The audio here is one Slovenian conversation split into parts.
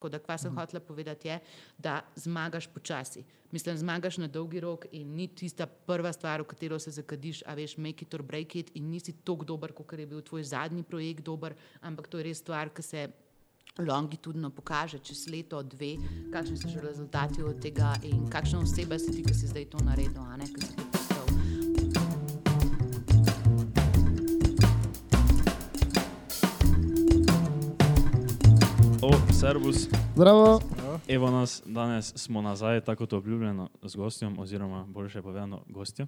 Tako da, kva sem hotela povedati, je, da zmagaš počasi. Mislim, zmagaš na dolgi rok in ni tista prva stvar, v katero se zakadiš, a veš, make it or break it in nisi tako dober, kot je bil tvoj zadnji projekt dober, ampak to je res stvar, ki se longitudno pokaže čez leto, dve, kakšni so že rezultati od tega in kakšna oseba si ti, ki si zdaj to naredil, a ne, ki si to servus, Zdravo. evo nas, danes smo nazaj, tako kot obljubljeno, z gostjem, oziroma boljše povedano, gostjo.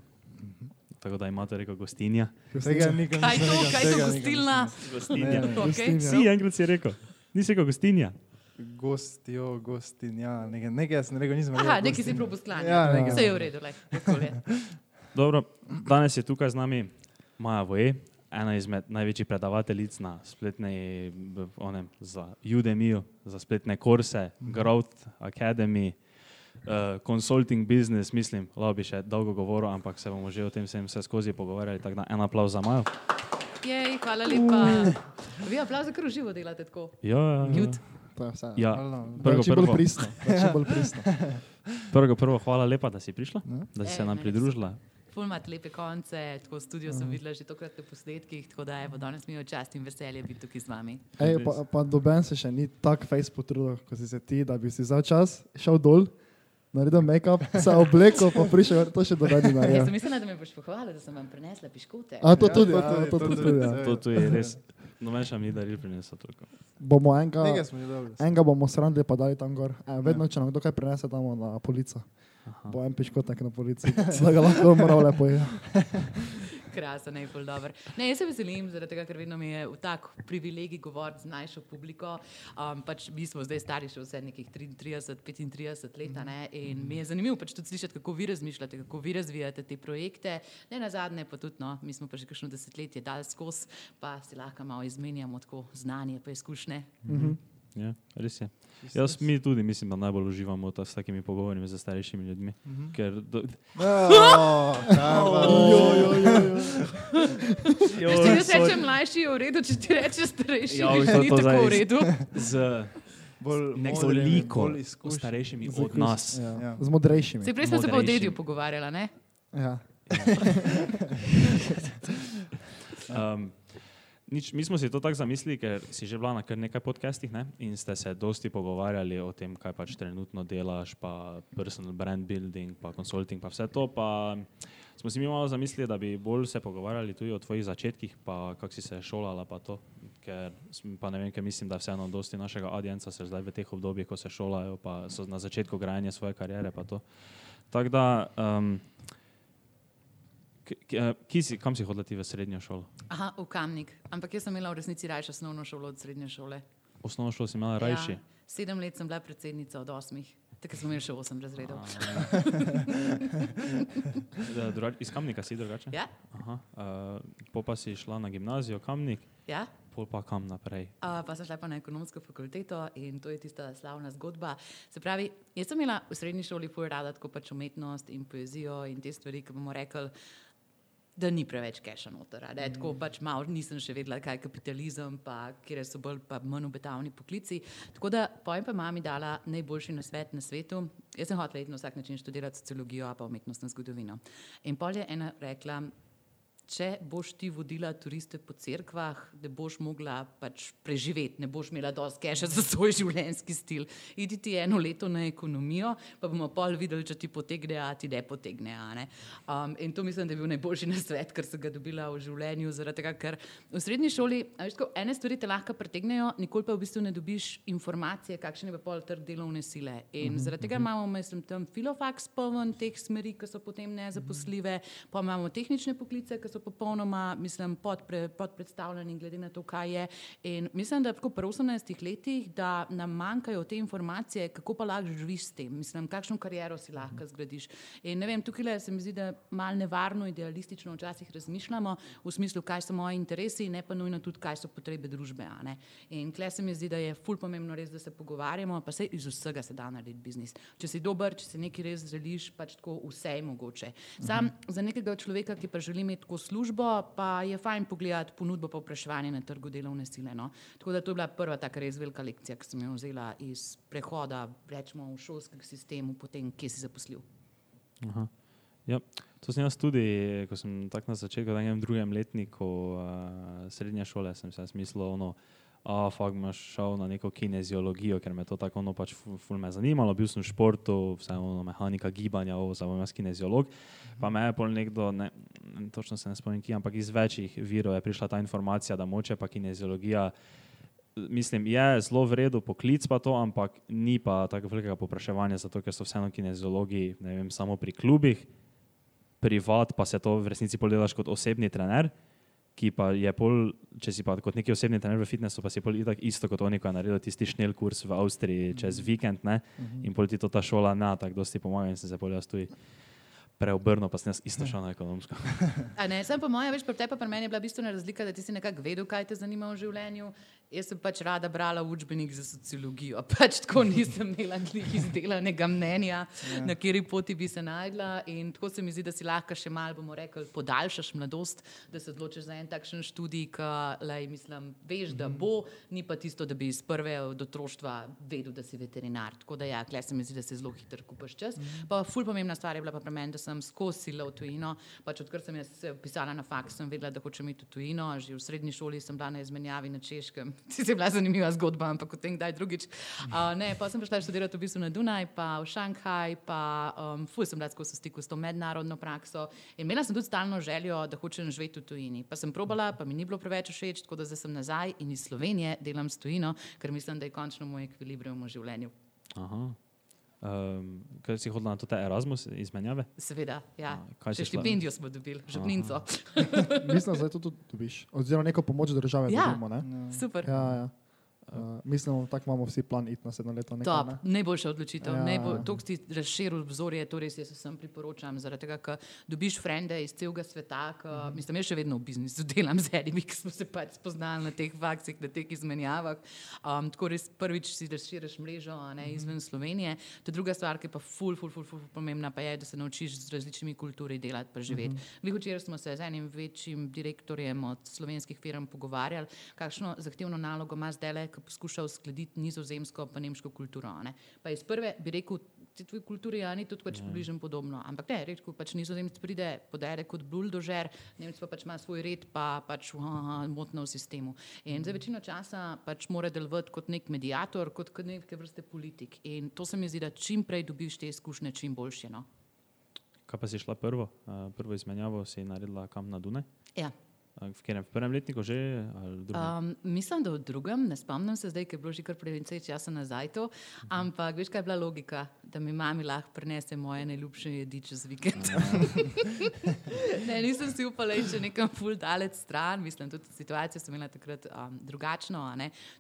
Tako da imate reko gostinja. Tega nikam Kaj to, kaj to gostilna? Gostinja. Ne. Gostinja. Si enkrat si rekel, nisi rekel gostinja. Gostjo, gostinja, nekaj, nekaj jaz ne rekel, nisem rekel. Aha, neki si prav posklanje. Ja, nekaj. Vse je v redu, le. Dobro, danes je tukaj z nami Maja Voje, ena izmed največjih predavateljic na spletni, onem, za Udemy, za spletne kurse, Growth Academy, uh, Consulting Business, mislim, lahko bi še dolgo govoril, ampak se bomo že o tem vsem vse skozi pogovarjali, tako da en aplauz za Majo. Jej, hvala lepa. Vi aplauze kar uživo delate tako. Ja, ja, ja. Cute. To je vse. Ja, prvo, da, prvo. pristno. da, Čim bolj pristno. Prvo, prvo, hvala lepa, da si prišla, Ja. da si se nam pridružila. Ful imate lepe konce, tako studio sem videla že tokrat v posnetkih, tako da evo, danes mi je v čast in veselje biti tukaj z vami. Ej, pa, pa doben se še ni tak face potrudil, kot si se ti, da bi si za čas šel dol, naredil make-up, se oblekel, pa prišel, to še dodani Jaz naredil. sem mislila, da me boš pohvalila, da sem vam prinesla piškote. A to Ja, tudi, ja, to, to, to to tudi, tudi. ja. ja. To, to je res. Noben še mi daril prinesel toliko. Bomo enega, enega bomo srandili pa dali tam gor. E, vedno, če nam kdo kaj prinese, damo na polico. Aha. Bo en piškotnik na polici, da ga lahko moral lepo je. Krasen, ne, ful dobro. Ne, jaz se veselim, zaradi tega, ker vedno mi je v tak privilegij govoriti z najšo publiko. Um, pač mi smo zdaj stari še vse nekih 33, 35 let, a ne, in mi je zanimivo pač tudi slišati, kako vi razmišljate, kako vi razvijate te projekte. Ne na zadnje, pa tudi, no, mi smo pa že kakšno desetletje dal skozi, pa si lahko malo izmenjamo tako znanje, pa izkušnje. Ja, res je. Jaz mi tudi mislim, da najbolj uživamo ta, s takimi pogovori z starejšimi ljudmi. Ker do, Oh, Če ti jaz rečem mlajši, je v redu, če ti rečeš starejši, Ja, ni to tako zdaj- v redu. z bolj nekoliko starejšimi Z od nas. Ja. Ja. Z modrejšimi. Se prej smo se pa o dedju pogovarjala, ne? Ja. Um, nič, mi smo si to tako zamislili, ker si že bila na kar nekaj podcastih ne? in ste se dosti pogovarjali o tem, kaj pač trenutno delaš, pa personal brand building, pa consulting, pa vse to. Pa smo si mi malo zamislili, da bi bolj se pogovarjali tudi o tvojih začetkih, pa kako si se šolala, pa to. Ker pa ne vem, ker mislim, da vseeno dosti našega audienca se zdaj v teh obdobjih, ko se šolajo, pa so na začetku grajanja svoje kariere, pa to. Tako da, um, k- k- eh, kje si, kam si hodila ti v srednjo šolo? Aha, v Kamnik. Ampak jaz sem imela v resnici raje osnovno šolo od srednje šole. Osnovno šolo si imela rajši. Ja, sedem let sem bila predsednica od osmih. Takrat smo imeli še osem razredov. Ja, drugač, iz Kamnika si drugače? Ja, Aha, uh, po pa si šla na gimnazijo Kamnik, ja. pol pa kam naprej. Uh, pa sem šla pa na ekonomsko fakulteto in to je tista slavna zgodba. Se pravi, jaz sem imela v srednji šoli fuj rada tako pač umetnost in poezijo in te stvari, ki bomo rekli, da ni preveč keša noter. ne. Tako pač malo nisem še vedela, kaj je kapitalizem, pa kje so bolj pa manj obetavni poklici. Tako da pojem pa mami dala najboljši nasvet na svetu. Jaz sem hotela iti na vsak način študirati sociologijo, pa umetnostno zgodovino. In pol je ena rekla, če boš ti vodila turiste po cerkvah, da boš mogla pač preživeti, ne boš imela dosti keša za svoj življenjski stil. Idi ti eno leto na ekonomijo, pa bomo pol videli, če ti potegne, a ti ne potegne. Ne? Um, in to mislim, da je bil najboljši nasvet, kar sem ga dobila v življenju. Zaradi tega, ker v srednji šoli veš, tako, ene stvari te lahko pretegnejo, nikoli pa v bistvu ne dobiš informacije, kakšen je pol trg delovne sile. In zaradi tega imamo, mislim, tam filofaks poln teh smeri, ki so potem nezaposljive, pa imamo tehnične poklice, ki so popolnoma, mislim, podpre, podpredstavljeni glede na to, kaj je. In mislim, da tako pri 18 letih, da nam manjkajo te informacije, kako pa lahko živiš s tem, mislim, kakšno kariero si lahko zgradiš. In vem, tukaj le se mi zdi, da malo nevarno, idealistično včasih razmišljamo v smislu, kaj so moji interesi, ne pa nujno tudi, kaj so potrebe družbe. In kle se mi zdi, da je ful pomembno res, da se pogovarjamo, pa se iz vsega se da narediti biznis. Če si dober, če si nekaj res želiš, pač tako vse je mogoče. Sam za nekega človeka, ki pa želi imeti tako službo, pa je fajn pogledati ponudbo pa vprašanje na trgu delovne sile. No. Tako da to je bila prva taka res velika lekcija, ki sem jo vzela iz prehoda, rečemo, v šolski sistem, potem, kje si zaposlil. Aha. Ja, to sem jaz tudi, ko sem tako na začetku, v enem drugem letniku uh, srednje šole, sem se mislil, ono, a fakt imaš šel na neko kineziologijo, ker me to tako ono pač ful, ful me zanimalo, bil sem v športu, vse ono mehanika gibanja, ovo, zdaj bom jaz kineziolog. Pa me je pol nekdo, ne, točno se ne spomnim, ki, ampak iz večjih virov je prišla ta informacija, da moče pa kineziologija mislim, je zelo vredo poklic, pa to, ampak ni pa tako velikega popraševanja, zato ker so vseeno kineziologi vem, samo pri klubih, privat pa se to v resnici pogledaš kot osebni trener. Ki pa je pol, če si pa kot neki osebni trener v fitnessu, pa si pol isto kot oni, ko je naredil tisti šnel kurs v Avstriji čez vikend, ne? in pol ti to ta šola ne, tako dosti pomaga in sem se pol jaz tu preobrnil, pa sem jaz isto šel na ekonomsko. A ne, sem po mojem, veš, pri tebi pa pri meni je bila bistvena razlika, da ti si nekako vedel, kaj te zanima v življenju. Jaz sem pač rada brala učbenik za sociologijo, pač tako nisem imela izdelanega mnenja, ja. na kateri poti bi se najdla. In tako se mi zdi, da si lahko še malo, bomo rekli, podaljšaš mladost, da se odločiš za en takšen študij, ki lej, mislim, veš, da bo, ni pa tisto, da bi iz prve do otroštva vedel, da si veterinar. Tako da ja, klej se mi zdi, da se zelo hitro kupaš čas. Pa ful pomembna stvar je bila pa pri meni, da sem skozi sila v tujino. Pač odkar sem jaz pisala na faks, sem vedela, da hočem iti v tujino. Že v srednji šoli sem bila na izmenjavi na češkem. Ti si bila zanimiva zgodba, ampak o tem kdaj drugič. Pa sem prišla študirati v bistvu na Dunaj, pa v Šanghaj, pa um, fuj sem bila skozi stiku s to mednarodno prakso. In imela sem tudi stalno željo, da hočem živeti v tujini. Pa sem probala, pa mi ni bilo preveč všeč, tako da zdaj sem nazaj in iz Slovenije delam s tujino, ker mislim, da je končno moj ekvilibrium v življenju. Aha. Um, kaj si hodila na to Erasmus izmenjave? Seveda, ja. A, Še štipendijo smo dobili, žepninco. Mislim, da to tudi dobiš. Oziroma neko pomoč države. Ja, dobimo, ne? super. ja, ja. Uh, mislim, tako imamo vsi plan iti na sedem let. Top, najboljša odločitev. Ja, Najbolj, ja. to, ki ti razširi obzorje, to res jaz vsem priporočam, zaradi tega, ker dobiš frende iz celega sveta. Ka, Mhm. mislim, jaz še vedno v biznisu delam z enimi, ki smo se pač spoznali na teh faksih, na teh izmenjavah. Um, tako res prvič si razširiš mrežo ne, Mhm. izven Slovenije. To je druga stvar, ki je pa ful, ful, ful, ful, ful pomembna, pa je, da se naučiš z različnimi kulturi delati pa živeti. Mhm. Glih včeraj smo se z enim večjim direktorjem od slovenskih firm pogovarjali, kakšno zahtevno nalogo ima zdaj, ki poskuša uskladiti nizozemsko in nemško kulturo. a Ne. Pa iz prve bi rekel, ti tvoji kulturi ja, ni tudi pač približno podobno. Ampak ne, redko pač nizozemec pride, podere kot buldožer, Nemec pa pač ima svoj red, pa pač uh, motno v sistemu. In za večino časa pač mora delovati kot nek medijator, kot, kot neke vrste politik. In to se mi zdi, da čim prej dobiš te izkušnje, čim boljše. No. Kaj pa si šla prvo? Uh, prvo izmenjavo si naredila kam na Dunaj? Ja. V katerem? Prvem letniku že? Um, mislim, da v drugem, ne spomnim se zdaj, ker je bilo že kar precej časa nazaj to, ampak veš, kaj je bila logika, da mi mami lahko prinese moje najljubše jedi čez vikend. ne, nisem si upala še nekam ful dalec stran, mislim, tudi situacija sem imela takrat um, drugačno,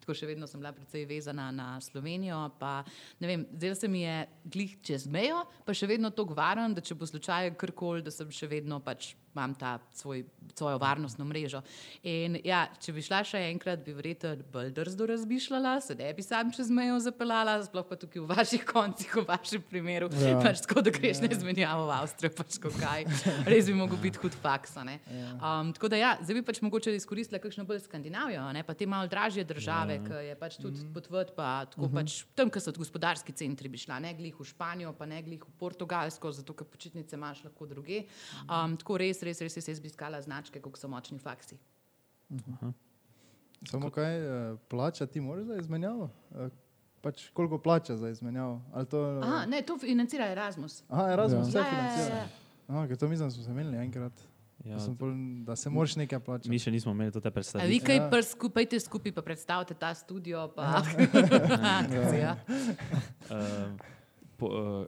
tako še vedno sem bila precej vezana na Slovenijo, pa ne vem, zdaj se mi je glih čez mejo, pa še vedno to gvaram, da če bo slučaj karkoli, da sem še vedno pač imam ta svoj, svojo varnostno mrežo. In ja, če bi šla še enkrat, bi verjetno bolj drzdo razmišljala, se ne bi sam čez mejo zapeljala, sploh pa tukaj v vaših koncih, v vašem primeru, ja. Ja. pač tako, da greš ja. na izmenjavo v Avstrijo, pač kaj. Res bi mogel biti hud faks. a ne. Um, tako da ja, zdaj bi pač mogoče izkoristila kakšno bolj Skandinavijo, ne, pa te malo dražje države, ja. ki je pač tudi potvrt, pa tako pač tam, kjer so gospodarski centri, bi šla, ne glih v Španijo, pa ne glih v Portugalsko, zato ker počitnice imaš lahko druge. Um, tako res, res, res, res jaz bi iskala značke, kako so močni faksi. Samo kaj eh, plača ti moraš za izmenjavo? Eh, Pač koliko plača za izmenjavo? Ali To, Aha, ne, to financira Erasmus. Aha, Erasmus Ja. vse Ja, ja, ja, financira. ja. Aha, ker to mislim, da smo se imeli enkrat. ja, pol, da se moraš nekaj plačati. mi še nismo imeli te A vi predstavitve. kaj Ja. ja. skupajte skupaj, pa predstavite ta studio. Pa... ja. Uh, po, uh,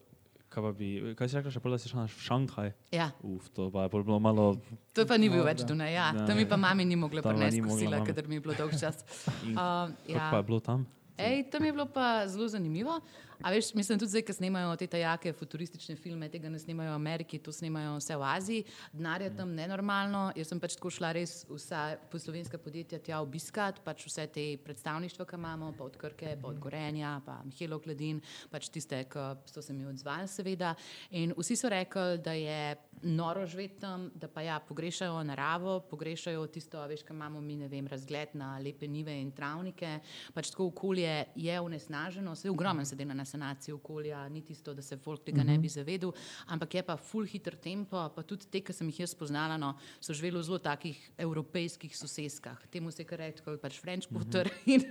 kaj, pa bi, kaj si rekla, še pol, da si šla na Šanghaj? ja, Uf, to pa je bilo malo. to pa ni bil No, več. Dunaj. Ja. Da. To mi pa mami ni mogla prenesti kosila, ker mi je bilo dolg čas. Uh, Kako pa je ja. bilo tam? Ej, tam je bilo pa zelo zanimivo. A veš, mislim tudi ko snemajo te tajake futuristične filme, tega ne snemajo v Ameriki, to snemajo vse v Aziji, denar je tam nenormalno. Jaz sem pač tako šla res vsa poslovenska podjetja tja obiskat, pač vse te predstavništva, ki imamo, pa od Krke, pa od Gorenja, pa Mihelo Kladin, pač tiste, ki so se mi odzvali seveda. In vsi so rekli, da je noro živeti tam, da pa ja, pogrešajo naravo, pogrešajo tisto, veš, kaj imamo mi, ne vem, razgled na lepe nive in travnike. Pač tako okolje je onesnaženo, vse ogromno se dela na sanaciji okolja, ni tisto, da se folk tega ne bi zavedel, ampak je pa full hiter tempo, pa tudi te, ki sem jih jaz spoznala, no, so živeli v zelo takih evropejskih soseskah. Temu se kar reče, kot pač French Quarter. In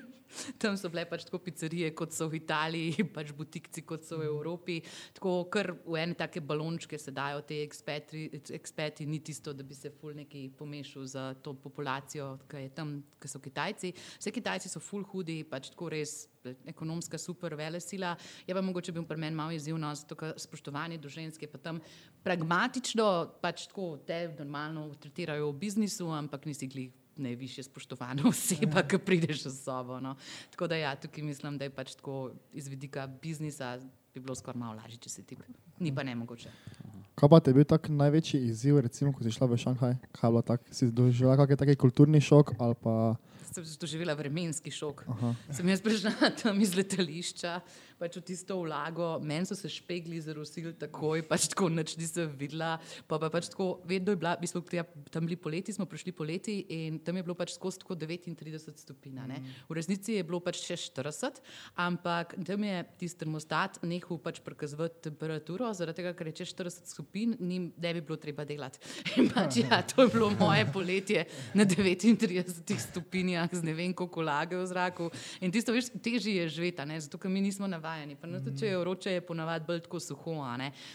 tam so bile pač tako pizzerije, kot so v Italiji, pač butikci, kot so v Evropi. Tako kar v ene take balončke se dajo te ekspeti, ekspeti, ni tisto, da bi se ful neki pomešal za to populacijo, ki je tam, ki so Kitajci. Vse Kitajci so ful hudi, pač tako res ekonomska super vele sila. Je pa mogoče bil pri meni malo izzivno, zato ker spoštovanje do ženske pa tam pragmatično, pač tako te normalno tretirajo v biznisu, ampak nisi glih najviše spoštovana oseba, ki prideš v sobo. No. Tako da ja, tukaj mislim, da je pač tako iz vidika biznisa bi bilo skoraj malo lažje, če se ti. Ni pa ne mogoče. Kaj pa te je bil tak največji izziv, recimo, ko si šla v Šanghaj? Kaj bilo tak? Si doživela kakšen taki kulturni šok ali pa... Sem doživela vremenski šok. Aha. Sem jaz prišla tam iz letališča, pač v tisto vlago, meni so se špegli zarosili takoj, pač tako noč nisem videla. Pa, pa pač tako, vedno je bila, mi smo tam bili poleti, smo prišli poleti in tam je bilo pač skozi tako 39 stopinj. Mm. V resnici je bilo pač še 40, ampak tam je tisti termostat nehal pač prikazovati temperaturo, zaradi tega, ker je če 40 stopinj, ne bi bilo treba delati. In pač ja, to je bilo moje poletje na 39 stopinjah z ne vem koliko lage v zraku. In tisto, veš, težje je živeti, zato ker mi nismo navajeni navajeni. Pa, no, tudi, če je vroče, je ponavadi bolj tako suho.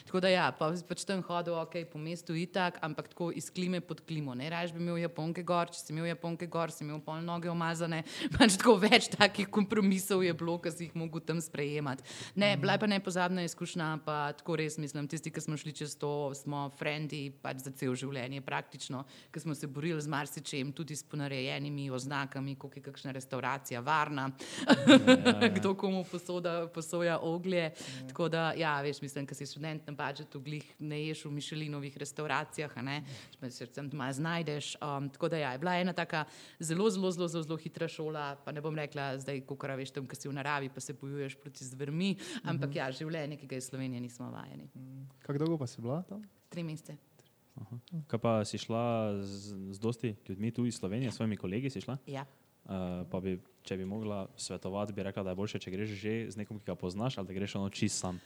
Tako da ja, pa, pač tam hodil okay, po mestu itak, ampak tako iz klime pod klimo. Ne raje bi imel japonke gor, če si imel japonke gor, si imel pol noge omazane. Pač tako več takih kompromisov je bilo, ki si jih mogel tam sprejemati. Ne, bila je pa nepozabna izkušnja, pa tako res mislim, tisti, ki smo šli čez to, smo frendi pač za cel življenje praktično, ki smo se borili z marsičem, tudi s ponarejenimi oznakami, koliko je kakšna restauracija varna, ja, ja, ja. kdo komu posoda posoja oglje. Mm. Tako da, ja, veš, mislim, da si študent na budžetu, glih ne ješ v Mišelinovih restauracijah, ne, se tam malo znajdeš. Um, tako da, ja, je bila ena taka zelo, zelo, zelo, zelo, zelo hitra šola, pa ne bom rekla zdaj, ko kar veš tam, ker si v naravi, pa se bojuješ proti zvrmi, ampak mm -hmm. ja, življenje, ki ga je Slovenija, nismo vajeni. Mm. Kako dolgo pa si bila tam? Tri mesece. Kaj pa si šla z, z dosti ljudmi tu iz Slovenije, s svojimi kolegi si šla? Ja. Uh, pa bi, če bi mogla svetovati, bi rekla, da je bolje, če greš že z nekom, ki ga poznaš, ali da greš ono čist sam.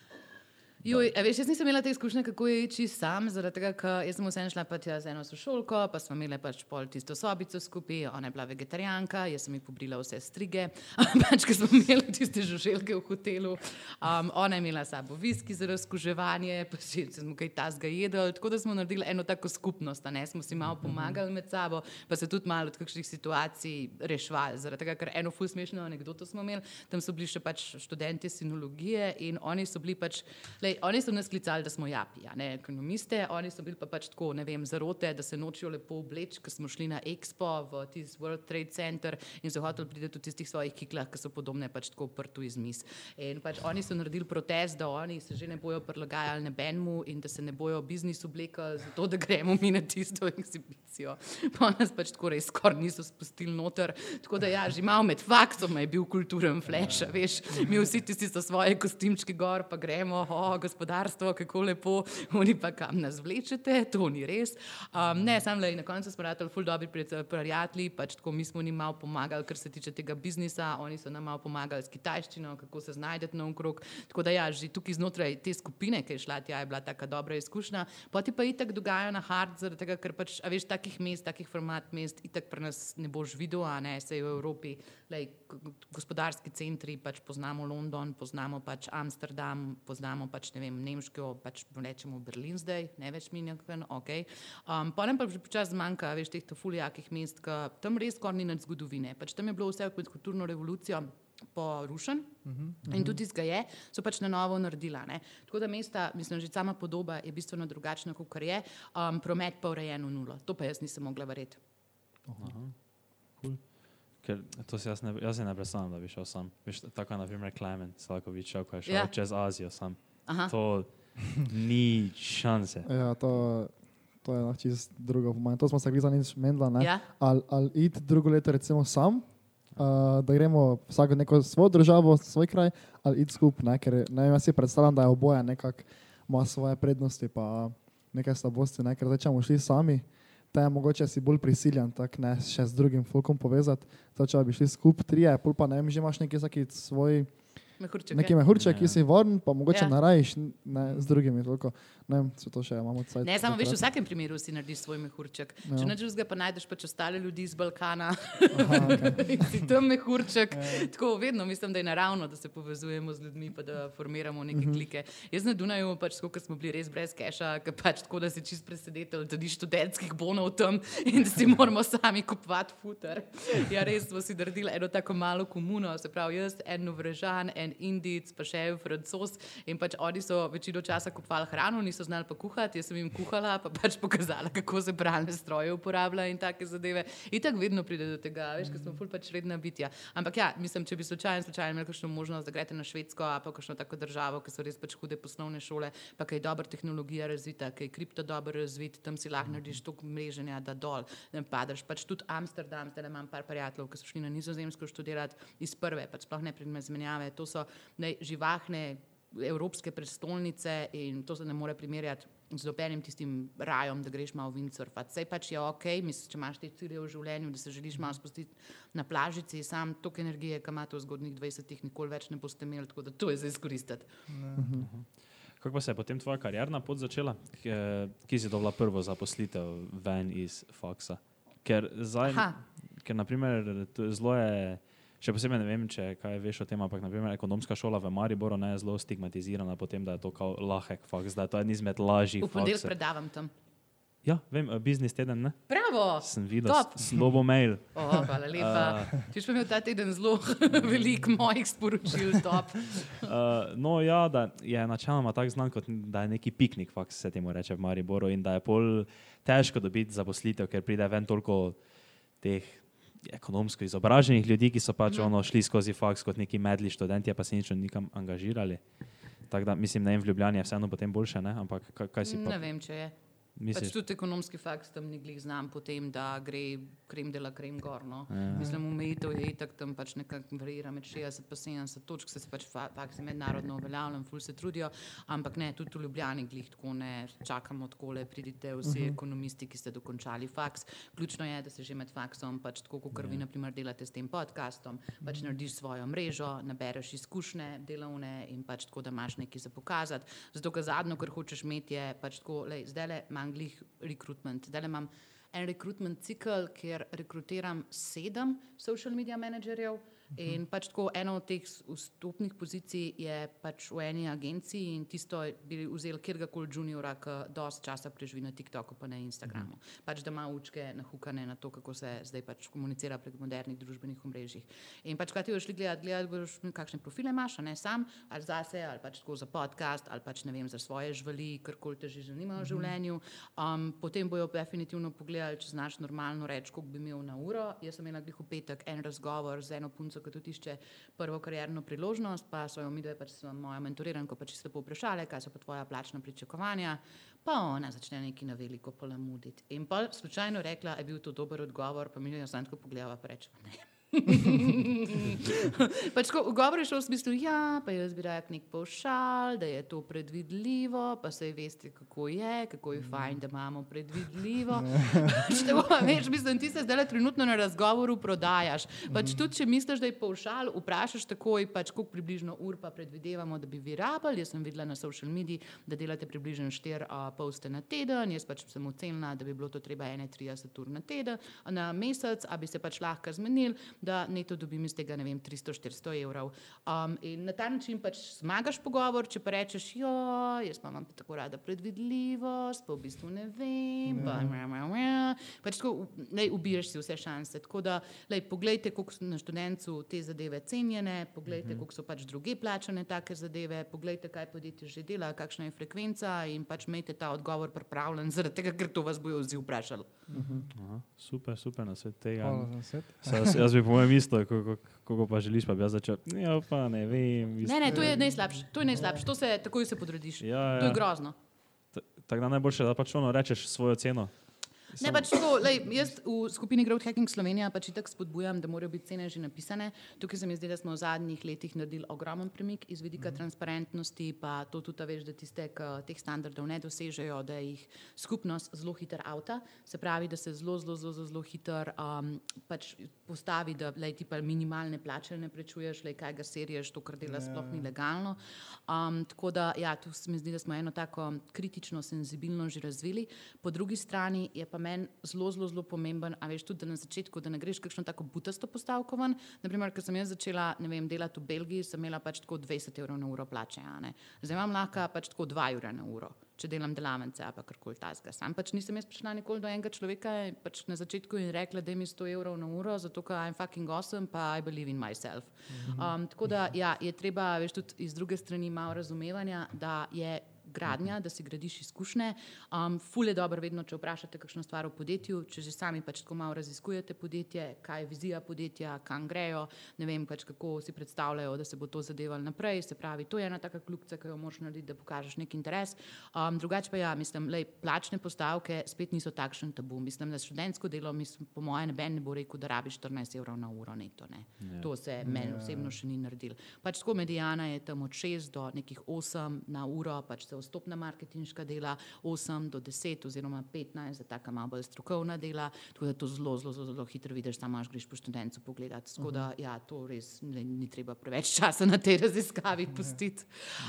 Joj, veš, jaz nisem imela te izkušnje, kako je iti sam, zaradi tega, ker sem vseeno šla pač z eno sošolko, pa smo imeli pač pol tisto sobico skupaj, ona je bila vegetarijanka, jaz sem ji pobrila vse strige, pač, ker smo imeli tiste žuželke v hotelu, um, ona je imela sabo viski za razkuževanje, pa še smo kaj tasga jedli, tako da smo naredili eno tako skupnost, ne, smo si malo pomagali med sabo, pa se tudi malo od kakšnih situacij rešvali, zaradi tega, ker eno ful smešno anegdoto smo imeli, tam so bili še pač študenti sinologije in oni so bili pač, lej, Lej, oni so nas klicali, da smo japi, ne ekonomiste, oni so bili pa pač tako, ne vem, zarote, da se nočijo lepo obleči, ker smo šli na Expo v tisti World Trade Center in so hoteli priti v tistih svojih kiklah, ki so podobne pač tako prtu iz mis. In pač oni so naredili protest, da oni se že ne bojo prilagajali nebenmu in da se ne bojo biznis oblekali, zato da gremo mi na tisto ekshibicijo. Pa nas pač tako res skoraj niso spustili noter. Tako da ja, že malo med faktom je bil kulturen flash, veš, mi vsi tisti so svoje kostimčke gor, pa gremo, oh, gospodarstvo, kako lepo, oni pa kam nas vlečete, to ni res. Um, ne, sam le na koncu smo radili, ful dobri prijatelji, pač tako mi smo jim malo pomagali, kar se tiče tega biznisa, oni so nam malo pomagali s kitajščino, kako se znajdete na okrog. Tako da ja, že tukaj znotraj te skupine, ki je šla tja, je bila taka dobra izkušnja. Poti pa itak dogaja na hard, zaradi tega, ker pač, a veš, takih mest, takih format mest, itak pri nas ne boš videl, a ne, se je v Evropi, lej, gospodarski centri, pač poznamo London, poznamo pač Amsterdam, poznamo pač ne vem, nemško, pač rečemo Berlin zdaj, ne več Minjaken, ok. Um, nam pa že počasi zmanjka, veš, teh tofulijakih mest, ki tam res skoraj ni nad zgodovine. Pač tam je bilo vse pod kulturno revolucijo. Porušen uh -huh, uh -huh. in tudi zdaj je, so pač na novo naredila. Ne? Tako da mesta, mislim, že sama podoba je bistveno drugačna, kot je, um, promet pa urejen v nulo. To pa jaz nisem mogla verjeti. Ker to si jaz ne, jaz ne predstavljam, da bi šel sam. Veš, tako na primer Klemen Slakovič šel, ko je šel Ja. ja. čez Azijo sam. Aha. To ni šanse. Ja, to, to je lahko čist drugo. po mojem. To smo se glizali nič menila, ne? Ja. Ali al iti drugo leto recimo sam, uh, da gremo vsak v neko svojo državo, svoj kraj, ali iti skupaj, ker ne vem, jaz si predstavljam, da je oboje nekako ima svoje prednosti, pa nekaj slabosti, ne? ker bomo šli sami, te mogoče si bolj prisiljen, tak ne še z drugim folkom povezati, zdaj, če bi šli skupaj trije, pol pa ne vem, že imaš neki vsaki svoj. Mehurček, Neki je. mehurček, ki Ja. si varen, pa mogoče Ja. ja. narajiš ne, z drugimi. Toliko. Ne vem, če to še imamo cajt. Ne, samo veš, v vsakem primeru si narediš svoj mehurček. Ja. Če neč drugega, pa najdeš pač ostale ljudi iz Balkana, Aha, okay. si tam mehurček. Tako vedno mislim, da je naravno, da se povezujemo z ljudmi, pa da formiramo neke klike. Jaz na Dunaju, pač ker smo bili res brez keša, pač tako, da si čist presedetel, tudi študentskih bonov tam in da si moramo sami kupovati futer. Ja, res smo si naredili eno tako malo komuno, se pravi jaz, en novrežan, en indic, pa še en francos in pač oni so večino časa kupovali hrano, niso znali pa kuhati, jaz sem jim kuhala, pa pač pokazala, kako se bralne stroje uporablja in take zadeve. In tako vedno pride do tega, veš, ker smo ful pač redna bitja. Ampak ja, mislim, če bi slučajno, slučajno imeli kakšno možnost, da greste na Švedsko pa kakšno tako državo, ki so res pač hude poslovne šole, pa kaj je dobra tehnologija razvita, kaj je kripto dobro razvit, tam si lahko narediš toliko mreženja, da dol ne padeš. Pač tudi Amsterdam, zdaj imam par prijateljev, ki so šli na nizozemsko študirati iz prve, pač sploh ne predmet zmenjave. To so ne, živahne evropske prestolnice in to se ne more primerjati z nobenim tistim rajem, da greš malo windsurfati. Sej pač je ok, misliš, če imaš te cilje v življenju, da se želiš malo spustiti na plažici, sam toliko energije, ki ima to v zgodnjih 20-ih, nikoli več ne boste imeli, tako da to je za izkoristiti. Kako pa se je potem tvoja karjerna pot začela? K- Kje si dobila prvo zaposlitev ven iz faksa? Ker zdaj, Aha. ker naprimer, zelo je, še posebej ne vem, če kaj veš o tem, ampak naprimer ekonomska šola v Mariboru ne je zelo stigmatizirana potem, da je to kao lahek faks, da je to en izmed lažjih V ponedeljek predavam tam. Ja, vem, eh, biznis teden, ne? Bravo! Sem videl, Top. slobo mail. O, hvala lepa. Ti si imel ta teden zelo veliko mojih sporočil, top. Uh, no, ja, da je načeloma tako znan, kot da je neki piknik, faks se temu reče v Mariboru, in da je pol težko dobiti zaposlitev, ker pride ven toliko teh ekonomsko izobraženih ljudi, ki so pač ono šli skozi faks kot neki medli študenti, pa se nič nikam angažirali. Tako da mislim, da jim v Ljubljani je vseeno potem boljše, ne? ampak kaj, kaj si pa Ne vem, če je. Pač misliš? tudi ekonomski fakt tam glih znam potem, da gre krem dela krem gor. No. Ja. Mislim, omejitev je itak tam pač nekako varira med 60 in 70 točk, se pač fa- faksi mednarodno uveljavljam, ful se trudijo, ampak ne, tudi v Ljubljani glih tako ne čakamo takole, pridite vsi uh -huh. ekonomisti, ki ste dokončali faks. Ključno je, da se že med faksom, pač tako kot vi naprimer delate s tem podcastom, pač narediš svojo mrežo, nabereš izkušnje delovne in pač tako, da imaš nekaj za pokazati. Zato, ker zadnjo, kar hočeš imeti, je pač tako, lej, zdaj le imam glih rekrutment, zdaj imam en rekrutment cikl, kjer rekrutiram sedem social media menedžerjev. In pač tako ena od teh vstopnih pozicij je pač v eni agenciji in tisto bi vzel kjerkoli juniora, ki dosti časa preživi na TikToku, pa na Instagramu. Pač da ima učke nahukane na to, kako se zdaj pač komunicira prek modernih družbenih omrežij. In pač kaj ti boš šli gledati, gledati boš, kakšne profile imaš, ne sam, ali zase, ali pač tako za podcast, ali pač ne vem, za svoje živali, karkoli te že zanima v življenju. Um, potem bojo definitivno pogledali, če znaš normalno reči, koliko bi imel na uro. Jaz sem imela glih v petek en razgovor z eno punco, ki tudi išče prvo karjerno priložnost, pa so jo mi dve, pač sem moja mentoriranka, pač čisto lepo vprašale, kaj so pa tvoja plačna pričakovanja. Pa ona začne neki na veliko polamuditi. In pa slučajno rekla, je bil to dober odgovor, pa mi jo jaz tako pogledala, pa reče, ne. pač ko, govor je šel v smislu, ja, pa jaz bi rekel nek povšal, da je to predvidljivo, pa se veste, kako je, kako je fajn, da imamo predvidljivo. Pač te bo, veš, mislim, ti se zdaj trenutno na razgovoru prodajaš. Pač tudi, če misliš, da je povšal, vprašaš takoj, pač koliko približno ur pa predvidevamo, da bi vi rabili. Jaz sem videla na social mediji, da delate približno 4 uh, poste na teden, jaz pač sem ocenila, da bi bilo to treba 31 ur na teden, na mesec, a bi se pač lahko zmenili, da neto dobim iz tega, ne vem, 300-400 evrov. Um, in na ta način pač zmagaš pogovor, če pa rečeš, jo, jaz pa imam pa tako rada predvidljivost, pa v bistvu ne vem, pa mja, mja, mja. Pač tako, lej, ubiješ si vse šanse. Tako da, lej, poglejte, koliko so na študencu te zadeve cenjene, poglejte, koliko so pač druge plačane take zadeve, poglejte, kaj podjetje že dela, kakšna je frekvenca in pač imejte ta odgovor pripravljen, zaradi tega, ker to vas bojo vzi vprašali. Aha, super, super na svet tega. Hvala za svet. Se Jaz, bi po mojem isto, kako, pa želiš, pa bi jaz začel. Ja, pa ne vem. Ne, ne, to je najslabše. To je najslabše. To se takoj se podrediš. Ja, To je ja. grozno. Tako da najboljše, da pač ono rečeš svojo ceno. Ne, pač tako, lej, jaz v skupini Growth Hacking Slovenija pač tako spodbujam, da morajo biti cene že napisane. Tukaj se mi zdi, da smo v zadnjih letih naredili ogromen premik iz vidika mm -hmm. transparentnosti, pa to tudi, a veš, da tiste, ki teh standardov ne dosežejo, da jih skupnost zelo hiter avta, se pravi, da se zelo, zelo, zelo, zelo, hiter um, pač postavi, da lej, ti pa minimalne plače ne prečuješ, lej, kaj ga seriješ, to, kar dela sploh ni legalno. Um, tako da, ja, tu se mi zdi, da smo eno tako kritično senzibilno že razvili. Po drugi strani je pa meni zelo, zelo, zelo pomemben, a veš tudi, da na začetku, da ne greš kakšno tako butasto postavko ven. Naprimer, ko sem jaz začela vem, delati v Belgiji, sem imela pač tako 20 evrov na uro plače. Zdaj imam lahko pač tako 2 evra na uro. Če delam delavnice, ali pa karkoli tasga. Sam pač nisem jaz prišla nikoli do enega človeka pač na začetku in rekla, da mi 100 evrov na uro, zato ker I'm fucking awesome, pa I believe in myself. Um, tako da ja, je treba, veš, tudi iz druge strani malo razumevanja, da je gradnja, da si gradiš izkušnje. Um, ful je dobro, vedno, če vprašate kakšno stvar o podjetju, če že sami pač tako malo raziskujete podjetje, kaj je vizija podjetja, kam grejo, ne vem pač kako si predstavljajo, da se bo to zadevalo naprej. Se pravi, to je ena taka kljubca, ki jo moraš narediti, da pokažeš nek interes. Um, drugače pa ja, mislim, lej, plačne postavke spet niso takšen tabu. Mislim, da študentsko delo, mislim, po mojem, noben ne bo rekel, da rabiš 14 evrov na uro neto. Ne. Ja. To se meni osebno še ni naredil. Pač tako medijana je tam od 6 do nekih 8 na uro, pač se vstopna marketinška dela, 8 do 10 oziroma 15 za taka malo bolj strokovna dela, tako da to zelo, zelo, zelo, zelo hitro vidiš, samo imaš greš po študencu pogledati. Tako da ja, to res ne, ni treba preveč časa na tej raziskavi pustiti.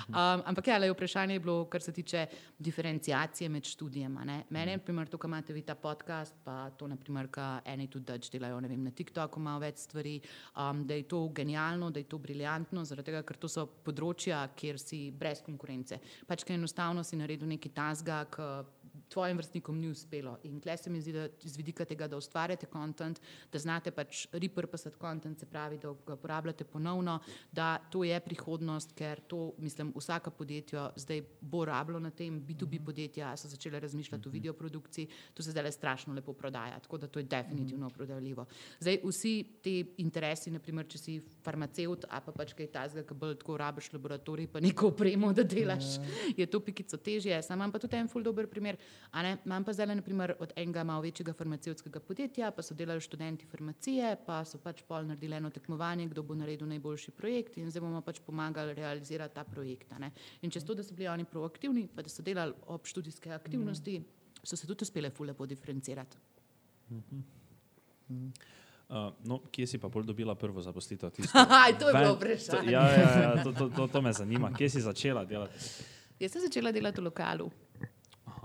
Um, ampak ja, lej, vprašanje je bilo, kar se tiče diferencijacije med študijem. a ne. Mene, naprimer, to, kar imate vi ta podcast, pa to, naprimer, kar eni tudi dač delajo ne vem, na TikToku, malo več stvari, um, da je to genialno, da je to briljantno, zaradi tega, ker to so področja, kjer si brez konkurence. Pač, ker enostavno si naredil neki tasga, ki tvojim vrstnikom ni uspelo. In tle se mi zdi, da iz vidika tega, da ustvarjate kontent, da znate pač repurposati kontent, se pravi, da ga uporabljate ponovno, da to je prihodnost, ker to, mislim, vsaka podjetja zdaj bo rabilo na tem, B2B podjetja so začele razmišljati o videoprodukciji, to se zdaj strašno lepo prodaja, tako da to je definitivno prodajljivo. Zdaj vsi ti interesi, naprimer, če si farmacevt, a pa pač kaj tazga, ki bolj tako rabiš laboratorij, pa neko opremo, da delaš, je to pikico težje. Sam imam pa tudi en ful dober primer. Imam pa zdaj naprimer od enega malo večjega farmacevtskega podjetja, pa so delali študenti farmacije, pa so pač pol naredili eno tekmovanje, kdo bo naredil najboljši projekt in zdaj bomo pač pomagali realizirati ta projekt. In čez to, da so bili oni proaktivni, pa da so delali ob študijske aktivnosti, so se tudi uspele ful lepo diferencirati. Uh, no, kje si pa bolj dobila prvo zaposlitev? Aj, to je bilo vprašanje. To, ja, ja, ja to, to, to, to me zanima. Kje si začela delati? Jaz sem začela delati v lokalu,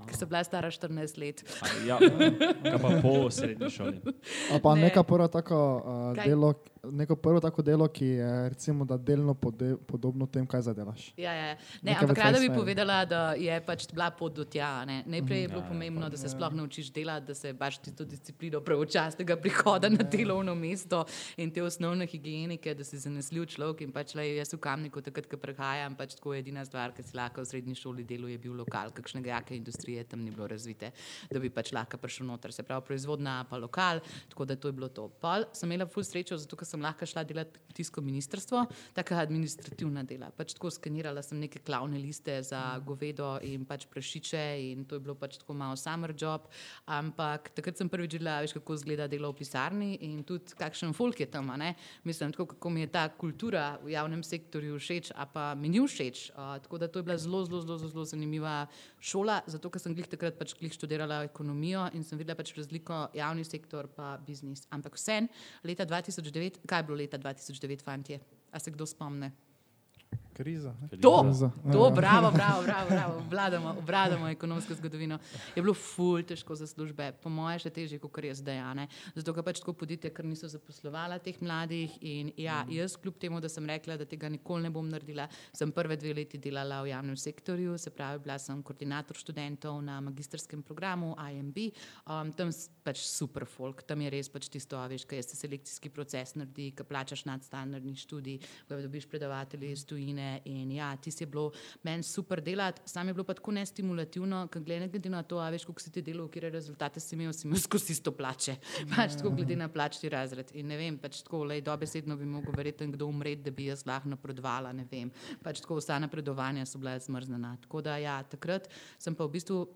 ker sem bila stara 14 let. A, ja, pa po srednji šoli? A pa Ne. neka prva tako uh, delo, neko prvo tako delo, ki je recimo, da delno pode, podobno tem, kaj zadelaš. Ja, ja. Ne, Nekaj ampak rada bi povedala, da je pač bila pot do tja. Ne. Najprej je bilo Ja, ja, pomembno, da se sploh naučiš delati, da se baš ti to disciplino pravočasnega prihoda na delovno mesto in te osnovne higienike, da si zanesljiv človek. In pač le jaz v kamniku, takrat, ko prehajam, pač tako je edina stvar, ki si lahko v srednji šoli delo, je bil lokal, kakšnega jake industrije tam ni bilo razvite, da bi pač lahko prišel noter. Se pravi, proizvodna pa lokal, tako da to je bilo to. Pol sem imela ful srečo, zato ker sem lahko šla delati kmetijsko ministrstvo, taka administrativna dela. Pač tako skenirala sem neke klavne liste za govedo in pač prašiče in to je bilo pač tako malo summer job. Ampak takrat sem prvič videla, veš, kako izgleda delo v pisarni in tudi kakšen folk je tam. a. Mislim, tako kako mi je ta kultura v javnem sektorju všeč, a pa mi ni všeč. Uh, tako da to je bila zelo, zelo, zelo, zelo zanimiva šola, zato ker sem glih takrat pač glih študirala ekonomijo in sem videla pač razliko javni sektor pa biznis. Ampak vsem, leta 2009, kaj je bilo leta 2009, fantje? A se kdo spomne? Kriza. ne? To, Kriza. to, Ja. bravo, bravo, bravo, bravo. Obvladamo, obvladamo ekonomsko zgodovino. Je bilo ful težko za službe, po mojem še težje, kot je zdaj. a ne. Zato, ker pač tako podjetja, ker niso zaposlovala teh mladih. In ja, jaz, kljub temu, da sem rekla, da tega nikoli ne bom naredila, sem prve dve leti delala v javnem sektorju, se pravi, bila sem koordinator študentov na magistrskem programu IMB. Um, tam pač super folk, tam je res pač tisto, veš, kaj se selekcijski proces naredi, ki plačaš nadstandardni študij, ko dobiš predavatelje iz tujine, je. In ja, ti si bilo meni super delati, sam je bilo pa tako nestimulativno, ker glede, glede na to, a veš, koliko si ti delal, kje rezultate si imel, si imel skozi isto plače. Pač tako glede na plačni razred. In ne vem, pač tako, lej, dobesedno bi mogel verjetno kdo umreti, da bi jaz lahko napredovala, ne vem. Pač tako vsa napredovanja so bila zmrznjena. Tako da ja, takrat sem pa v bistvu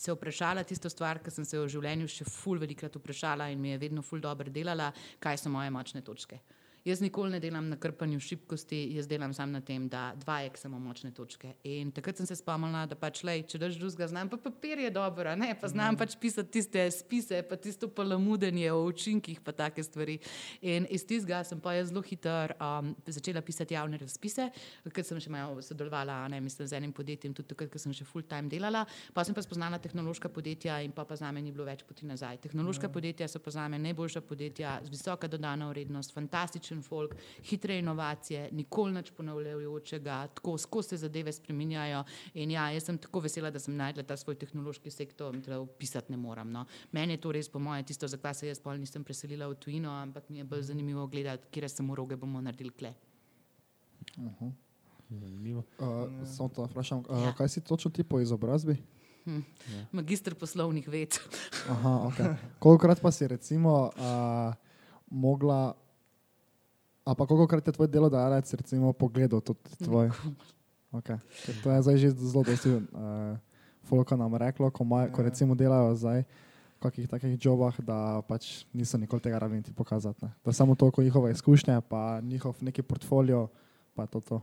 se vprašala tisto stvar, ki sem se v življenju še ful velikrat vprašala in mi je vedno ful dobro delala, kaj so moje močne točke. Jaz nikoli ne delam na krpanju šibkosti, jaz delam samo na tem, da dva ek samo močne točke. In takrat sem se spomnila, da pač lej, če daš drugega, znam pa papir je dobro, ne pa znam pač pisati tiste spise, pa tisto palamudenje o učinkih, pa take stvari. In iz tistega sem pa jaz zelo hitro um, začela pisati javne razpise, ker sem še malo sodelovala, ne mislim, z enim podjetjem, tudi takrat, ker sem še full time delala. Pa sem pa spoznala tehnološka podjetja in pa, pa za me ni bilo več poti nazaj. Tehnološka podjetja so pa za me najboljša podjetja z visoko dodano vrednost, fantastičen folk, hitre inovacije, nikoli nič ponavljajočega, tako skozi se zadeve spreminjajo. In ja, jaz sem tako vesela, da sem najdla ta svoj tehnološki sektor, da pisati ne moram. No. Meni je to res, po mojem, tisto, zakaj se jaz pol nisem preselila v tujino, ampak mi je bolj zanimivo gledati, kje se moroge bomo naredili kle. Zanimivo. Uh, Samo to vprašam, uh, Ja. kaj si točno ti po izobrazbi? Magistr poslovnih ved. Aha, okay. Kolikokrat pa si recimo uh, mogla, a pa kolikokrat je tvoj delodajalec recimo pogledal tudi tvoj? Okay. Ker To je zdaj že zelo dosti uh, folka nam reklo, ko, maj, ko recimo delajo zdaj v kakih takih jobah, da pač niso nikoli tega rabili ti pokazati. Ne? Da samo toliko njihove izkušnje, pa njihov neki portfolio, pa to. to.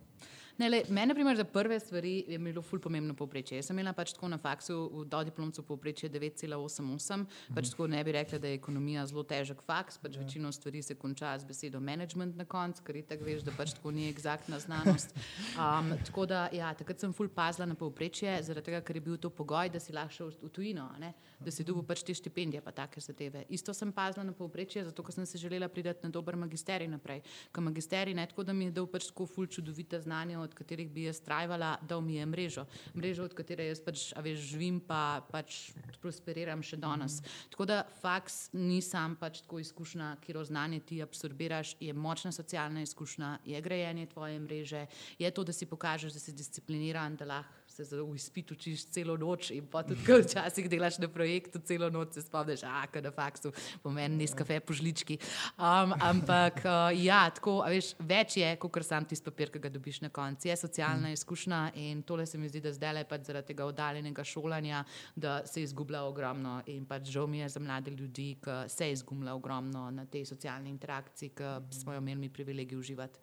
Ne, le, mene, primer, za prve stvari je bilo ful pomembno povprečje. Jaz sem imela pač tako na faksu v dodiplomcu povprečje 9,88, pač tako ne bi rekla, da je ekonomija zelo težek faks, pač večino stvari se konča z besedo management na koncu, ker itak veš, da pač tako ni egzaktna znanost. Um, tako da, ja, takrat sem ful pazila na povprečje, zaradi tega, ker je bil to pogoj, da si lahko šel v tujino, a ne? da si dobil pač te štipendije, pa take zadeve. Isto sem pazila na povprečje, zato ker sem se želela priti na dober magisterij naprej. Ker magisterij ne tako, da mi je dal pač tako ful čudovite znanja, od katerih bi jaz trajala, dal mi je mrežo. Mrežo, od katere jaz pač, a veš, živim, pa pač prosperiram še danes. Tako da faks ni sam pač tako izkušnja, kjer znanje ti absorbiraš, je močna socialna izkušnja, je grajenje tvoje mreže, je to, da si pokažeš, da si discipliniran, da lahko se v izpit učiš celo noč in pa tudi, ko včasih delaš na projektu celo noč, se spomniš, a kaj na faksu, pomeni nis kafe po žlički. Um, ampak uh, ja, tako, a veš, več je, kot sam tisti papir, ki ga dobiš na koncu. Je socialna izkušnja in tole se mi zdi, da zdaj le pač zaradi tega oddaljenega šolanja, da se izgublja ogromno in pač žal mi je za mlade ljudi, ki se izgublja ogromno na tej socialni interakciji, ki smo jo imeli privilegij uživati.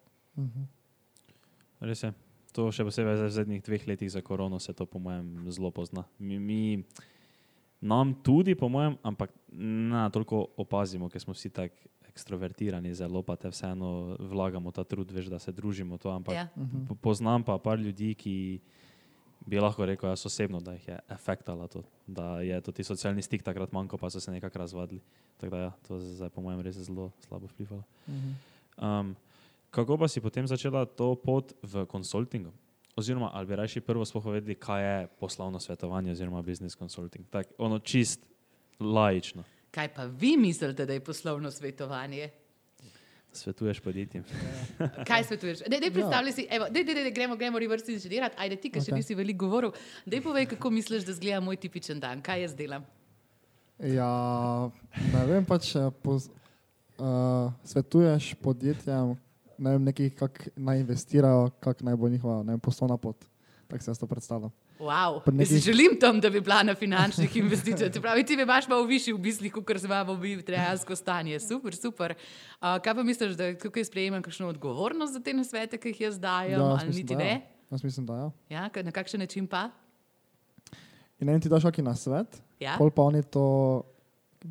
Res je. To še posebej v zadnjih dveh letih za korono se to, po mojem, zelo pozna. Mi, mi nam tudi, po mojem, ampak ne toliko opazimo, ker smo vsi tako ekstrovertirani, zelo pa te vseeno vlagamo ta trud, veš, da se družimo. To, ampak Ja. po- poznam pa par ljudi, ki bi lahko rekel, jaz osebno, da jih je efektala to, da je to ti socialni stik takrat manjko, pa so se nekako razvadili. Tako da ja, to zdaj po mojem res zelo slabo vplivalo. Um, kako pa si potem začela to pot v konsultingu? Oziroma, ali bi raje prvo sploh povedali, kaj je poslovno svetovanje oziroma business consulting? Tak, ono čist laično. Kaj pa vi mislite, da je poslovno svetovanje? Svetuješ podjetjem. Kaj svetuješ? Dej, dej predstavljaj si, evo, dej, dej, dej, gremo, gremo reverse inženirati. Ajde, ti, ki še Okej. nisi veliko govoril, dej povej, kako misliš, da zgleda moj tipičen dan, kaj jaz delam. Ja, ne vem pač, eh, poz, uh, svetuješ podjetjem, ne vem, nekih, kako naj investirajo, kako naj bo njihova ne vem, poslovna pot. Tako si jaz to predstavljam. Wow. Nekih- želim tam, da bi bila na finančnih investicijah. Se pravi, ti me imaš malo višji v mislih, kot se imamo mi dejansko stanje. Super, super. Uh, kaj pa misliš, da tukaj sprejemam kakšno odgovornost za te nasvete, ki jih jaz dajem, jaz ali mislim, niti da ja. ne? Jaz mislim, da ja. Ja, na kakšen način pa? In en ti daš kakšen na svet, Ja. pol pa oni to,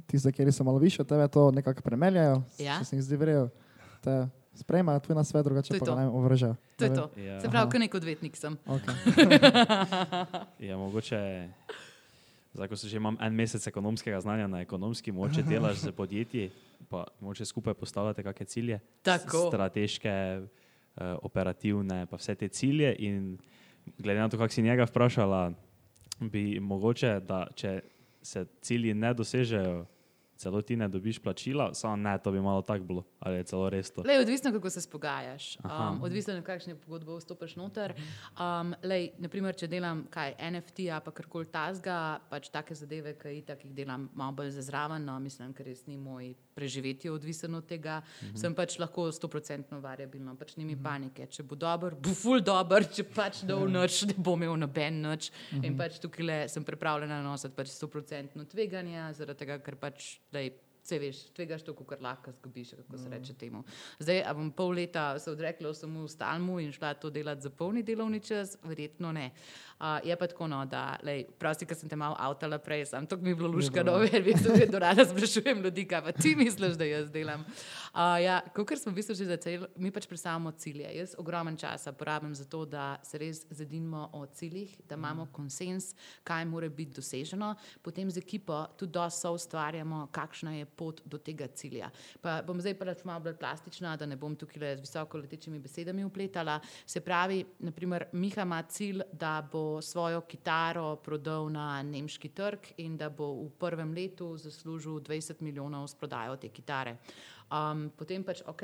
tiste, ki so malo više, tebe to nekako premeljajo, Ja. se jim zdi vrejo. Te sprejmajo tvoj na svet, drugače pa ne ovržejo. To je Ne to. Ja. Se pravi, kot nek odvetnik sem. Okay. Ja, mogoče, zdaj, ko se že imam en mesec ekonomskega znanja na ekonomski, moče delaš z podjetji, pa moče skupaj postavljate kakšne cilje, Tako. strateške, eh, operativne, pa vse te cilje. In glede na to, kako si njega vprašala, bi mogoče, da če se cilji ne dosežejo, celo ti ne dobiš plačila, samo ne, to bi malo tako bilo, ali je celo res to. Lej, odvisno, kako se spogajaš, Aha. um, odvisno, na kakšne pogodbe vstopiš noter. Um, lej, naprimer, če delam kaj NFT, pa karkoli tazga, pač take zadeve, ki jih delam malo bolj za zraven, no, mislim, ker res ni moj preživetje odvisen od tega, mhm. sem pač lahko 100% variabilno, pač ni mi mhm. panike. Če bo dober, bo ful dober, če pač ne bo noč, ne bo imel noben noč. Mhm. In pač tukaj le sem pripravljena nositi pač 100% tveganja, zaradi tega, ker pač da je Vse veš, tvegaš to, kar lahko zgubiš, kako se reče temu. Zdaj, a bom pol leta se odrekla samo v stalmu in šla to delati za polni delovni čas, verjetno ne. Uh, je pa tako, no, da, lej, prosti, ker sem te malo avtala prej, sem to mi je bilo luška, no, ver, veš, da vedno rada sprašujem ljudi, kaj pa ti misliš, da jaz delam. Uh, ja, kot smo v bistvu že začeli, mi pač predstavljamo cilje. Jaz ogromen časa porabim za to, da se res zadinimo o ciljih, da imamo konsens, kaj mora biti doseženo, potem z ekipo tudi dosto ustvarjamo, kakšna je pot do tega cilja. Pa bom zdaj pač malo bolj plastična, da ne bom tukaj z visoko letečimi besedami upletala. Se pravi, naprimer, Miha ima cilj, da bo svojo kitaro prodal na nemški trg in da bo v prvem letu zaslužil 20 milijonov s prodajo te kitare. Um, potem pač, ok,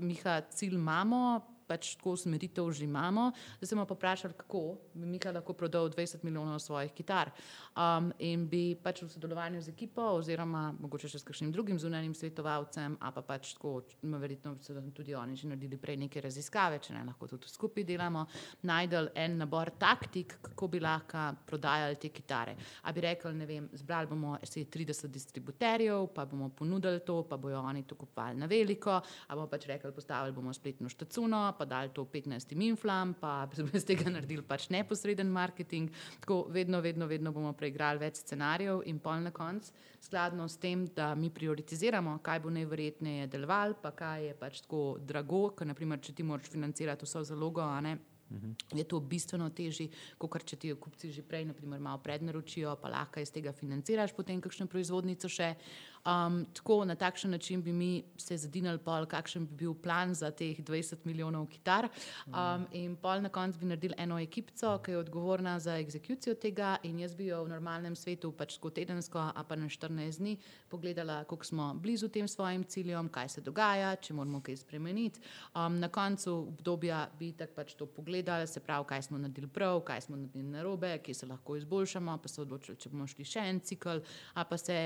Miha, cilj imamo, pač tako usmeritev že imamo. Zdaj se bomo pa vprašali, kako bi Mika lahko prodal 20 milijonov svojih kitar. Um, in bi pač v sodelovanju z ekipo, oziroma mogoče še s kakšnim drugim zunanjim svetovalcem, a pa pač tako, verjetno so tudi oni že naredili prej neke raziskave, če ne lahko tudi skupaj delamo, najdel en nabor taktik, kako bi lahko prodajali te kitare. A bi rekel, ne vem, zbrali bomo 30 distributerjev, pa bomo ponudili to, pa bojo oni to kupovali na veliko, a bomo pač rekli, postavili bomo spletno štacuno, pa dali to 15 inflam, pa iz tega naredili pač neposreden marketing. Tako vedno, vedno, vedno bomo preigrali več scenarijev in pol na koncu, skladno s tem, da mi prioritiziramo, kaj bo najverjetneje deloval, pa kaj je pač tako drago, ker naprimer, če ti moraš financirati vso zalogo, a ne. -hmm. Je to bistveno težje, kot če ti kupci že prej, naprimer, malo prednaročijo, pa lahko iz tega financiraš potem kakšno proizvodnico še. Um, tako na takšen način bi mi se zadinali, pol, kakšen bi bil plan za teh 20 milijonov kitar. Um, in pol na koncu bi naredili eno ekipico, ki je odgovorna za egzekucijo tega, in jaz bi jo v normalnem svetu, pač tako tedensko, a pa na 14 dni, pogledala, koliko smo blizu tem svojim ciljem, kaj se dogaja, če moramo kaj spremeniti. Um, na koncu obdobja bi tako pač to pogledali, se pravi, kaj smo naredili prav, kaj smo naredili narobe, kje se lahko izboljšamo, pa se odločili, če bomo šli še en cikl, a pa se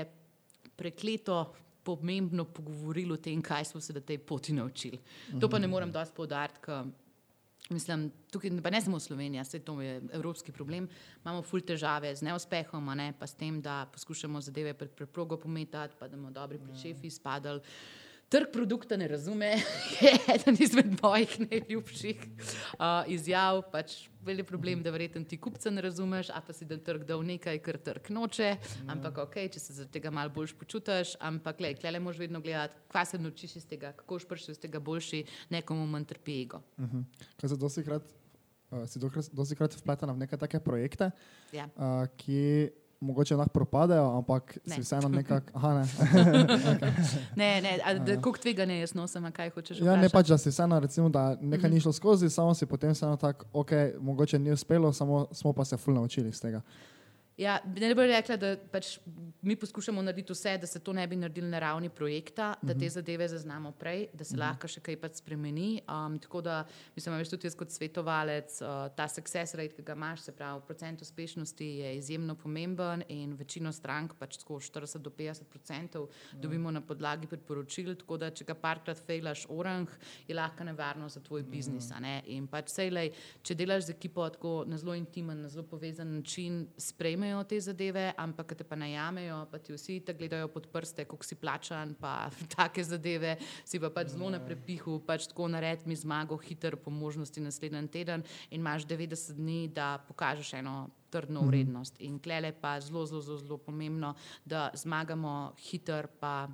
prekleto pomembno pogovorili o tem, kaj smo se na tej poti naučili. To pa ne morem dosti povdariti, ker mislim, tukaj pa ne samo Slovenija, vse to je evropski problem. Imamo ful težave z neuspehom, ne, pa s tem, da poskušamo zadeve pred preprogo pometati, pa da bomo dobri pri šefi spadali. Trg produkta ne razume, je eden izmed mojih najljubših uh, izjav. Pač Velik problem, da verjetno ti kupca ne razumeš, a pa si da trg dal nekaj, kar trg noče. Ampak ok, če se zaradi tega malo bolj počutiš, ampak le, klele moš vedno gledati, kaj se naučiš iz tega, kako šprši iz tega boljši, nekomu manj trpi ego. Uh -huh. Kaj se dosti krat, uh, si dosti krat vpletena v neke take projekte, Ja. uh, ki mogoče lahko propadejo, ampak Ne. si vseeno nekako. Ne. Ne, ne, a da koliko tveganja jaz nosim, kaj hočeš Ja, ne vprašati? pač, da si vseeno, recimo, da nekaj Mhm. ni šlo skozi, samo si potem vseeno tako, ok, mogoče ni uspelo, samo smo pa se ful naučili iz tega. Ja, ne bi rekla, da pač mi poskušamo narediti vse, da se to ne bi naredili na ravni projekta, da te zadeve zaznamo prej, da se lahko še kaj pač spremeni. Um, tako da, mislim, veš tudi jaz kot svetovalec, uh, ta success rate, ki ga imaš, se pravi, procent uspešnosti je izjemno pomemben in večino strank, pač tako 40 do 50 procentov, dobimo na podlagi priporočil, tako da če ga parkrat fejlaš orang, je lahko nevarno za tvoj biznis. a ne. In pač sejlej, če delaš z ekipo tako na zelo intimen, na zelo povezan način, sprejmejo te zadeve, ampak te pa najamejo, pa ti vsi te gledajo pod prste, koliko si plačan, pa take zadeve, si pa pač zelo na prepihu, pač tako nared mi zmago, hiter po možnosti naslednji teden in imaš 90 dni, da pokažeš eno trdno vrednost. In klele pa zelo, zelo, zelo, zelo pomembno, da zmagamo hiter pa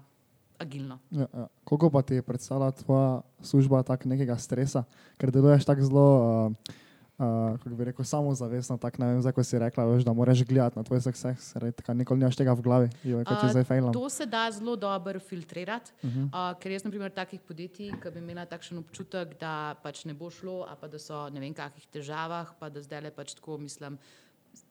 agilno. Ja, ja. Koliko pa ti je predstavlja tvoja služba tak nekega stresa, ker deluješ tako zelo, uh, uh, kako bi rekel, samozavestno, tako ne vem, zdaj ko si rekla, veš, da moraš gledati na tvoj success, reka, nikoli nimaš tega v glavi, jo, kaj ti A, zdaj fejlam. To se da zelo dobro filtrirati, uh. -huh. uh, ker jaz, na primer, takih podjetij, ki bi imela takšen občutek, da pač ne bo šlo, a pa da so ne vem, kakih težavah, pa da zdaj le pač tako mislim.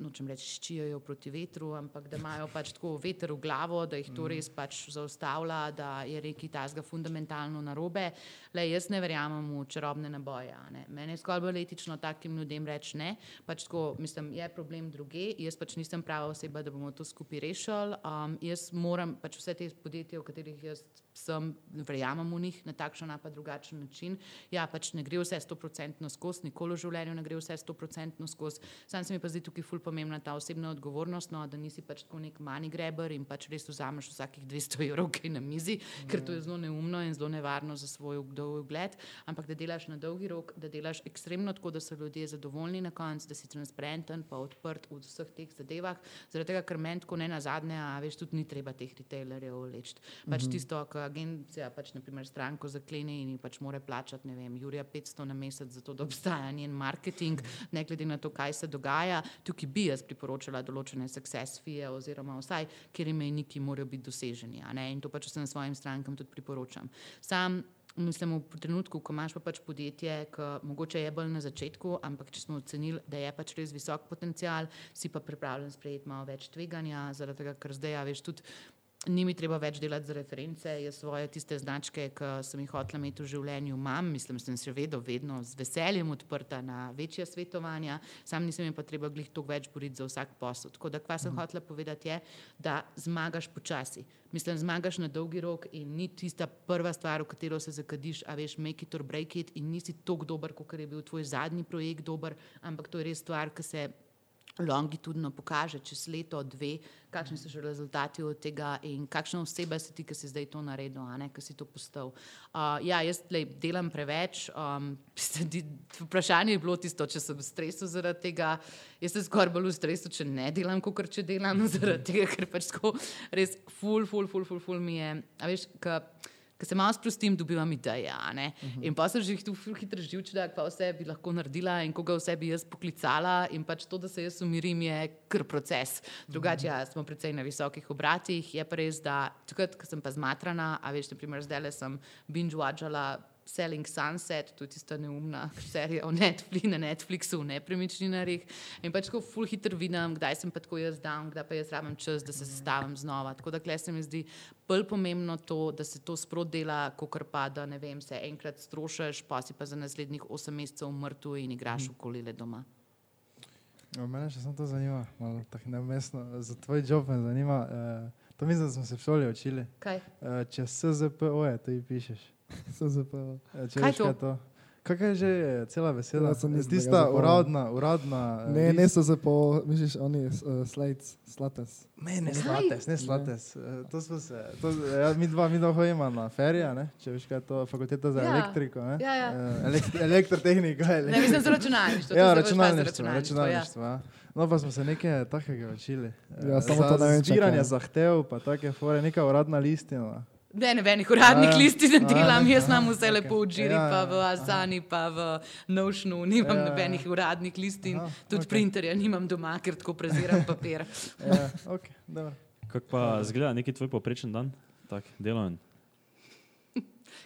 Nočem reči, ščijajo proti vetru, ampak da imajo pač tako veter v glavo, da jih to res pač zaustavlja, da je reki tazga fundamentalno narobe. Le jaz ne verjamem v čarobne naboje. ne. Mene je skoraj bolj etično takim ljudem reči ne. Pač tako, mislim, je problem druge, jaz pač nisem prava oseba, da bomo to skupaj rešili. Um, jaz moram pač vse te podjetja, v katerih jaz sem, verjamem v njih na takšen ali pa drugačen način. Ja, pač ne gre vse stoprocentno skozi, nikoli v življenju ne gre vse stoprocentno skozi. Sam se mi pa zdi tukaj ful pomembna ta osebna odgovornost, no, da nisi pač tako nek money grabber in pač res vzameš vsakih 200 evrov, ki je na mizi, mm. ker to je zelo neumno in zelo nevarno za svoj ugled, ampak da delaš na dolgi rok, da delaš ekstremno tako, da so ljudje zadovoljni na koncu, da si transparenten pa odprt v vseh teh zadevah, zaradi tega, ker meni tako ne na zadnje, a veš, tudi ni treba teh retailerjev leči. Pač mm -hmm. tisto, kar agencija pač, naprimer, stranko zaklene in ji pač mora plačati, ne vem, Jurija 500 na mesec, zato da obstaja njen marketing, ne glede na to, kaj se dogaja. Tukaj bi jaz priporočala določene success fije oziroma vsaj, kjer imejniki morajo biti doseženi. In to pač vsem svojim strankam tudi priporočam. Sam Mislim, v trenutku, ko imaš pa pač podjetje, ki mogoče je bolj na začetku, ampak če smo ocenili, da je pač res visok potencial, si pa pripravljen sprejeti malo več tveganja, zaradi tega, ker zdaj, ja, veš, tudi ni mi treba več delati za reference, jaz svoje tiste značke, ki sem jih hotela imeti v življenju, imam, mislim, sem še vedno, vedno z veseljem odprta na večje svetovanja, sam nisem jim pa treba glih toliko več boriti za vsak posel. Tako da, kva sem hotela povedati, je, da zmagaš počasi. Mislim, zmagaš na dolgi rok in ni tista prva stvar, v katero se zakadiš, a veš, make it or break it in nisi tako dober, kot je bil tvoj zadnji projekt dober, ampak to je res stvar, ki se longitudno pokaže čez leto, dve, kakšni so že rezultati od tega in kakšna oseba si ti, ki si zdaj to naredil, a ne, ki si to postal. Uh, ja, jaz lej, delam preveč. Um, vprašanje je bilo tisto, če sem v stresu zaradi tega. Jaz sem skoraj bolj v stresu, če ne delam, kot če delam, zaradi tega, ker pač tako res ful, ful, ful, ful, ful mi je. A veš, ka, Ko se malo sprostim, dobivam ideje. Uh -huh. In pa sem že tu hitro živčila, pa vse bi lahko naredila in koga vse bi jaz poklicala. In pač to, da se jaz umirim, je kar proces. Drugače, ja, smo precej na visokih obratih. Je pa res, da takrat, ko sem pa zmatrana, a veš, naprimer, zdaj le sem binge-watchala Selling Sunset, tudi tista neumna serija o Netflixu, na Netflixu, v nepremičninarjih. In pač tako full hitro vidim, kdaj sem pa tako jaz dan, kdaj pa jaz rabim čas, da se sestavim znova. Tako da kle se mi zdi bolj pomembno to, da se to sprot dela, kot pa da ne vem, se enkrat strošiš, pa si pa za naslednjih osem mesecev mrtev in igraš v kolile doma. Ja, Mene še samo to zanima, malo tako neumestno. Za tvoj job me zanima. Uh, to mislim, da smo se v šoli učili. Kaj? Uh, če SZPO je, to ji pišeš. SZP. Eh, če Kaj veš, to? kaj je to? Že cela beseda? Ja, sem Tista uradna, uradna. eh, Ne, ne list- SZP, misliš, oni uh, slides, slates. Ne, ne slates, ne slates. Eh, To smo se, to, ja, mi dva, mi dva hodimo na ferija, ne? če veš kaj je to, fakulteta za Ja. elektriko, ne? Ja, ja. Elekt, elektrotehnika. Ne, elektrika. mislim za računalništvo. Ja, to se pač računalništvo, računalništvo. Ja. No, pa smo se nekaj takega učili. Ja, samo za to ne vem, Zbiranje čakaj. zahtev, pa take fore, neka uradna listina. Ne, ne, venih uradnih A ja. listin ne A, delam, jaz imam vse okej. lepo v Džiri, Ja, pa ja, v Asani, pa v Notionu, nimam Ja, ja. nobenih uradnih listin, Aha, tudi okej. printerja nimam doma, ker tako preziram papir. Ja, ok, dobro. Kako pa zgleda neki tvoj poprečen dan, tak deloven?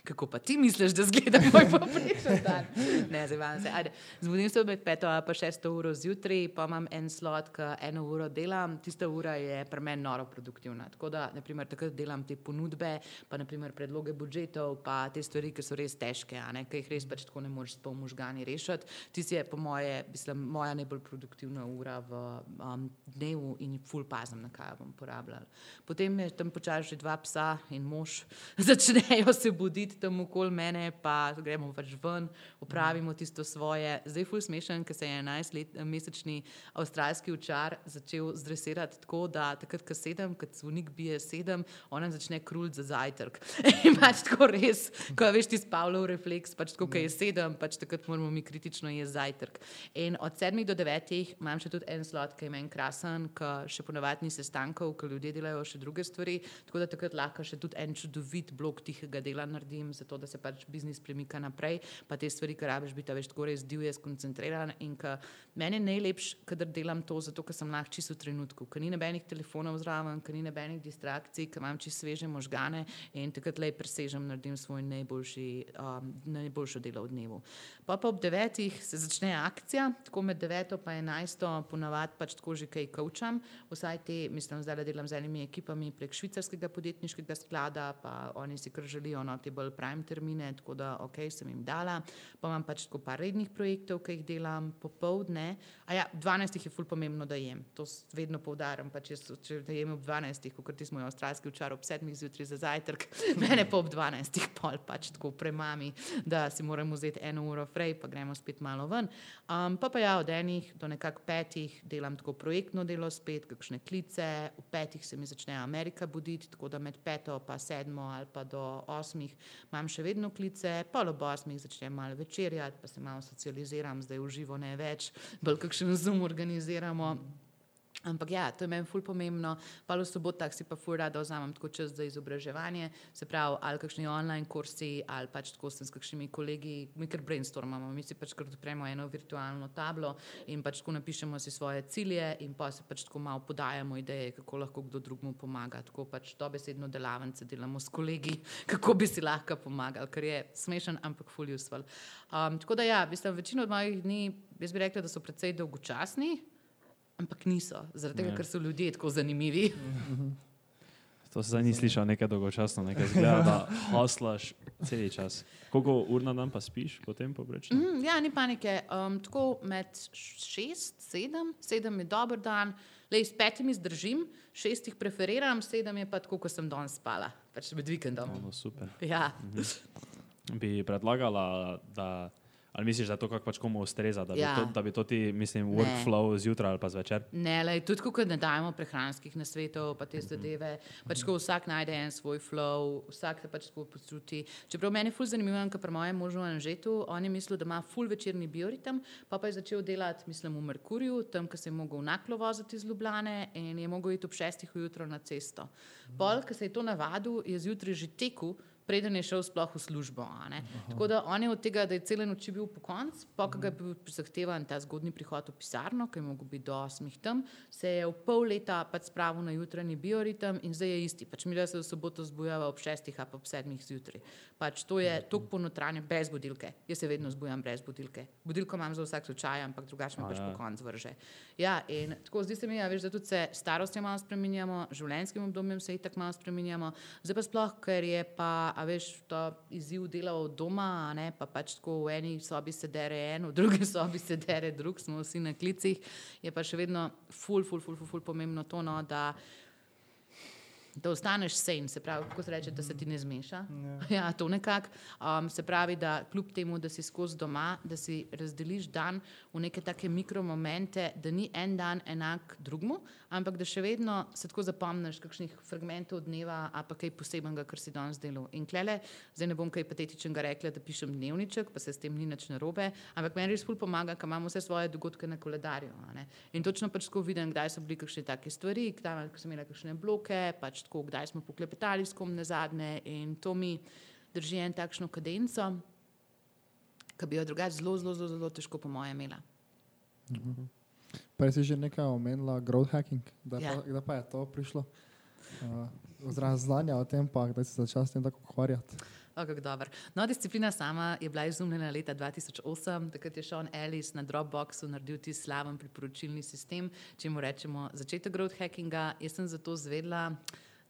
Kako pa ti misliš, da zgleda moj poprečen dan? Ne, zdaj vam se. Ajde. Zbudim se med peto ali pa šesto uro zjutraj, pa imam en slot, ki eno uro delam. Tista ura je pri meni noro produktivna. Tako da, naprimer, takrat delam te ponudbe, pa naprimer predloge budžetov, pa te stvari, ki so res težke, ki jih res pač tako ne moreš s pol možgani rešiti. Tisti je po moje, mislim, moja najbolj produktivna ura v um, dnevu in ful pazem, na kaj bom porabljala. Potem je tam počasi že dva psa in mož začnejo se buditi tam okoli mene, pa gremo pač ven, opravimo tisto svoje. Zdaj ful smešen, ker se je 11-mesečni avstralski učar začel zdresirati tako, da takrat, ko sedem, kot zvonik bije sedem, ona začne kruliti za zajtrk. In pač tako res, ko veš ti spavljav refleks, pač tako, ko je sedem, pač takrat moramo mi kritično jesti zajtrk. In od sedmih do devetih imam še tudi en slot, ki je meni krasen, ki še ponavadi ni sestankov, ker ljudje delajo še druge stvari, tako da takrat lahko še tudi en čudovit blok tihega dela naredim. Naredim, zato da se pač biznis premika naprej, pa te stvari, ki rabiš biti, a veš, tako res divje, skoncentriran. In ka, meni je najlepše, kadar delam to, zato ker sem lahko čisto v trenutku, ker ni nobenih telefonov zraven, ker ni nobenih distrakcij, ker imam čisto sveže možgane in takrat le presežem, naredim svoj najboljši, um, najboljšo delo v dnevu. Pa pa ob devetih se začne akcija, tako med deveto in enajsto, ponavadi pač tako že kaj kaučam. Vsaj te, mislim, zdaj delam z enimi ekipami prek švicarskega podjetniškega sklada, pa oni si kar želijo no, te bolj prime termine, tako da ok, sem jim dala. Pa imam pač tako par rednih projektov, ki jih delam popovdne. A ja, 12 je ful pomembno, da jem. To vedno poudarjam, pač jaz, če da jem ob 12, kot ti smo avstralski včar ob 7 zjutraj za zajtrk, mene pa ob 12, pol pač tako premami, da si moram vzeti eno uro prej, pa gremo spet malo ven. Um, pa pa ja, od enih do nekako petih delam tako projektno delo spet, kakšne klice, v petih se mi začne Amerika buditi, tako da med peto pa sedmo ali pa do osmih imam še vedno klice, pol ob osmih začnem malo večerjati, pa se malo socializiram, zdaj v živo ne več, bolj kakšen zoom organiziramo. Ampak ja, to je meni ful pomembno. Pa v sobotah si pa ful rada vzamem tako čas za izobraževanje, se pravi, ali kakšni online kursi, ali pač tako sem s kakšnimi kolegi, mi kar brainstormamo, mi si pač kar odpremo eno virtualno tablo in pač tako napišemo si svoje cilje in pa se pač tako malo podajamo ideje, kako lahko kdo drugmu pomaga. Tako pač dobesedno delavnice delamo s kolegi, kako bi si lahko pomagali, kar je smešen, ampak ful useful. Um, tako da ja, mislim, večino od mojih dni, jaz bi rekla, da so precej dolgočasni. Ampak niso, zaradi tega, Ja. ker so ljudje tako zanimivi. To se zdaj ni slišal nekaj dolgočasno, nekaj zgleda, da haslaš cel čas. Koliko ur na dan pa spiš potem poprečno? Mm, ja, ni panike. Um, tako med šest, sedem, sedem je dober dan, le s petimi zdržim, šest jih preferiram, sedem je pa tako, kot sem danes spala, pač med vikendom. No, super. Ja. Bi predlagala, da. Ali misliš, da to kako pač komu ustreza, da, bi Ja. to, da bi to ti, mislim, Ne. workflow zjutraj ali pa zvečer? Ne, le, tudi ko ne dajemo prehranskih nasvetov, pa te zadeve, pač ko vsak najde en svoj flow, vsak se pač tako počuti. Čeprav meni je ful zanimivo, ker pri mojem možu Anžetu, on je mislil, da ima ful večerni bioritem, pa pa je začel delati, mislim, v Merkurju, tam, ko se je mogel naklo voziti iz Ljubljane in je mogel iti ob šestih ujutro na cesto. Pol, ko se je to navadil, je zjutraj že tekel. Preden je šel sploh v službo. Tako da on je od tega, da je cele noči bil po koncu, pa ko ga je bil zahtevan ta zgodni prihod v pisarno, ki je mogel biti do osmih tam, se je v pol leta pač spravil na jutranji bioritem in zdaj je isti. Pač mi da se v soboto zbujava ob šestih, a pa ob sedmih zjutraj. Pač to je tok ponotranje brez budilke. Jaz se vedno zbujam brez budilke. Budilko imam za vsak slučaj, ampak drugače me pač ja. po koncu vrže. Ja, in tako zdi se mi, a veš, da tudi se starostjo malo spremenjamo, življenjskim obdobjem se itak malo spremenjamo. Zdaj pa sploh, ker je pa, a veš, to izziv dela od doma, ne, pa pač tako v eni sobi se dere en, v drugi sobi se dere drug, smo vsi na klicih, je pa še vedno ful, ful, ful, ful, ful pomembno to, no, da da ostaneš sen, se pravi, kako se reče, da se ti ne zmeša. Ja, to nekako. Um, se pravi, da kljub temu, da si skozi doma, da si razdeliš dan v neke take mikromomente, da ni en dan enak drugmu, ampak da še vedno se tako zapomniš kakšnih fragmentov dneva, a pa kaj posebenega, kar si danes delal. In klele, zdaj ne bom kaj patetičnega rekla, da pišem dnevniček, pa se s tem ni nič narobe, ampak meni res ful pomaga, ker imam vse svoje dogodke na koledarju. In točno pač tako vidim, kdaj so bili kakšne take stvari, kdaj ko sem imela kakšne bloke, pač tako, kdaj smo poklepetali s kom na zadnje in to mi drži en takšno kadenco, ki bi jo drugače zelo, zelo, zelo, težko po mojem imela. Prej si že nekaj omenila, growth hacking, kdaj, Ja. pa, pa je to prišlo? Uh, Oziroma znanja o tem, pa kdaj si začela s tem tako ukvarjati. O, kako dober. No, disciplina sama je bila izumljena leta 2008, takrat je Sean Ellis na Dropboxu naredil ti slaven priporočilni sistem, če mu rečemo začetek growth hackinga. Jaz sem zato zvedla.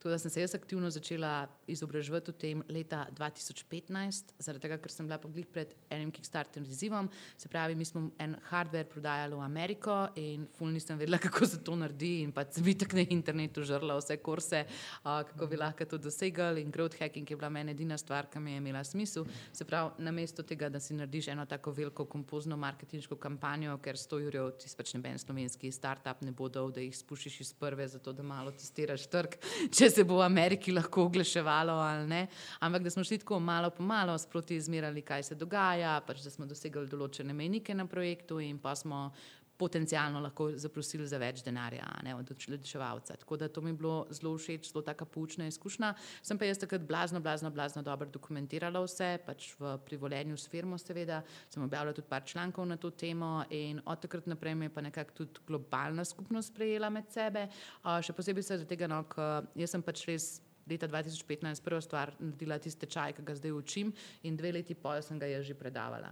Tako da sem se jaz aktivno začela izobraževati o tem leta 2015, zaradi tega, ker sem bila poglih pred enim Kickstarter izzivom. Se pravi, mi smo en hardware prodajali v Ameriko in ful nisem vedela, kako se to naredi in pa sem vitek na internetu žrla vse kurse, kako bi lahko to dosegli in growth hacking je bila meni edina stvar, ki mi je imela smisel. Se pravi, namesto tega, da si narediš eno tako veliko kompozno marketinško kampanjo, ker 100 jurjev ti pač neben slovenski startup ne bo dal, da jih spušiš iz prve, zato da malo testiraš trg, če se bo v Ameriki lahko oglaševalo ali ne. Ampak da smo šli tako malo po malo sproti izmerali, kaj se dogaja, pač da smo dosegli določene mejnike na projektu in pa smo potencialno lahko zaprosili za več denarja ne, od odškodovanca. Tako da to mi je bilo zelo všeč, zelo taka poučna izkušnja. Sem pa jaz takrat blazno, blazno, blazno dobro dokumentirala vse, pač v privoljenju s firmo, seveda. Sem objavila tudi par člankov na to temo in od takrat naprej me je pa nekako tudi globalna skupnost sprejela med sebe. Uh, še posebej se tega, no, ker jaz sem pač res. Leta 2015 prva stvar naredila tiste čaj, ki ga zdaj učim, in dve leti pol sem ga že predavala.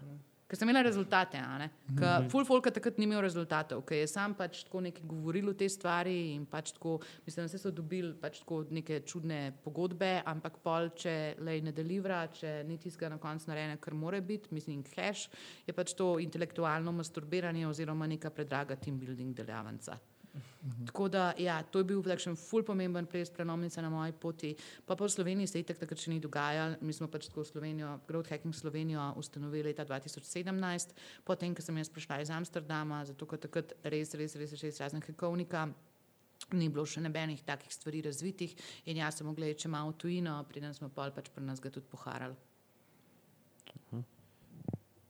Ker sem imela rezultate, ker full folk takrat ni imel rezultatov, ker je sam pač tako nekaj govoril o tej stvari in pač tako, mislim, da so dobili pač tako neke čudne pogodbe, ampak pol, če le ne delivra, če ni tiska na koncu narejene, kar more biti, mislim, cash, je pač to intelektualno masturbiranje oziroma neka predraga team building delavnica. Mhm. Tako da, ja, to je bil takšen ful pomemben ples prenomnica na moji poti. Pa v Sloveniji se itak takrat še ni dogajalo. Mi smo pač tako Slovenijo, Growth Hacking Slovenijo ustanovili leta 2017, potem, ko sem jaz prišla iz Amsterdama, zato ker takrat res, res, res, res razen hekovnika. Ni bilo še nobenih takih stvari razvitih, in jaz sem mogla iti malo tujino, preden smo pa pač pri nas ga tudi poharali.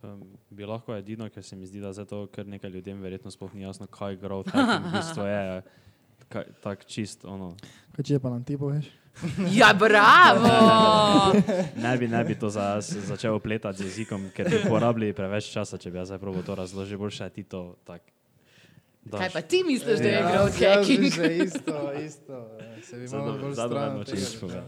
Um, bi lahko edino, ker se mi zdi, da zato, ker nekaj ljudem verjetno sploh ni jasno, kaj growth hacking v bistvu je. Tako čist. Ono. Kaj če pa nam ti poveš? Ja, bravo! ne, bi, ne bi to za, začel opletati z jezikom, ker bi porabili preveč časa, če bi jaz zapravo to razložil, boljše ti to tak. Daš. Kaj pa ti misliš, da je ja, growth hacking? Ja, isto, isto. Se bi malo bolj zadovoljno, če bi povedal.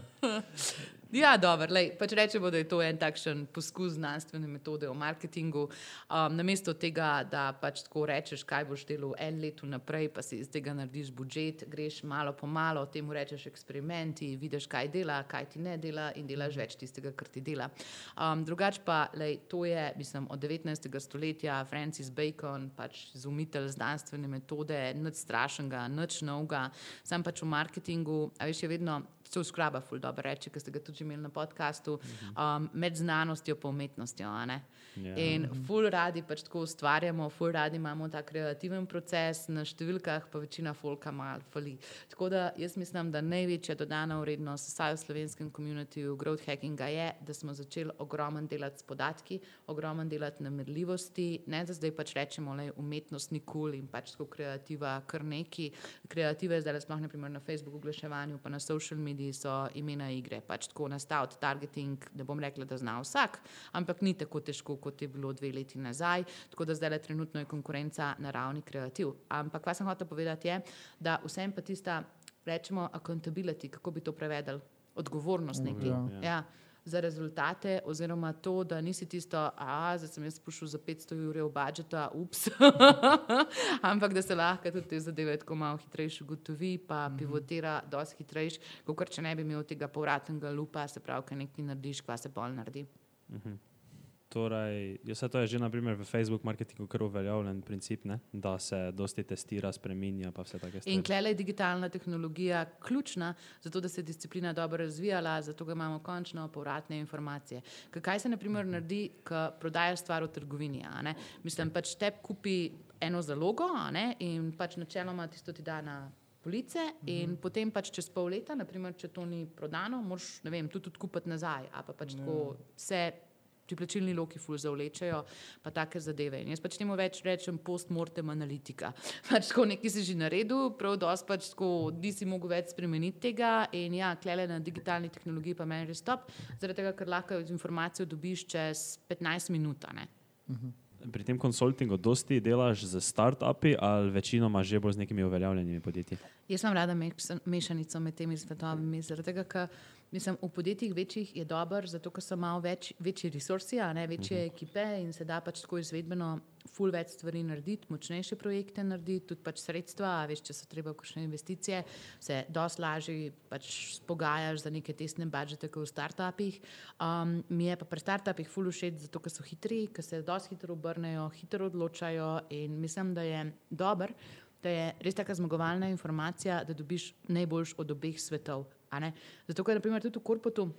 Ja, dobro. Pač rečemo, da je to en takšen poskus znanstvene metode v marketingu. Um, namesto tega, da pač tako rečeš, kaj boš delal en let vnaprej, pa si iz tega narediš budžet, greš malo po malo, temu rečeš eksperimenti, vidiš, kaj dela, kaj ti ne dela in delaš več tistega, kar ti dela. Um, drugač pa, lej, to je, mislim, od 19. stoletja Francis Bacon, pač izumitelj znanstvene metode, nič strašnega, nič novega, sam pač v marketingu, a veš, je vedno se usklaba, ful dobro reče, ki ste ga tudi imeli na podkastu, um, med znanostjo in umetnostjo. Ja. In ful radi pač tako ustvarjamo, ful radi imamo ta kreativen proces, na številkah pa večina folka mal fali. Tako da jaz mislim, da največja dodana vrednost vsaj v slovenskem komunitiju growth hackinga je, da smo začeli ogromen delati s podatki, ogromen delati na merljivosti, ne da zdaj pač rečemo, je umetnost nikul in pač tako kreativa kar neki. Kreative zdaj sploh ne primer na Facebooku, oglaševanju, pa na social medijih mediji so imena igre. Pač tako nastaviti targeting, da bom rekla, da zna vsak, ampak ni tako težko, kot je bilo dve leti nazaj. Tako da zdaj le trenutno je konkurenca na ravni kreativ. Ampak kaj sem hotel povedati je, da vsem pa tista, rečemo, accountability, kako bi to prevedel, odgovornost nekaj. Ja. Ja za rezultate, oziroma to, da nisi tisto, a zdaj sem jaz spuščal za 500 ur v budžeta, ups, ampak da se lahko tudi te zadeve tako malo hitrejše ugotovi, pa mhm. pivotira dosti hitrejše, kot če ne bi imel tega povratnega lupa, se pravi, kaj nekaj narediš, kva se pol naredi. Mhm. Torej, jaz se to je že naprimer, v Facebook marketingu kar uveljavljen princip, ne? da se dosti testira, spremenja. In klele je digitalna tehnologija ključna, zato da se je disciplina dobro razvijala, zato imamo končno povratne informacije. Kaj se naprimer naredi, ko prodajaš stvar v trgovini? Mislim, pač te kupi eno zalogo in pač načeloma tisto ti da na. Police in uh -huh. potem, pač čez pol leta, naprimer, če to ni prodano, moraš tudi, tudi kupiti nazaj. Pa pač no. tako se ti plačilni loki ful zavlečejo, pa take zadeve. In jaz pač temu več rečem postmortem analitika. Pač tako nekaj si že naredil, prav dosti pač tako nisi mogel več spremeniti tega in ja, klele na digitalni tehnologiji pa meni res stop, zaradi tega, ker lahko informacijo dobiš čez 15 minut. Mhm. Pri tem konsultingu dosti delaš z start-upi ali večinoma že bolj z nekimi uveljavljenimi podjetji? Jaz sem rada mešanico med temi svetovimi, zaradi tega, ker Mislim, v podjetjih večjih je dober, zato ker so malo več, večji resursi, a ne večje uh mhm. -huh. ekipe in se da pač tako izvedbeno ful več stvari narediti, močnejše projekte narediti, tudi pač sredstva, veš, če so treba kakšne investicije, se dosti lažje pač spogajaš za neke tesne budžete, kot v startupih. Um, mi je pa pri startupih ful všeč, zato ker so hitri, ker se dosti hitro obrnejo, hitro odločajo in mislim, da je dober. Da je res tako zmagovalna informacija, da dobiš najboljš od obeh svetov. Zato, ker naprimer, tudi v korputu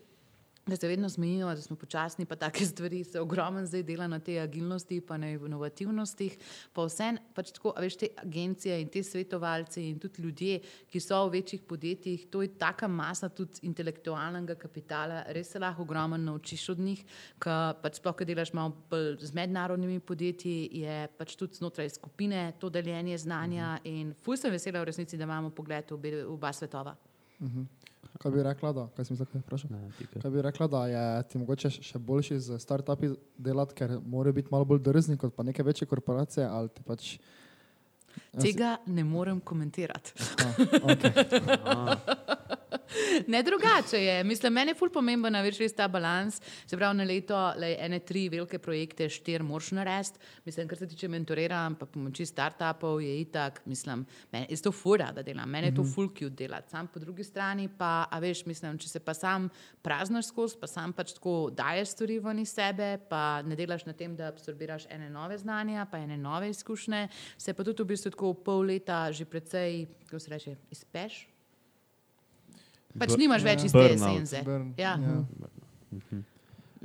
da se vedno smejijo, da smo počasni, pa take stvari se ogromno zdaj dela na te agilnosti, pa na inovativnostih. Pa vse, pač tako, veš, te agencije in te svetovalci in tudi ljudje, ki so v večjih podjetjih, to je taka masa tudi intelektualnega kapitala, res se lahko ogromno naučiš od njih, ker pač sploh, ker delaš malo bolj z mednarodnimi podjetji, je pač tudi znotraj skupine to deljenje znanja in fuj sem vesela v resnici, da imamo pogled v oba svetova. Kaj bi rekla, da, kaj sem zdaj vprašal? Ne, ti kar. Kaj bi rekla, da je ti mogoče še boljši z startupi delati, ker morajo biti malo bolj drzni kot pa neke večje korporacije ali ti pač. Tega ne morem komentirati. A, okay. Ne drugače je. Mislim, meni je ful pomemben, da veš res ta balans. Se pravi, na leto le ene tri velike projekte, štiri moraš narediti. Mislim, kar se tiče mentoriranja, pa pomoči startupov, je itak, mislim, meni je to fura, da delam, meni je to ful cute delati. Sam po drugi strani pa, a veš, mislim, če se pa sam praznaš skozi, pa sam pač tako daješ stvari ven iz sebe, pa ne delaš na tem, da absorbiraš ene nove znanja, pa ene nove izkušnje, se pa tudi v bistvu tako pol leta že precej, kako se reče, izpeš. Pač nimaš več Ja. iz te esenze. Burn, Ja.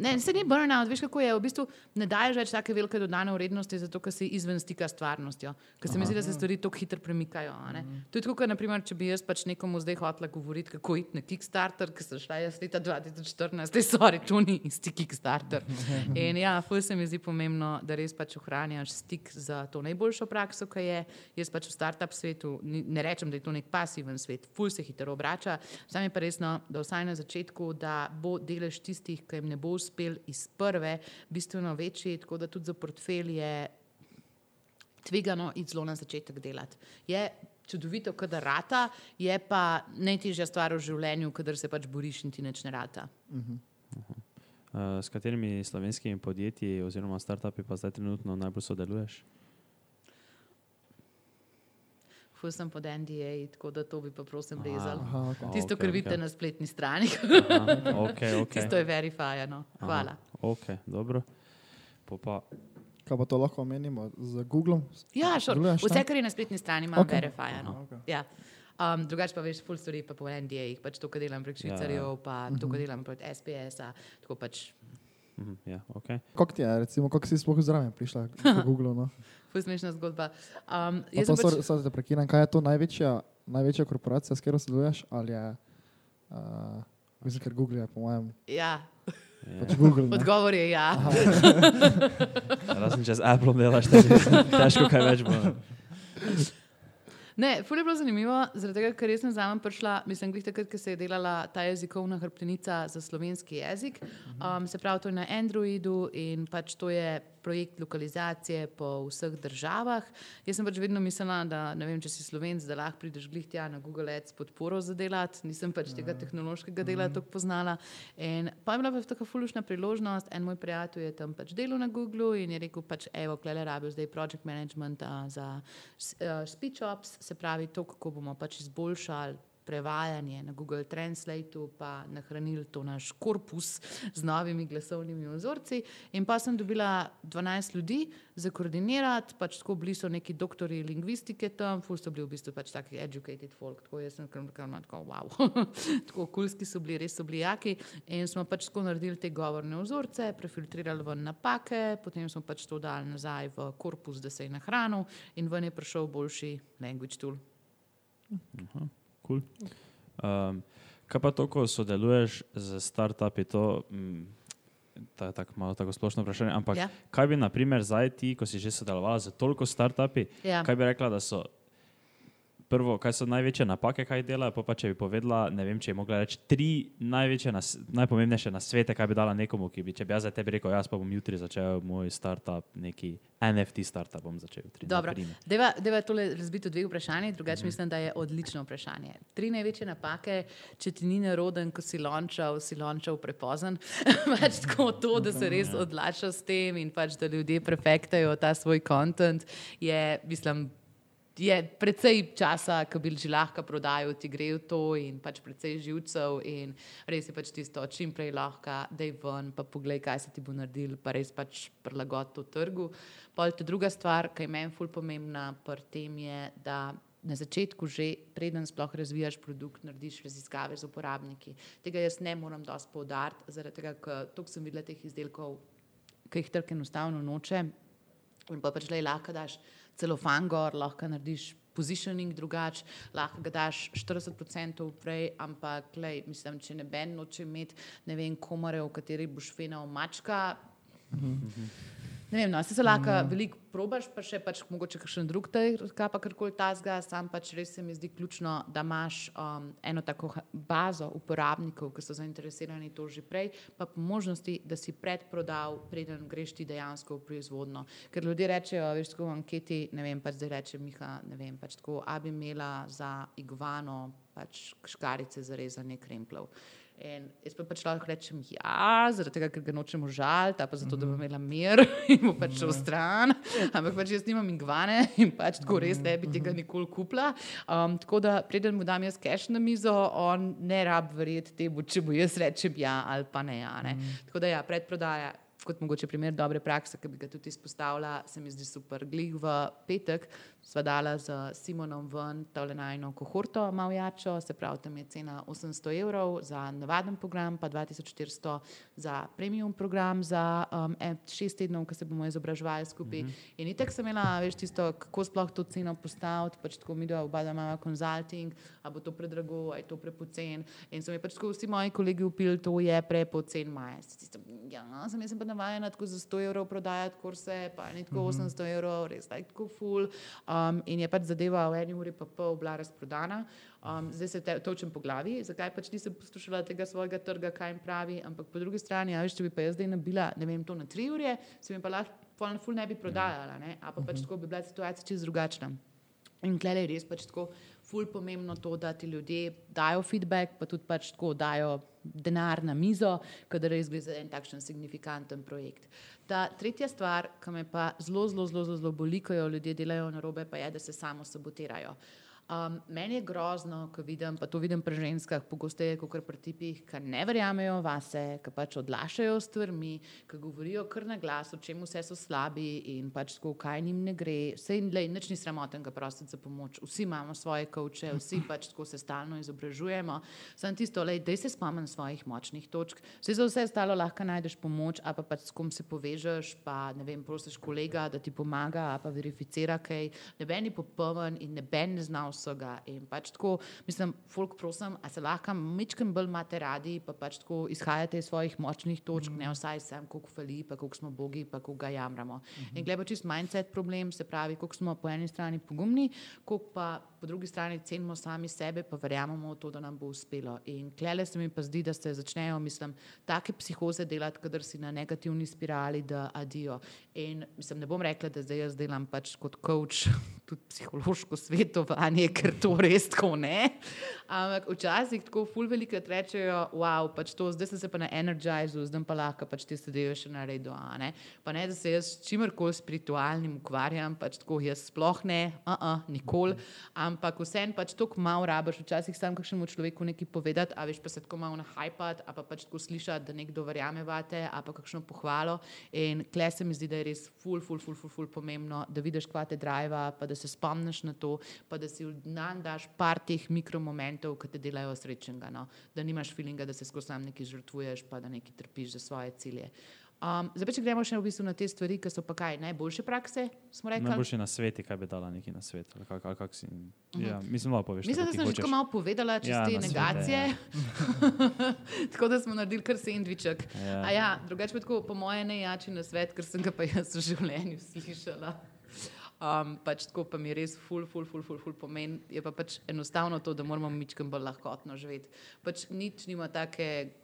Ne, se ni burnout, veš kako je. V bistvu ne daješ več take velike dodane vrednosti, zato ker si izven stika s stvarnostjo. Ker se mi zdi, da se stvari tako hitro premikajo. a ne. To je tako, naprimer, če bi jaz pač nekomu zdaj hotela govoriti, kako iti na Kickstarter, ki sem šla jaz leta 2014, te sorry, to ni isti Kickstarter. In ja, ful se mi zdi pomembno, da res pač ohranjaš stik za to najboljšo prakso, ki je. Jaz pač v startup svetu ne rečem, da je to nek pasiven svet, ful se hitro obrača. Sam je pa resno, da vsaj na začetku, da bo delež tistih, ki jim ne bo uspel iz prve, bistveno večji, tako da tudi za portfelj je tvegano iti zelo na začetek delati. Je čudovito, kadar rata, je pa najtežja stvar v življenju, kadar se pač boriš in ti nič ne rata. Uh, s katerimi slovenskimi podjetji oziroma startupi pa zdaj trenutno najbolj sodeluješ? Ful sem pod NDA, tako da to bi pa prosim rezal. Aha, okay. Tisto, okej, kar vidite okej. na spletni strani, Aha, okay, okay. tisto je verifajano. Hvala. Ok, dobro. Po pa, Kaj pa to lahko omenimo z Googlom? Ja. Deluješ Vse, kar je na spletni strani, ima Okej. okay. verifajano. Okej. Ja. Um, drugače pa veš, full stvari pa po NDA-jih, pač to, kar delam prek Ja, ja. švicarjev, pa to, kar delam prek SPS-a, tako pač. Mhm, ja, okay. Kako ti je, recimo, kako si sploh zraven prišla k Googlu? No? Ful smešna zgodba. Um, Pa jaz to, sem pač... sorry, te prekinem, kaj je to največja, največja korporacija, s katero sodeluješ? Ali je, uh, mislim, ker Google je, po mojem, ja, pač Google. Ne? odgovor je ja. Razen če z Apple delaš, težko kaj več bo. Ne, ful je bilo zanimivo, zaradi tega, ker res sem za mano prišla, mislim, glih takrat, ko se je delala ta jezikovna hrbtenica za slovenski jezik. Um, se pravi, to je na Androidu in pač to je projekt lokalizacije po vseh državah. Jaz sem pač vedno mislila, da ne vem, če si slovenc, da lahko prideš glih tja na Google Ads podporo za delati, nisem pač tega tehnološkega dela tako poznala. In pa je bila pa taka fulušna priložnost, en moj prijatelj je tam pač delal na Googlu in je rekel, pač evo, klele rabijo zdaj project management a, za a, speech ops, se pravi to, kako bomo pač izboljšali prevajanje na Google Translate, pa nahranili to naš korpus z novimi glasovnimi vzorci. In pa sem dobila 12 ljudi za koordinirati, pač tako bili so neki doktori lingvistike tam, ful so bili v bistvu pač taki educated folk, tako jaz sem kar malo tako wow. tako okoljski so bili, res so bili jaki. In smo pač tako naredili te govorne vzorce, prefiltrirali ven napake, potem smo pač to dali nazaj v korpus, da se je nahranil in ven je prišel boljši language tool. Cool. Um, kaj pa to, ko sodeluješ z startupi, to mm, ta, tak, malo tako splošno vprašanje, ampak Ja. kaj bi, na primer, zdaj ti, ko si že sodelovala z toliko startupi, Ja. kaj bi rekla, da so prvo, kaj so največje napake, kaj delajo, pa, pa če bi povedala, ne vem, če je mogla reči tri največje, nas, najpomembnejše na svete, kaj bi dala nekomu, ki bi, če bi jaz za tebi rekel, jaz pa bom jutri začel moj startup, neki NFT startup bom začel jutri. na Dobro, primer. deva, deva tole razbiti v dve vprašanje, drugače mislim, da je odlično vprašanje. Tri največje napake, če ti ni neroden, ko si lončal, si lončal prepozen. pač tako to, da se res odlača s tem in pač da ljudje prefektajo ta svoj kontent, je, mislim, je precej časa, ki bi že lahko prodajal, ti gre v to in pač precej živcev in res je pač tisto, čim prej lahko, da je ven, pa poglej, kaj se ti bo naredil, pa res pač prilagodi to trgu. Pol ta druga stvar, ki je meni ful pomembna pri tem, je, da na začetku, že preden sploh razvijaš produkt, narediš raziskave z uporabniki. Tega jaz ne moram dosti poudariti, zaradi tega, ker toliko sem videla teh izdelkov, ki jih trg enostavno noče. In pa pač le lahko daš celo fangor, lahko narediš positioning drugače, lahko ga daš 40% prej, ampak lej, mislim, če ne ben noče imeti ne vem komore, v kateri boš fenal mačka. Ne vem, no, se lahko mm. veliko probaš, pa še pač mogoče kakšen drug trg, pa karkoli tasga, sam pač res se mi zdi ključno, da imaš um, eno tako bazo uporabnikov, ki so zainteresirani to že prej, pa po možnosti, da si predprodal, preden greš ti dejansko v proizvodno. Ker ljudje rečejo, veš, tako v anketi, ne vem, pač zdaj reče Miha, ne vem, pač tako, a bi imela za igvano pač škarice za rezanje kremplov. In jaz pa pač lahko rečem, ja, zaradi tega, ker ga nočem užaliti, ali pa zato, da bom imela mir in bo pač šel stran. Ampak pač jaz nimam ingvane in pač tako res ne bi tega nikoli kupila. Um, tako da, preden mu dam jaz cash na mizo, on ne rab verjeti temu, če bo jaz rečem ja ali pa ne. Ja, ne. Tako da ja, predprodaja. Kot mogoče primer dobre prakse, ki bi ga tudi izpostavila, se mi zdi super. Glih v petek sva dala z Simonom ven tole najno kohorto Mavjačo, se pravi, tam je cena 800 evrov za navaden program, pa 2400 za premium program za um, šest tednov, ko se bomo izobraževali skupaj. Mm -hmm. In itek sem imela, veš, tisto, kako sploh to ceno postaviti, pač tako mi dva oba da imamo konzulting, a bo to predrago, a je to prepocen. In so mi pač tako vsi moji kolegi upili, to je prepocen maja. Ja, sem jaz pa navajena tako za 100 evrov prodajati kurse, pa ni tako 800 evrov, res tak, tako full. Um, in je pač zadeva v eni uri pa pol bila razprodana. Um, zdaj se te, točem po glavi, zakaj pač nisem poslušala tega svojega trga, kaj jim pravi, ampak po drugi strani, a veš, če bi pa jaz zdaj nabila, ne vem, to na tri ure, se mi pa lahko pol na full ne bi prodajala, ne? a pa pač tako bi bila situacija čisto drugačna. In klej je res pač tako ful pomembno to, da ti ljudje dajo feedback, pa tudi pač tako dajo denar na mizo, kadar gre za en takšen signifikanten projekt. Ta tretja stvar, ki me pa zelo, zelo, zelo, zelo, boli, ko jo ljudje delajo narobe, pa je, da se samo sabotirajo. Um, meni je grozno, ko vidim, pa to vidim pri ženskah, pogosteje kot pri tipih, ki ne verjamejo vase, ki pač odlašajo s stvarmi, ki govorijo kar na glas, o čem vse so slabi in pač tako, kaj njim ne gre. Vse in le, nič ni sramotenega prositi za pomoč. Vsi imamo svoje kavče, vsi pač tako se stalno izobražujemo. Sam tisto, le, dej se spomni svojih močnih točk. Vse za vse ostalo lahko najdeš pomoč, a pa pač s kom se povežeš, pa ne vem, prosiš kolega, da ti pomaga, a pa verificira kaj. Neben je popoln in neben ne zna vsega. In pač tako, mislim, folk prosim, a se lahko mičkem bolj imate radi, pa pač tako izhajate iz svojih močnih točk, mm. ne vsaj sem, koliko fali, pa koliko smo bogi, pa koliko ga jamramo. Mm -hmm. In gleda čist mindset problem, se pravi, koliko smo po eni strani pogumni, koliko pa po drugi strani cenimo sami sebe, pa verjamemo v to, da nam bo uspelo. In klele se mi pa zdi, da se začnejo, mislim, take psihoze delati, kadar si na negativni spirali, da adijo. In mislim, ne bom rekla, da zdaj jaz delam pač kot coach, tudi psihološko svetovanje, ker to res tako ne. Ampak včasih tako ful velikrat rečejo, wow, pač to, zdaj sem se pa na energizu, zdaj pa lahko pač te zadeve še naredim. a Ne? Pa ne, da se jaz s čimerkoli spiritualnim ukvarjam, pač tako jaz sploh ne, uh -uh, nikoli, ampak vsem pač tako malo rabiš, včasih sam kakšnemu človeku nekaj povedati, a veš pa se tako malo nahajpati, a pa pač tako slišati, da nekdo verjame vate, a pa kakšno pohvalo. In kle se mi zdi, da je res ful, ful, ful, ful, ful pomembno, da vidiš, kva te driva, pa da se spomniš na to, pa da si v dan daš par teh mikromomentov, ki te delajo srečnega. No? Da nimaš feelinga, da se skozi sam nekaj žrtvuješ, pa da nekaj trpiš za svoje cilje. Um, zdaj, pa, če gremo še v bistvu na te stvari, ki so pa kaj najboljše prakse. Najboljši na svetu, kaj bi dala neki na svet. Kak, kak, kak si, ja, mislim, da poveš. Mislim, da sem že malo povedala, čez Ja, te na svete, negacije. tako da smo naredili kar sendviček. Ja. A ja, drugače pa tako, po mojem, najjači na svet, ker sem ga pa jaz v življenju slišala. Um, pač tako pa mi res ful, ful, ful, ful, ful pomen. Je pa pač enostavno to, da moramo mičkem bolj lahkotno živeti. Pač nič nima take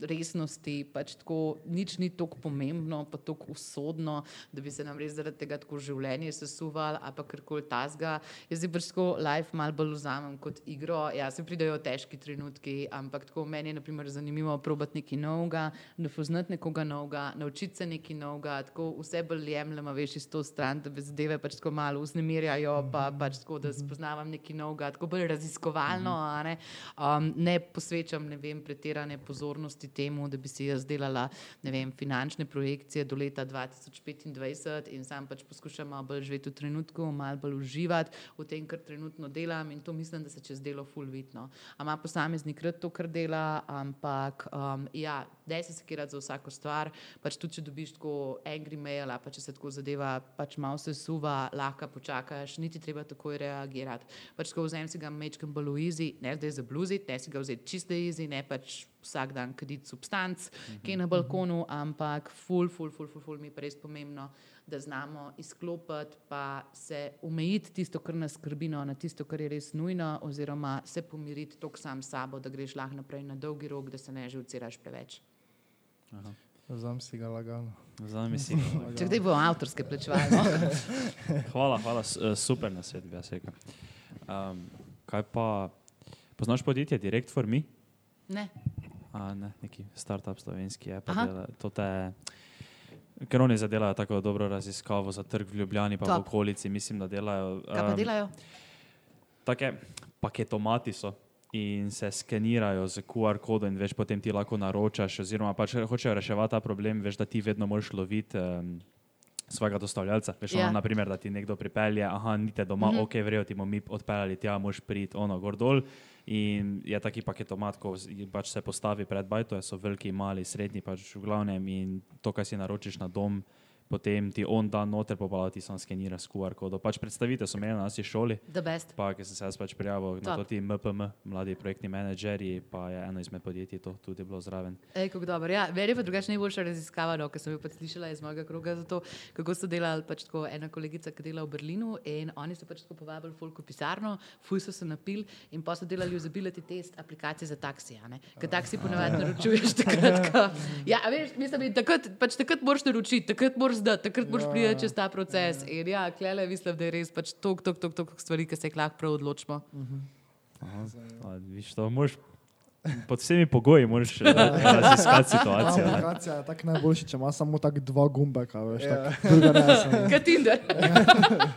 resnosti, pač tako, nič ni tako pomembno, pa tako usodno, da bi se nam res zaradi tega tako življenje sesuvalo, ali pa karkoli tasga. Jaz si pač tako life malo bolj vzamem kot igro. Ja, se pridejo težki trenutki, ampak tako meni je naprimer, zanimivo probati nekaj novega, da poznati nekoga novega, naučiti se nekaj novega, tako vse bolj jemljemo, veš, iz to stran, da me zadeve pač tako malo vznemirjajo, pa pač tako, da spoznavam nekaj novega, tako bolj raziskovalno, ne, um, ne posvečam, ne vem, pretirane pozornosti pozornosti temu, da bi si jaz delala vem, finančne projekcije do leta 2025 in sam pač poskušam malo bolj živeti v trenutku, malo bolj uživati v tem, kar trenutno delam in to mislim, da se čez delo ful vidno. A ima posameznik rad to, kar dela, ampak um, ja, dej se sekirati za vsako stvar, pač tudi če dobiš tako angry mail, pa če se tako zadeva, pač malo se suva, lahko počakaš, niti treba takoj reagirati. Pač ko vzem si ga mečkam bolj v easy, ne zdaj za bluzit, ne si ga vzeti čisto easy, ne pač vsak dan kaditi substanc, mm -hmm. ki je na balkonu, ampak ful, ful, ful, ful, ful mi je pa res pomembno, da znamo izklopiti, pa se omejiti tisto, kar nas skrbi, no, na tisto, kar je res nujno, oziroma se pomiriti tok sam s sabo, da greš lahko naprej na dolgi rok, da se ne živciraš preveč. Vzam si ga lagano. Zdaj si. Če kdaj bo avtorske plačevali. No? Hvala, hvala, eh, super na svet, bi jaz rekel. Um, kaj pa, poznaš podjetje Direct for Me? Ne. A, ne, neki startup slovenski je. pa Aha. dela- To te, ker oni zadelajo tako dobro raziskavo za trg v Ljubljani, pa v Top. okolici, mislim, da delajo. Kaj pa delajo? Take paketomati so in se skenirajo z QR kodom, in veš, potem ti lahko naročaš, oziroma pač hočejo reševati ta problem, veš, da ti vedno moraš loviti. Um, Svojega dostavljalca, veš, Ja. yeah. naprimer, da ti nekdo pripelje, aha, nite doma, mm. -hmm. ok, vrejo ti bomo mi odpeljali tja, moš priti ono gor dol. In je taki paketomat, ko pač se postavi pred bajto, so veliki, mali, srednji, pač v glavnem in to, kar si naročiš na dom, potem ti on da noter, pa pa ti sam skenira s QR kodom. Pač predstavite so imeli na naši šoli, The best. Pa, ki sem se jaz pač prijavil na Top. to, ti MPM, mladi projektni menedžerji, pa je eno izmed podjetij to tudi bilo zraven. Ej, kako dobro. Ja, meni je pa drugače najboljša raziskava, no, ker sem jo pač slišala iz mojega kroga, zato, kako so delali pač tako ena kolegica, ki dela v Berlinu in oni so pač tako povabili folk v pisarno, fuj so se napili in pa so delali usability test aplikacije za taksije. a ne. Ker taksi ponavadi naročuješ takrat, ja, veš, mislim, da takrat, pač takrat moraš naročiti, takrat moraš zdati, takrat moraš Ja. priti čez ta proces. In ja, klele mislim, da je res pač tok, tok, tok, tok stvari, ki se jih lahko prav odločimo. A, viš, to moraš, pod vsemi pogoji moraš eh, raziskati situacijo. aplikacija je tako najboljša, če ima samo tako dva gumbeka, veš, Ja. tako druga ne. Kaj Tinder?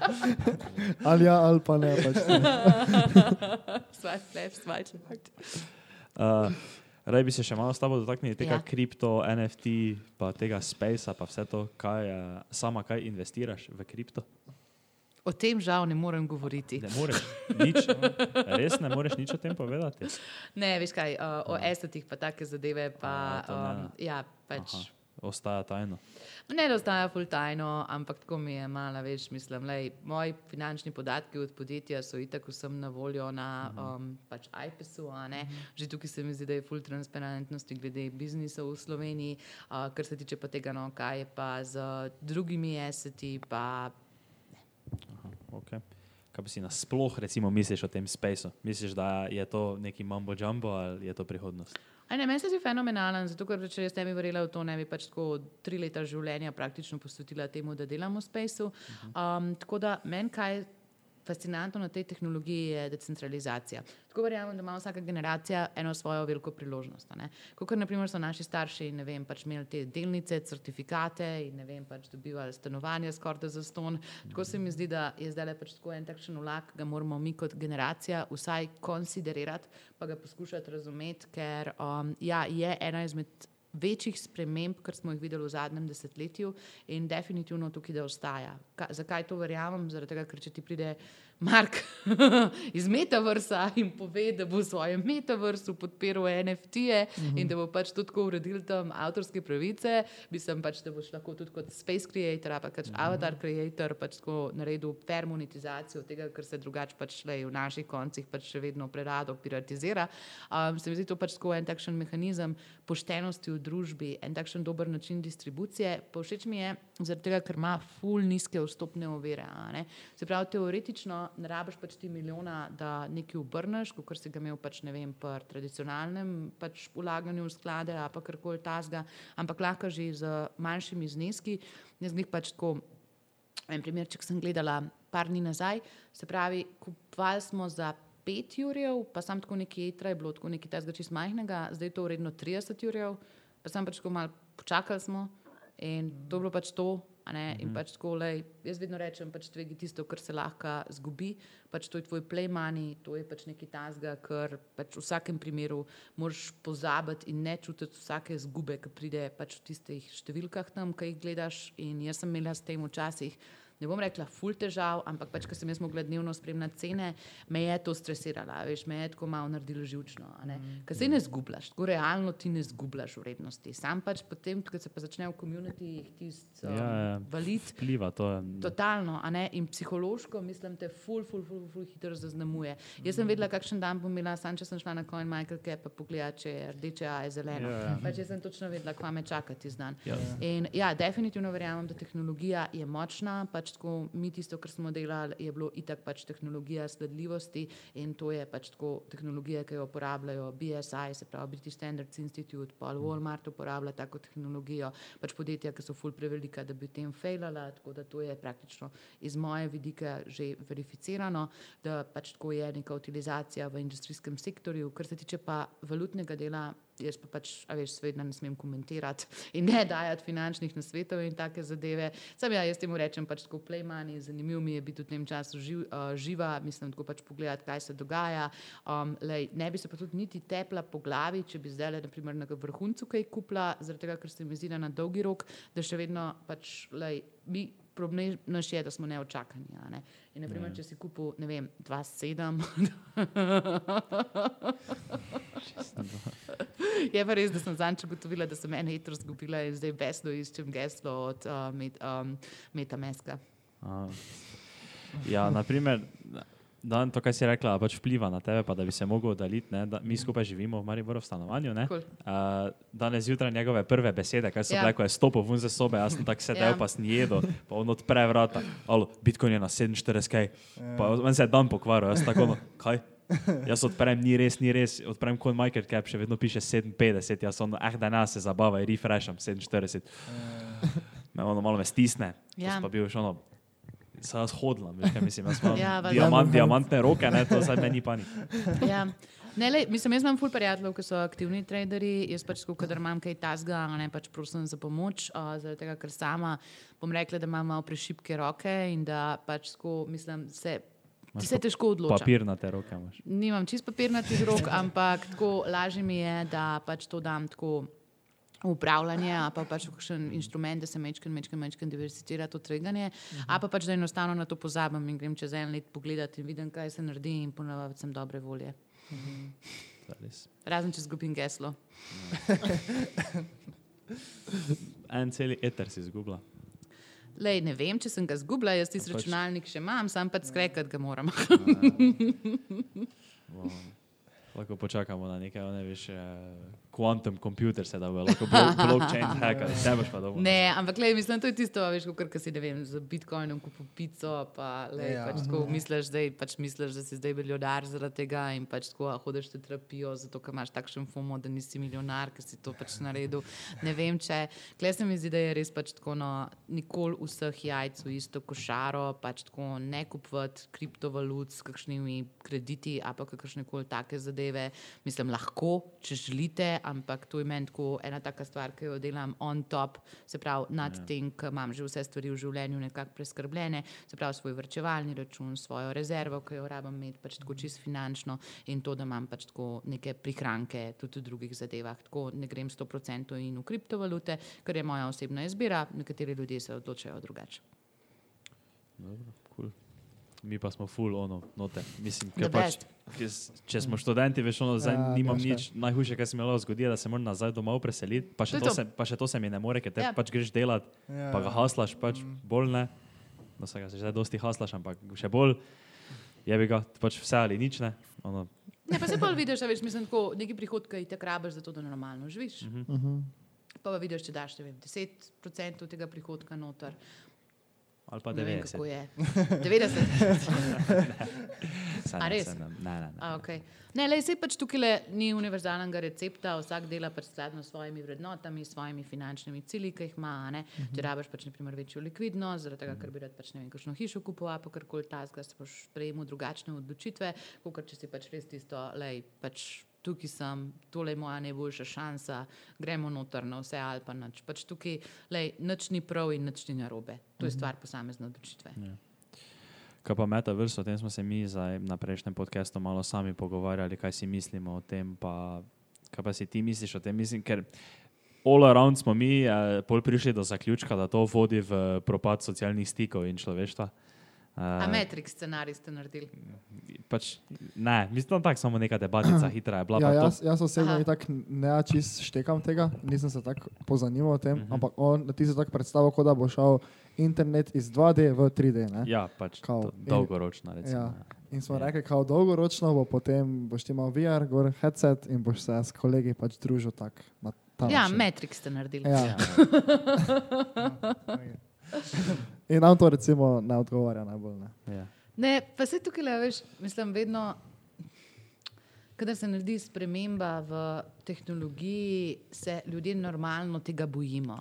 Ali ja, ali pa ne. Pač. Swipe left, swipe right. Uh, Rej bi se še malo s tabo dotaknili tega Ja. ja. kripto, NFT, pa tega spacea, pa vse to, kaj je, sama kaj investiraš v kripto. O tem žal ne morem govoriti. Ne moreš nič, res ne moreš nič o tem povedati. Ne, veš kaj, uh, o esetih pa take zadeve, pa A, ne. um, ja, pač. Aha, ostaja tajno. Ne, da ostaja full tajno, ampak tako mi je malo, veš, mislim, lej, moji finančni podatki od podjetja so itak vsem na voljo na um, pač iPesu, ne. Že tukaj se mi zdi, da je full transparentnosti glede biznisa v Sloveniji, uh, kar se tiče pa tega, no, kaj je pa z drugimi eseti, pa Aha, okay. Kaj pa si nasploh recimo misliš o tem spaceu? Misliš, da je to neki mambo jumbo ali je to prihodnost? Aj, ne, meni se zdi fenomenalen, zato ker če jaz ne bi verjela v to, ne bi pač tako tri leta življenja praktično posvetila temu, da delam v spaceu. Um, tako da meni kaj fascinantno na tej tehnologiji je decentralizacija. Tako verjamem, da ima vsaka generacija eno svojo veliko priložnost. Kot so naši starši vem, pač imeli te delnice, certifikate in vem, pač dobivali stanovanje skoraj za ston. Tako se mi zdi, da je zdaj pač tako en takšen vlak, ki ga moramo mi kot generacija vsaj konsiderirati, pa ga poskušati razumeti, ker um, ja, je ena izmed večjih sprememb, kar smo jih videli v zadnjem desetletju in definitivno tukaj, da ostaja. Ka, zakaj to verjamem? Tega, ker če ti pride Mark iz Metaversa in pove, da bo v svojem Metaversu podpiral NFT-je uh -huh. in da bo pač tudi tako uredil tam avtorske pravice, bi sem pač, da boš lahko tudi kot space creator, pa pač uh -huh. avatar creator, pač tako naredil fair monetizacijo tega, kar se drugače pač lej, v naših koncih pač še vedno prerado piratizira. Um, se mi zdi to pač tako en takšen mehanizem poštenosti v družbi, en takšen dober način distribucije. Pa všeč mi je, zaradi tega, ker ima full nizke vstopne ovire. Se pravi, teoretično ne rabiš pač ti milijona, da nekaj obrneš, kot si ga imel pač, ne vem, pri tradicionalnem pač vlaganju v sklade ali pa karkoli tasga, ampak lahko že z manjšimi zneski. Jaz glih pač tako En primer, če sem gledala par dni nazaj, se pravi, kupovali smo za 5 jurjev, pa sam tako neki etra je bilo tako nekaj tega čist majhnega, zdaj je to vredno 30 jurjev, pa sem pač tako malo počakali smo in to bilo pač to, a ne, in pač tako, lej, jaz vedno rečem, pač tvegi tisto, kar se lahko zgubi, pač to je tvoj play money, to je pač nekaj tazga, kar pač v vsakem primeru moraš pozabiti in ne čutiti vsake zgube, ki pride pač v tistih številkah tam, ki jih gledaš. In jaz sem imela s tem včasih. Ne bom rekla, ful težav, ampak pač, ko sem jaz mogla dnevno spremljati cene, me je to stresiralo, a veš, me je tako malo naredilo živčno. Mm. Ker se ne zgubljaš, tako realno ti ne zgubljaš vrednosti. Sam pač potem, ko se pa začne v komunitih tisti um, Ja, ja. valiti, Vpliva to. Je, Totalno, a ne? in psihološko, mislim, te ful, ful, ful, ful hitro zaznamuje. Jaz sem vedela, kakšen dan bom imela, sam če sem šla na Coin Michael Cap, pa pogledala, če je rdeče, a je zeleno. Ja, ja. Pač jaz sem točno vedela, kva me čaka ti dan. Ja. In ja, definitivno verjamem, da tehnologija je močna, pač tako mi tisto, kar smo delali, je bilo itak pač tehnologija sledljivosti in to je pač tako tehnologija, ki jo uporabljajo BSI, se pravi British Standards Institute, pa Walmart uporablja tako tehnologijo, pač podjetja, ki so ful prevelika, da bi v tem failala, tako da to je praktično iz moje vidika že verificirano, da pač tako je neka utilizacija v industrijskem sektorju, kar se tiče pa valutnega dela. Jaz pa pač, a veš, svedno ne smem komentirati in ne dajati finančnih nasvetov in take zadeve. Sam ja, jaz temu rečem pač tako playmani, zanimivo mi je biti v tem času živ, uh, živa, mislim tako pač pogledati, kaj se dogaja. Um, lej, ne bi se pa tudi niti tepla po glavi, če bi zdaj le, naprimer, na vrhuncu kaj kupila, zaradi tega, ker se mi zdi, na dolgi rok, da še vedno pač, lej, mi problem naš je, da smo neočakani. Ne? In, naprimer, če si kupil, ne vem, 2,7. Je pa res, da sem zadnjič ugotovila, da sem eno hitro izgubila in zdaj besno iščem geslo od uh, met, um, Metameska. A, ja, naprimer, dan, to, kar si rekla, pač vpliva na tebe, pa da bi se mogel da Mi skupaj živimo v Mariboru v stanovanju. ne. Cool. Uh, danes zjutraj njegove prve besede, kaj so Ja. bile, ko je stopil ven ze sobe, jaz sem tako sedel, Ja. ja. pa sem jedel, pa on odpre vrata, alo, Bitcoin je na 47, pa meni se je dan pokvaril, jaz tako, no, kaj? Jaz odprem, ni res, ni res, odprem kot Michael Cap, še vedno piše 57, jaz ono, eh, da nas se zabava, refresham 47. Me ono malo me stisne, Ja. ja. pa bil še ono, se jaz hodlam, veš kaj mislim, jaz imam Ja, diamant, diamantne roke, ne, to zdaj meni pa ni. Ja. Ne, lej, mislim, jaz imam ful prijateljev, ki so aktivni traderji. Jaz pač, ko kadar imam kaj tasga, a ne pač prosim za pomoč, uh, zaradi tega, ker sama bom rekla, da imam malo prešipke roke in da pač tako, mislim, se, Imaš se težko odločam. Papirnate roke imaš. Nimam čist papirnatih rok, ampak tako lažje mi je, da pač to dam tako upravljanje, pa pač kakšen inštrument, da se mečken, mečken, mečken diversificira to tveganje, a pa pač da enostavno na to pozabim in grem čez en let pogledati in vidim, kaj se naredi in ponavadi sem dobre volje. Res. Razen če zgubim geslo. En celi eter si izgubila. Lej, ne vem, če sem ga zgubila, jaz tisti Pa pač- računalnik še imam, sam pač skrekati ga moram. Wow. Lahko počakamo na nekaj, ne veš, eh, quantum computer se da bo, lahko blo blockchain hacker, ne boš pa dobro. Ne, ampak lej, mislim, to je tisto, veš, kot si ne vem, z bitcoinom kupil pico, pa lej, Ja. pač tako misliš, zdaj, pač misliš, da si zdaj milijonar zaradi tega in pač tako a, hodiš v terapijo, zato ker imaš takšen fumo, da nisi milijonar, ker si to pač naredil. Ne vem, če. Klej se mi zdi, da je res pač tako, no, nikoli vseh jajc v isto košaro, pač tako ne kupovati kriptovalut s kakšnimi krediti, a pa kakšne koli take zadeve. Mislim, lahko, če želite, ampak to je meni tako ena taka stvar, ki jo delam on top, se pravi nad ja. tem, ker imam že vse stvari v življenju nekako preskrbljene, se pravi svoj vrčevalni račun, svojo rezervo, ki jo rabim imeti pač tako čisto finančno in to, da imam pač tako neke prihranke tudi v drugih zadevah. Tako ne grem 100% in v kriptovalute, ker je moja osebna izbira, nekateri ljudje se odločajo drugače. Dobro. Mi pa smo full ono, note. Mislim, ker pač, ker če smo študenti, veš, ono, zdaj Ja, ja, nimam nič. Najhujše, kar se mi lahko zgodi, je, da se moram nazaj domov preseliti, pa še je to, to. se, pa še to se mi ne more, ker te Ja. pač greš delat, Ja. pa ga haslaš, pač bolj ne. No, se ga se zdaj dosti haslaš, ampak še bolj je bi ga pač vse ali nič ne. Ono, Ne, pa se pa vidiš, a veš, mislim, tako neki prihodki ti rabiš za to, da normalno živiš. Mhm. Uh -huh. Pa pa vidiš, če daš ne vem, 10% tega prihodka noter. Ali pa Ne vem, 90. kako je. 90. Saj A ne, res? saj Ne, ne, ne. A, okay. Ne, le se pač tukaj le ni univerzalnega recepta, vsak dela pač skladno s svojimi vrednotami, s svojimi finančnimi cilji, ki jih ima. Ne? Če rabiš pač naprimer večjo likvidnost, zaradi tega, ker bi rad pač ne vem, kakšno hišo kupoval, pa karkoli tasga, se boš sprejemal drugačne odločitve, kot če si pač res tisto, lej, pač tukaj sem, tole je moja najboljša šansa, gremo noter na vse ali pa nič. Pač tukaj lej, nič ni prav in nič ni narobe. To je stvar posamezne odločitve. Ja. Kaj pa metaverse, o tem smo se mi zdaj na prejšnjem podkastu malo sami pogovarjali, kaj si mislimo o tem, pa kaj pa si ti misliš o tem. Mislim, ker all around smo mi eh, prišli do zaključka, da to vodi v propad socialnih stikov in človeštva. A Uh, Matrix scenarij ste naredili? pač, ne, mislim, da tako samo neka debatica hitra je bila. Ja, pa to- jaz, jaz osebno tako ne čist štekam tega, nisem se tako pozanimal o tem, Mhm. ampak on, ti si tako predstavljal, kot da bo šel internet iz 2D v 3D. Ne? Ja, pač Kao, dolgoročno. Recimo, Ja. ja. In smo Ja. rekli, kao dolgoročno bo potem boš imel VR, gor headset in boš se s kolegi pač družil tak na ta Ja, način. Matrix ste naredili. Ja. Ja. In nam to recimo ne odgovarja najbolj. Ne. Ja. Ne, pa se tukaj, le, veš, mislim, vedno, kadar se naredi sprememba v tehnologiji, se ljudje normalno tega bojimo.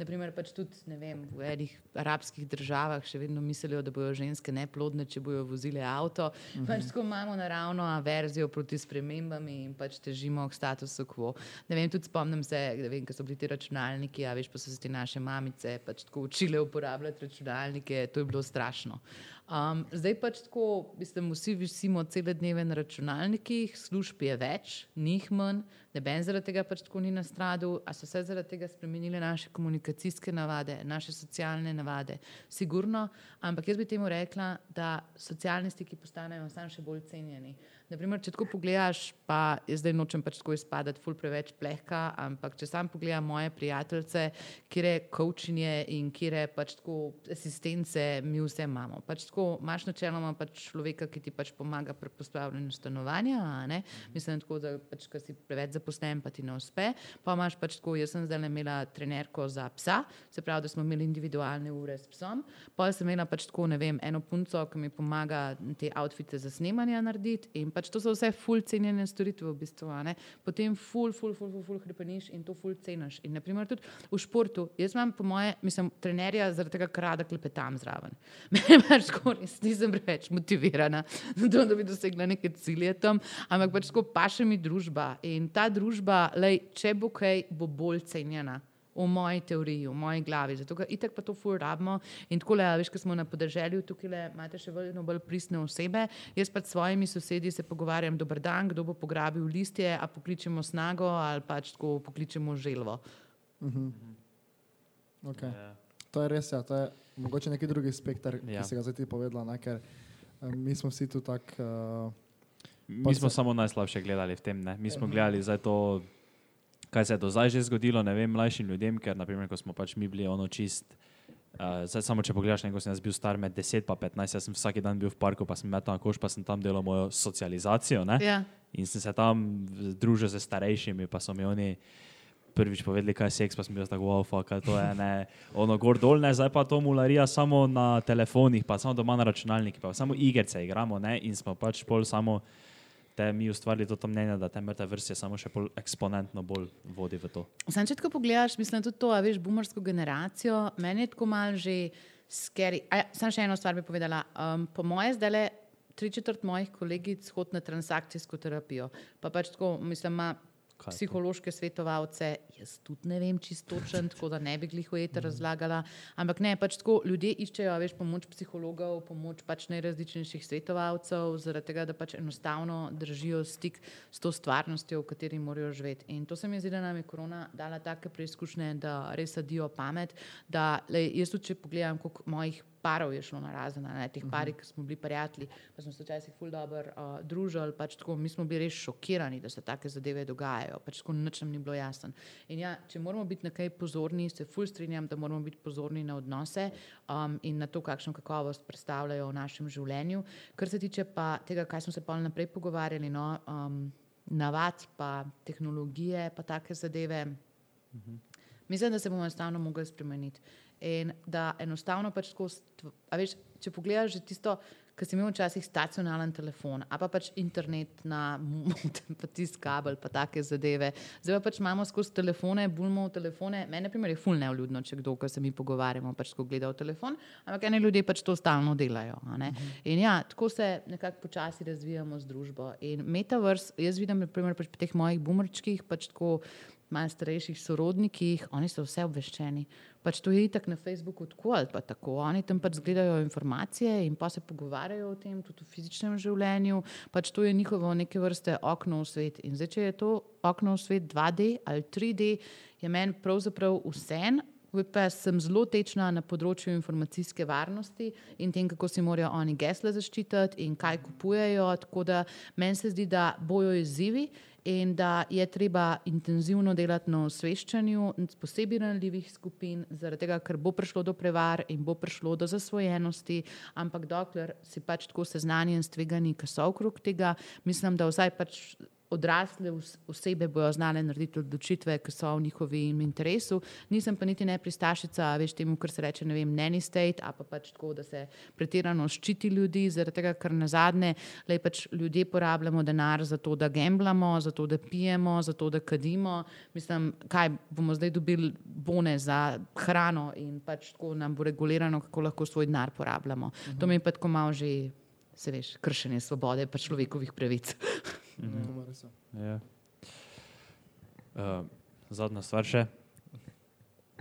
Naprimer, pač tudi vem, v enih arabskih državah še vedno mislijo, da bodo ženske neplodne, če bodo vozile avto. Uh -huh. pač tako imamo naravno averzijo proti spremembam in pač težimo k statusu quo. Ne vem, tudi spomnim se, vem, ko so bili ti računalniki, a veš, pa so se ti naše mamice pač tako učile uporabljati računalnike, to je bilo strašno. Um, zdaj pač tako, mislim, vsi visimo cele dneve na računalnikih, služb je več, njih manj, Neben zaradi tega pač tako ni na stradu, a so se zaradi tega spremenile naše komunikacijske navade, naše socialne navade. Sigurno, ampak jaz bi temu rekla, da socialni stiki postanejo samo še bolj cenjeni. Naprimer, če tako pogledaš, pa jaz zdaj nočem pač tako izpadati, ful preveč plehka, ampak če sam pogledam moje prijateljice, kire coachinje in kire pač tako asistence, mi vse imamo. Pač tako imaš načeloma pač človeka, ki ti pač pomaga pri postavljanju stanovanja, ne? Mislim, tako, da pač, ko si preveč zaposlen, pa ti ne uspe. Pa imaš pač tako, jaz sem zdaj imela trenerko za psa, se pravi, da smo imeli individualne ure s psom. Pa sem imela pač tako, ne vem, eno punco, ki mi pomaga te outfite za snemanje narediti. In pač to so vse full cenjene storitve v bistvu. Potem full, full, full, full, full hrepeniš in to full ceniš. In naprimer tudi v športu, jaz imam po moje, mislim, trenerja zaradi tega, ker rada klepetam zraven. Meni pač res nisem preveč motivirana, to, da bi dosegla neke cilje tam, ampak pač tako paše mi družba. In ta družba, lej, če bo kaj, bo bolj cenjena. V moji teoriji, v moji glavi, zato ker itek pa to ful rabimo. In tako le, veš, ko smo na podeželju, tukaj le imate še vedno bolj pristne osebe. Jaz pa s svojimi sosedi se pogovarjam, dober dan, kdo bo pograbil listje, a pokličemo snago ali pač tako pokličemo želvo. Okay. Ja. To je res, ja, to je mogoče neki drugi spektr, Ja. ki si ga zdaj ti povedala, ne, ker eh, mi smo vsi tu tako. Uh, Mi smo se- samo najslabše gledali v tem. Ne? Mi smo gledali zdaj to, kaj se je do zdaj že zgodilo, ne vem, mlajšim ljudem, ker naprimer, ko smo pač mi bili ono čist. Uh, zdaj, samo če pogledaš, neko sem jaz bil star med 10 in 15, jaz sem vsak dan bil v parku, pa sem metal na koš, pa sem tam delal mojo socializacijo. Ne? Ja. In sem se tam družil z starejšimi, pa so mi oni prvič povedali, kaj je seks, pa sem bil tako, wow, fuck, to je, ne, ono gor dol, ne, zdaj pa to mularija samo na telefonih, pa samo doma na računalnikih, pa samo igrice igramo, ne, in smo pač pol samo te mi ustvarili to mnenje, da te mrtve vrste samo še bolj eksponentno bolj vodi v to. Sam če tako pogledaš, mislim tudi to, a veš, boomersko generacijo, meni je tako mal že skeri. Ja, sam še eno stvar bi povedala. Um, po moje zdaj le tri četrt mojih kolegic hod na transakcijsko terapijo. Pa pač tako, mislim, ima Kaj je to? psihološke svetovalce, jaz tudi ne vem čisto točen, tako da ne bi glihojete razlagala, ampak ne, pač tako ljudje iščejo, a veš, pomoč psihologov, pomoč pač najrazličnejših svetovalcev, zaradi tega, da pač enostavno držijo stik s to stvarnostjo, v kateri morajo živeti. In to se mi zdi, da nam je korona dala take preizkušnje, da res sadijo pamet, da lej, jaz tudi, če pogledam, koliko mojih parov je šlo na razen, ne teh pari, ki smo bili prijatelji, pa smo se včasih ful dobro uh, družili, pač tako, mi smo bili res šokirani, da se take zadeve dogajajo, pač tako nič nam ni bilo jasno. In ja, če moramo biti na kaj pozorni, se ful strinjam, da moramo biti pozorni na odnose um, in na to, kakšno kakovost predstavljajo v našem življenju. Kar se tiče pa tega, kaj smo se pa naprej pogovarjali, no, um, navad, pa tehnologije, pa take zadeve. Mislim, da se bomo enostavno mogli spremeniti. In da enostavno pač tako, veš, če pogledaš že tisto, ki si imel včasih stacionaren telefon, a pa pač internet na modem, pa tisti kabel, pa take zadeve. Zdaj pa pač imamo skozi telefone, bulmo v telefone. Mene, na primer, je ful nevljudno, če kdo, ko se mi pogovarjamo, pač ko gleda v telefon, ampak eni ljudje pač to stalno delajo. ne. In ja, tako se nekako počasi razvijamo z družbo. In metaverse, jaz vidim, naprimer, pač pri teh mojih bumerčkih, pač tako malo starejših sorodnikih, oni so vse obveščeni. Pač to je itak na Facebooku tako ali pa tako. Oni tam pač zgledajo informacije in pa se pogovarjajo o tem, tudi v fizičnem življenju. Pač to je njihovo neke vrste okno v svet. In zdaj, če je to okno v svet 2D ali 3D, je meni pravzaprav vse. Pa sem zelo tečna na področju informacijske varnosti in tem, kako si morajo oni gesla zaščititi in kaj kupujejo. Tako da meni se zdi, da bojo izzivi in da je treba intenzivno delati na osveščanju posebej ranljivih skupin, zaradi tega, ker bo prišlo do prevar in bo prišlo do zasvojenosti, ampak dokler si pač tako seznanjen s tveganji, ki so okrog tega, mislim, da vsaj pač odrasle os- osebe bojo znale narediti odločitve, ki so v njihovem interesu. Nisem pa niti ne pristašica, veš, temu, kar se reče, ne vem, nanny state, a pa pač tako, da se pretirano ščiti ljudi, zaradi tega, ker na zadnje, le pač ljudje porabljamo denar za to, da gemblamo, za to, da pijemo, za to, da kadimo. Mislim, kaj bomo zdaj dobili bone za hrano in pač tako nam bo regulirano, kako lahko svoj denar porabljamo. Uh -huh. To mi je pa tako malo že, se veš, kršenje svobode pa človekovih pravic. Je. Ja. Uh, zadnja stvar še.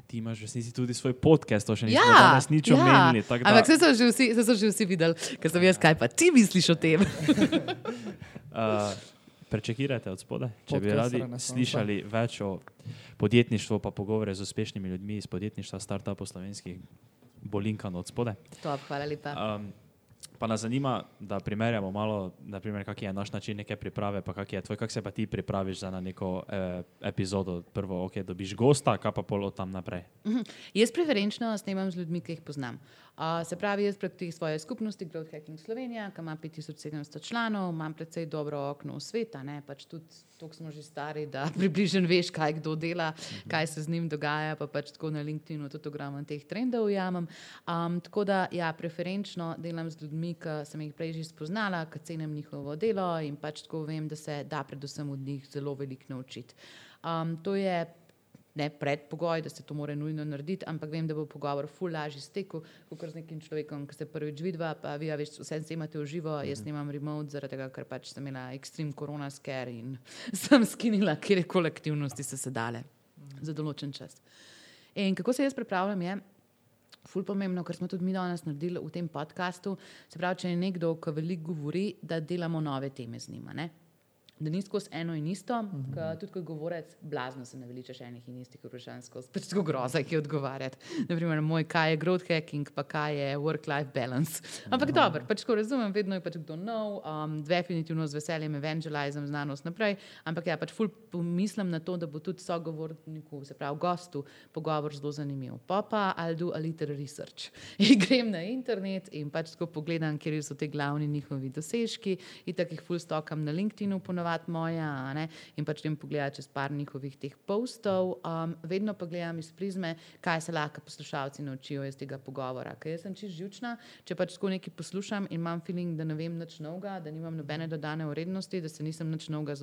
Ti imaš v resnici tudi svoj podcast, to še nismo ja, danes nič ja. omenili. Da, Ampak vse so že vsi, saj so že vsi videli, ker sem jaz kaj pa ti misliš o tem. uh, prečekirajte od spodaj, če bi radi slišali več o podjetništvu, pa pogovore z uspešnimi ljudmi iz podjetništva, startupov slovenskih, bolinkano od spodaj. Top, hvala lepa. Um, pa nas zanima, da primerjamo malo, naprimer, kak je naš način neke priprave, pa kak je tvoj, kako se pa ti pripraviš za na neko eh, epizodo. Prvo, ok, dobiš gosta, kaj pa pol od tam naprej. Jaz preferenčno snemam z ljudmi, ki jih poznam. Uh, se pravi, jaz prek te svoje skupnosti, Growth Hacking Slovenija, ki ima 5700 članov, imam precej dobro okno v svet, a ne pač tudi toliko smo že stari, da približno veš, kaj kdo dela, kaj se z njim dogaja, pa pač tako na LinkedInu tudi ogromno teh trendov ujamem. Um, tako da, ja, preferenčno delam z ljudmi, ki sem jih prej že spoznala, ki cenim njihovo delo in pač tako vem, da se da predvsem od njih zelo veliko naučiti. Um, to je ne predpogoj, da se to mora nujno narediti, ampak vem, da bo pogovor ful lažji stekel, kot z nekim človekom, ki se prvič vidva, pa vi, a veš, vse snemate v živo, jaz snemam remote, zaradi tega, ker pač sem imela ekstrem korona scare in sem skinila, kjer kolektivnosti so se dale za določen čas. In kako se jaz pripravljam, je. Ful pomembno, kar smo tudi mi danes naredili v tem podkastu. Se pravi, če je nekdo, ki veliko govori, da delamo nove teme z njima. Ne? Da ni skozi eno in isto, uh -huh. ka, tudi kot govorec, blazno se naveličaš enih in istih vprašanj skozi. Pač tako groza, ki je odgovarjati. Naprimer, moj, kaj je growth hacking, pa kaj je work-life balance. Ampak uh -huh. dobro, pač ko razumem, vedno je pač kdo nov, um, definitivno z veseljem evangelizem znanost naprej. Ampak ja, pač ful pomislim na to, da bo tudi sogovorniku, se pravi gostu, pogovor zelo zanimiv. Pa pa I'll do a little research. In grem na internet in pač tako pogledam, kje so ti glavni njihovi dosežki. In tako jih ful stokam na LinkedInu, ponovadi moja, a ne, in pač grem pogledati čez par njihovih teh postov. Um, vedno pa gledam iz prizme, kaj se lahko poslušalci naučijo iz tega pogovora. Ker jaz sem čist živčna, če pač tako nekaj poslušam in imam feeling, da ne vem nič novega, da nimam nobene dodane vrednosti, da se nisem nič novega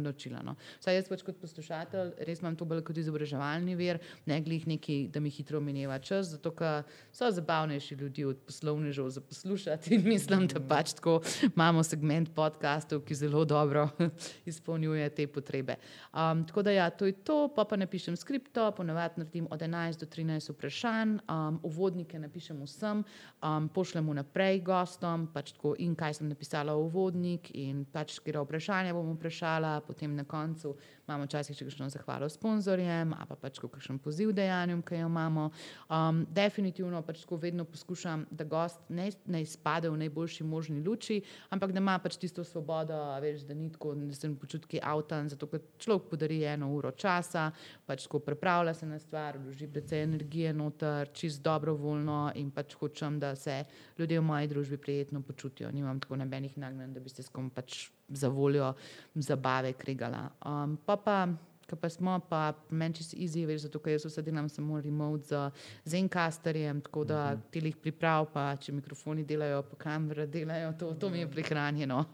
naučila. No. Vsaj jaz pač kot poslušatelj res imam to bolj kot izobraževalni vir, ne glih neki, da mi hitro mineva čas, zato ker so zabavnejši ljudje od poslovnežev za poslušati in mislim, da pač tako imamo segment podkastov, ki zelo dobro izpolnjuje te potrebe. Um, tako da ja, to je to, pa pa napišem skripto, ponavadi naredim od 11 do 13 vprašanj, um, uvodnike napišem vsem, um, pošljemo naprej gostom, pač tako in kaj sem napisala v uvodnik in pač kera vprašanja bom vprašala, potem na koncu imamo včasih še kakšno zahvalo sponzorjem, a pa pač kakšen poziv dejanjem, ki jo imamo. Um, definitivno pač tako vedno poskušam, da gost ne, ne izpade v najboljši možni luči, ampak da ima pač tisto svobodo, veš, da ni tako, da se ne počuti avtan, zato ker človek podari eno uro časa, pač tako pripravlja se na stvar, vloži precej energije noter, čist dobrovoljno in pač hočem, da se ljudje v moji družbi prijetno počutijo. Nimam tako nobenih nagnjen, da bi se s kom pač za voljo zabave krigala. Um, pa pa ki pa smo, pa meni čisto easy, veš, zato ker jaz vse delam samo remote z Zencasterjem, tako da uh Mhm. -huh. telih priprav, pa če mikrofoni delajo, pa kamere delajo, to, to mi je prihranjeno.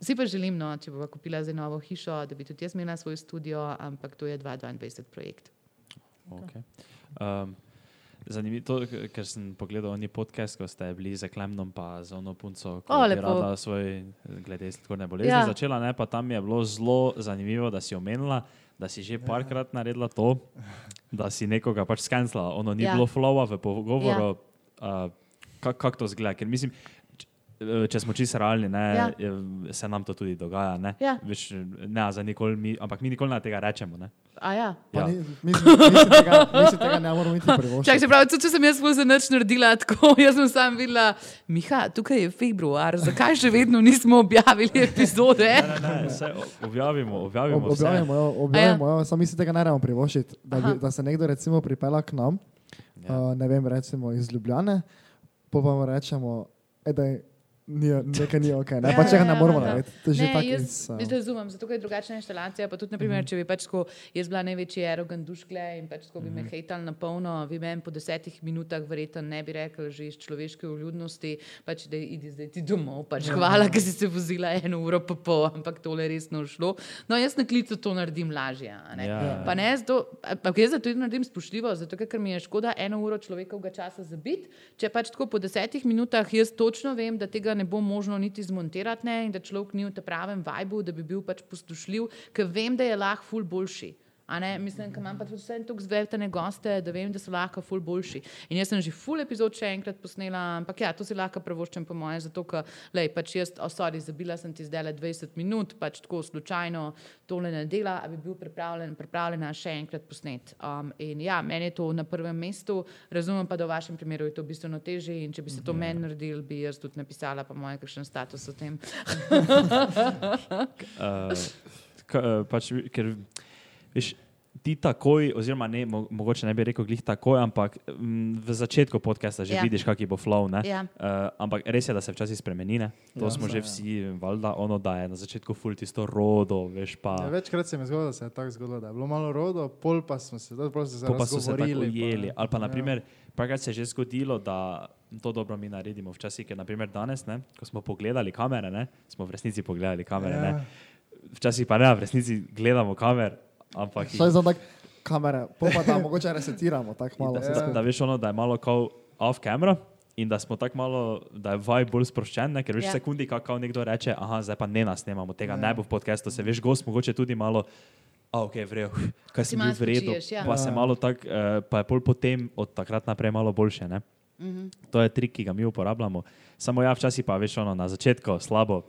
Vsi pa želim, no, če bova kupila za novo hišo, da bi tudi jaz imela svoj studio, ampak to je 2022 projekt. Okay. Um, Zanimivo je, to, ker sem pogledal oni podcast, ko ste bili za Klemnom, pa za ono punco, ki O, je rada svoj, glede sladkorne bolezni, Ja. ja. začela. Ne, pa tam je bilo zelo zanimivo, da si omenila, da si že parkrat naredila to, da si nekoga pač skenslala. Ono ni Ja. ja. bilo flowa v pogovoru, ja. uh, kako kak to zgleda. Ker mislim, eh, če smo čisto realni, ne, Ja. ja. se nam to tudi dogaja. Ne? Ja. Veš, ne, za nikoli mi, ampak mi nikoli na tega rečemo. Ne? A ja. Pa Ja. ni- Mislim, mi si tega, mi si tega ne moramo niti Čak, privoščiti. se pravi, tudi če sem jaz za noč naredila tako, jaz sem sam videla, Miha, tukaj je februar, zakaj še vedno nismo objavili epizode? Ne, ne, ne, vse objavimo, objavimo. Ob-. Objavimo, jo, objavimo, jo, samo mi si tega ne moramo privoščiti. Da, bi, da se nekdo recimo pripela k nam, Ja. ja. uh, ne vem, recimo iz Ljubljane, pa pa mu rečemo, "Ej, da je ni, nekaj ni ok, ne, Ja, pa če ga ja, ne moramo ja. narediti. To je že Ne, tako jaz, Uh, razumem, zato je drugačna inštalacija. Pa tudi, naprimer, če bi pač tako, jaz bila največji arogan duškle in pač tako bi me hejtal na polno, vi meni po desetih minutah verjetno ne bi rekel že iz človeške vljudnosti, pač da idi zdaj ti domov. Pač, hvala, ker si se vozila eno uro pa pol, ampak tole res ne šlo. No, jaz na klicu to naredim lažje. a ne. Ja, ja. Pa ne, zato, ampak jaz zato tudi naredim spoštljivo, zato ker mi je škoda eno uro človekovega časa zabiti. Če pač tako po desetih minutah jaz točno vem, da tega ne bo možno niti zmontirati ne, in da človek ni v tem pravem vibu, da bi bil pač poslušljiv, ker vem, da je lahko ful boljši. Mislim, da imam pa tudi vse tako zveljtene goste, da vem, da so lahko ful boljši. In jaz sem že ful epizod še enkrat posnela, ampak ja, to si lahko prvoščem po moje, zato ker, lej, pač jaz, o, sorry, zabila sem ti zdaj le 20 minut, pač tako slučajno tole ne dela, a bi bil pripravljen, pripravljena še enkrat posnet. Um, in ja, meni je to na prvem mestu, razumem pa, da v vašem primeru je to bistveno težje in če bi se to meni naredil, bi jaz tudi napisala, pa moj kakšen status o tem. Uh, pač, ker, veš, ti takoj, oziroma ne, mo, mogoče ne bi rekel glih takoj, ampak m, v začetku podcasta že Ja. ja. vidiš, kak je bo flow. ne. Ja. Uh, ampak res je, da se včasih spremeni. Ne? To Ja, ja, smo se, že ja. vsi, valjda, ono, da je na začetku ful tisto rodo, veš pa. Ja, večkrat se mi je zgodilo, da se je tako zgodilo, da je bilo malo rodo, pol pa smo se, pol pa so se Ko pa so se tako ujeli. Ali pa, ja. naprimer, parkrat se je že zgodilo, da to dobro mi naredimo včasih, ker naprimer danes, ne, ko smo pogledali kamere, ne, smo v resnici pogledali kamere. Ja. Ja. Včasih pa ne, v resnici gledamo kamer, ampak Saj za tak kamere, pol pa da mogoče resetiramo, tako malo. da, da, da veš ono, da je malo kao off camera. In da smo tako malo, da je vibe bolj sproščen, ne? ker veš, Ja. yeah. sekundi, kako nekdo reče, aha, zdaj pa ne nas snemamo, tega Ja. yeah. ne bo v podkastu, se veš, gost mogoče tudi malo, a ok, vrejo, kaj Si bil v redu, ja. pa se Ja. malo tak, uh, pa je pol potem od takrat naprej malo boljše, ne? Mhm. To je trik, ki ga mi uporabljamo. Samo ja, včasih pa veš, ono, na začetku slabo,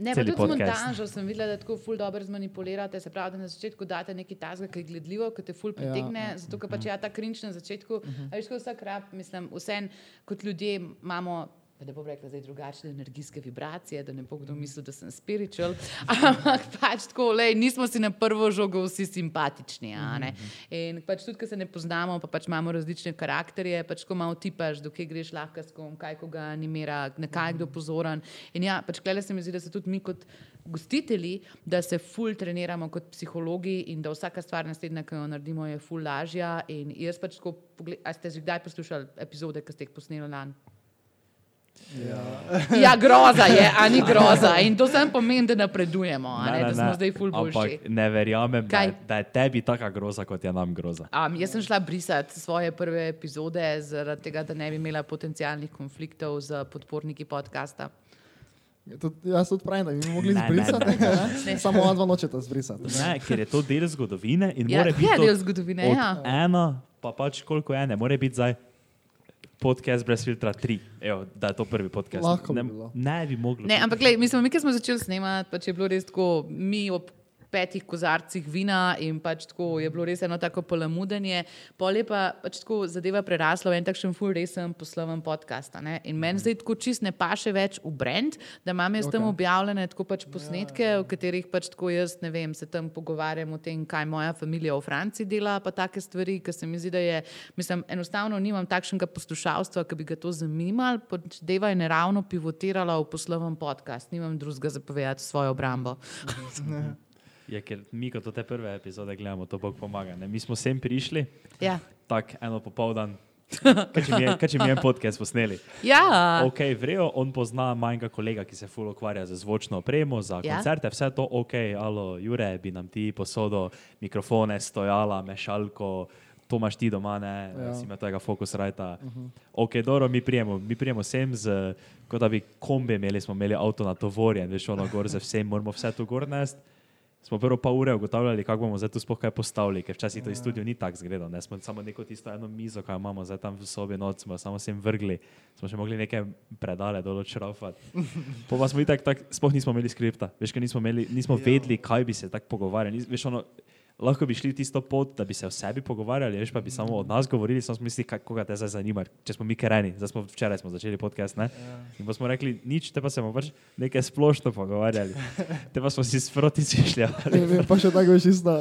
Ne, pa tudi podcast. montažo sem videla, da tako ful dobro zmanipulirate. Se pravi, da na začetku date nekaj tazga, ki je gledljivo, ki te ful pritegne, ja, zato ker pač ja ta krinč na začetku. Uh -huh. Veš, ko vsak rab, mislim, vsem kot ljudje imamo. Pa ne bom rekla, da je drugačne energijske vibracije, da ne bo kdo mislil, da sem spiritual. Ampak pač tako, lej, nismo si na prvo žogo vsi simpatični. a ne. In pač tudi, ker se ne poznamo, pa pač imamo različne karakterje, pač ko malo tipaš, dokaj greš lahko s kom, kaj koga animira, na kaj kdo pozoren. In ja, pač klele se mi zdi, da se tudi mi kot gostitelji, da se ful treniramo kot psihologi in da vsaka stvar naslednja, ki jo naredimo, je ful lažja. In jaz pač tako, a ste že kdaj poslušali epizode, ki ste jih posneli lani? Ja, groza je, a ni groza. In to sem pomeni, da napredujemo, a ne, da smo zdaj ful boljši. Ampak ne verjamem, da je, da je tebi taka groza, kot je nam groza. Um, jaz sem šla brisati svoje prve epizode, zaradi tega, da ne bi imela potencijalnih konfliktov z podporniki podcasta. Tudi, jaz tudi pravim, da bi mi mogli Ne, ne, zbrisati, ne, Ne. ne? samo on dva nočeta zbrisati. Ne, ker je to del zgodovine in Ja, mora biti je to del zgodovine, od ja. ena, pa pač koliko je, ne more biti zdaj podcast brez filtra 3, Evo, da je to prvi podcast. Lahko bi ne, bilo. ne bi moglo. Ne, ampak lej, mislim, mi, smo začeli snemati, pač je bilo res tako, mi ob petih kozarcih vina in pač tako je bilo res eno tako polamudenje. Pol je pa pač tako zadeva prerasla v en takšen full resen posloven podcast. In meni zdaj tako čist ne paše več v brand, da imam jaz okay. tam objavljene tako pač posnetke, v katerih pač tako jaz ne vem, se tam pogovarjam o tem, kaj moja družina v Franciji dela, pa take stvari, ker se mi zdi, da je, mislim, enostavno nimam takšnega poslušalstva, ki bi ga to zanimalo, pač deva je neravno pivotirala v poslovnem podcast, nimam drugega zapovedati svojo obrambo. Je, ker mi, kot te prve epizode gledamo, to Bog pomaga. Ne? Mi smo sem prišli, Ja. tako eno popoldan, kaj če mi je- podcast posneli. ja. Ok, vrejo, on pozna manjka kolega, ki se ful ukvarja z zvočno opremo, za Ja. koncerte, vse to ok, alo, Jure, bi nam ti posodo mikrofone, stojala, mešalko, to imaš ti doma, ne, Ja. si ima tega fokus rajta. Uh -huh. Ok, dobro, mi prijemo, mi prijemo sem z, kot da bi kombi imeli, smo imeli avto na tovorjen, veš, ono gor za vsem, moramo vse to gor nest. Smo prvo pa ure ugotavljali, kako bomo zdaj tu sploh kaj postavili, ker včasih to iz studio ni tako zgledano. Ne smo samo neko tisto eno mizo, kaj imamo zdaj tam v sobi noč, smo samo sem vrgli, smo še mogli neke predale dol odšrafati. Po pa smo itak, tak, sploh nismo imeli skripta, veš, ker nismo, imeli, nismo Ja. vedeli, kaj bi se tako pogovarjali. Nis- Veš, ono, lahko bi šli tisto pot, da bi se o sebi pogovarjali, veš, pa bi samo od nas govorili, samo smo mislili, kaj, koga te zdaj zanima, če smo mi kereni, zdaj smo včeraj smo začeli podcast, ne? In pa smo rekli, nič, te pa se bomo pač nekaj splošno pogovarjali. Te pa smo si sproti šli. Ne pa še tako veš, da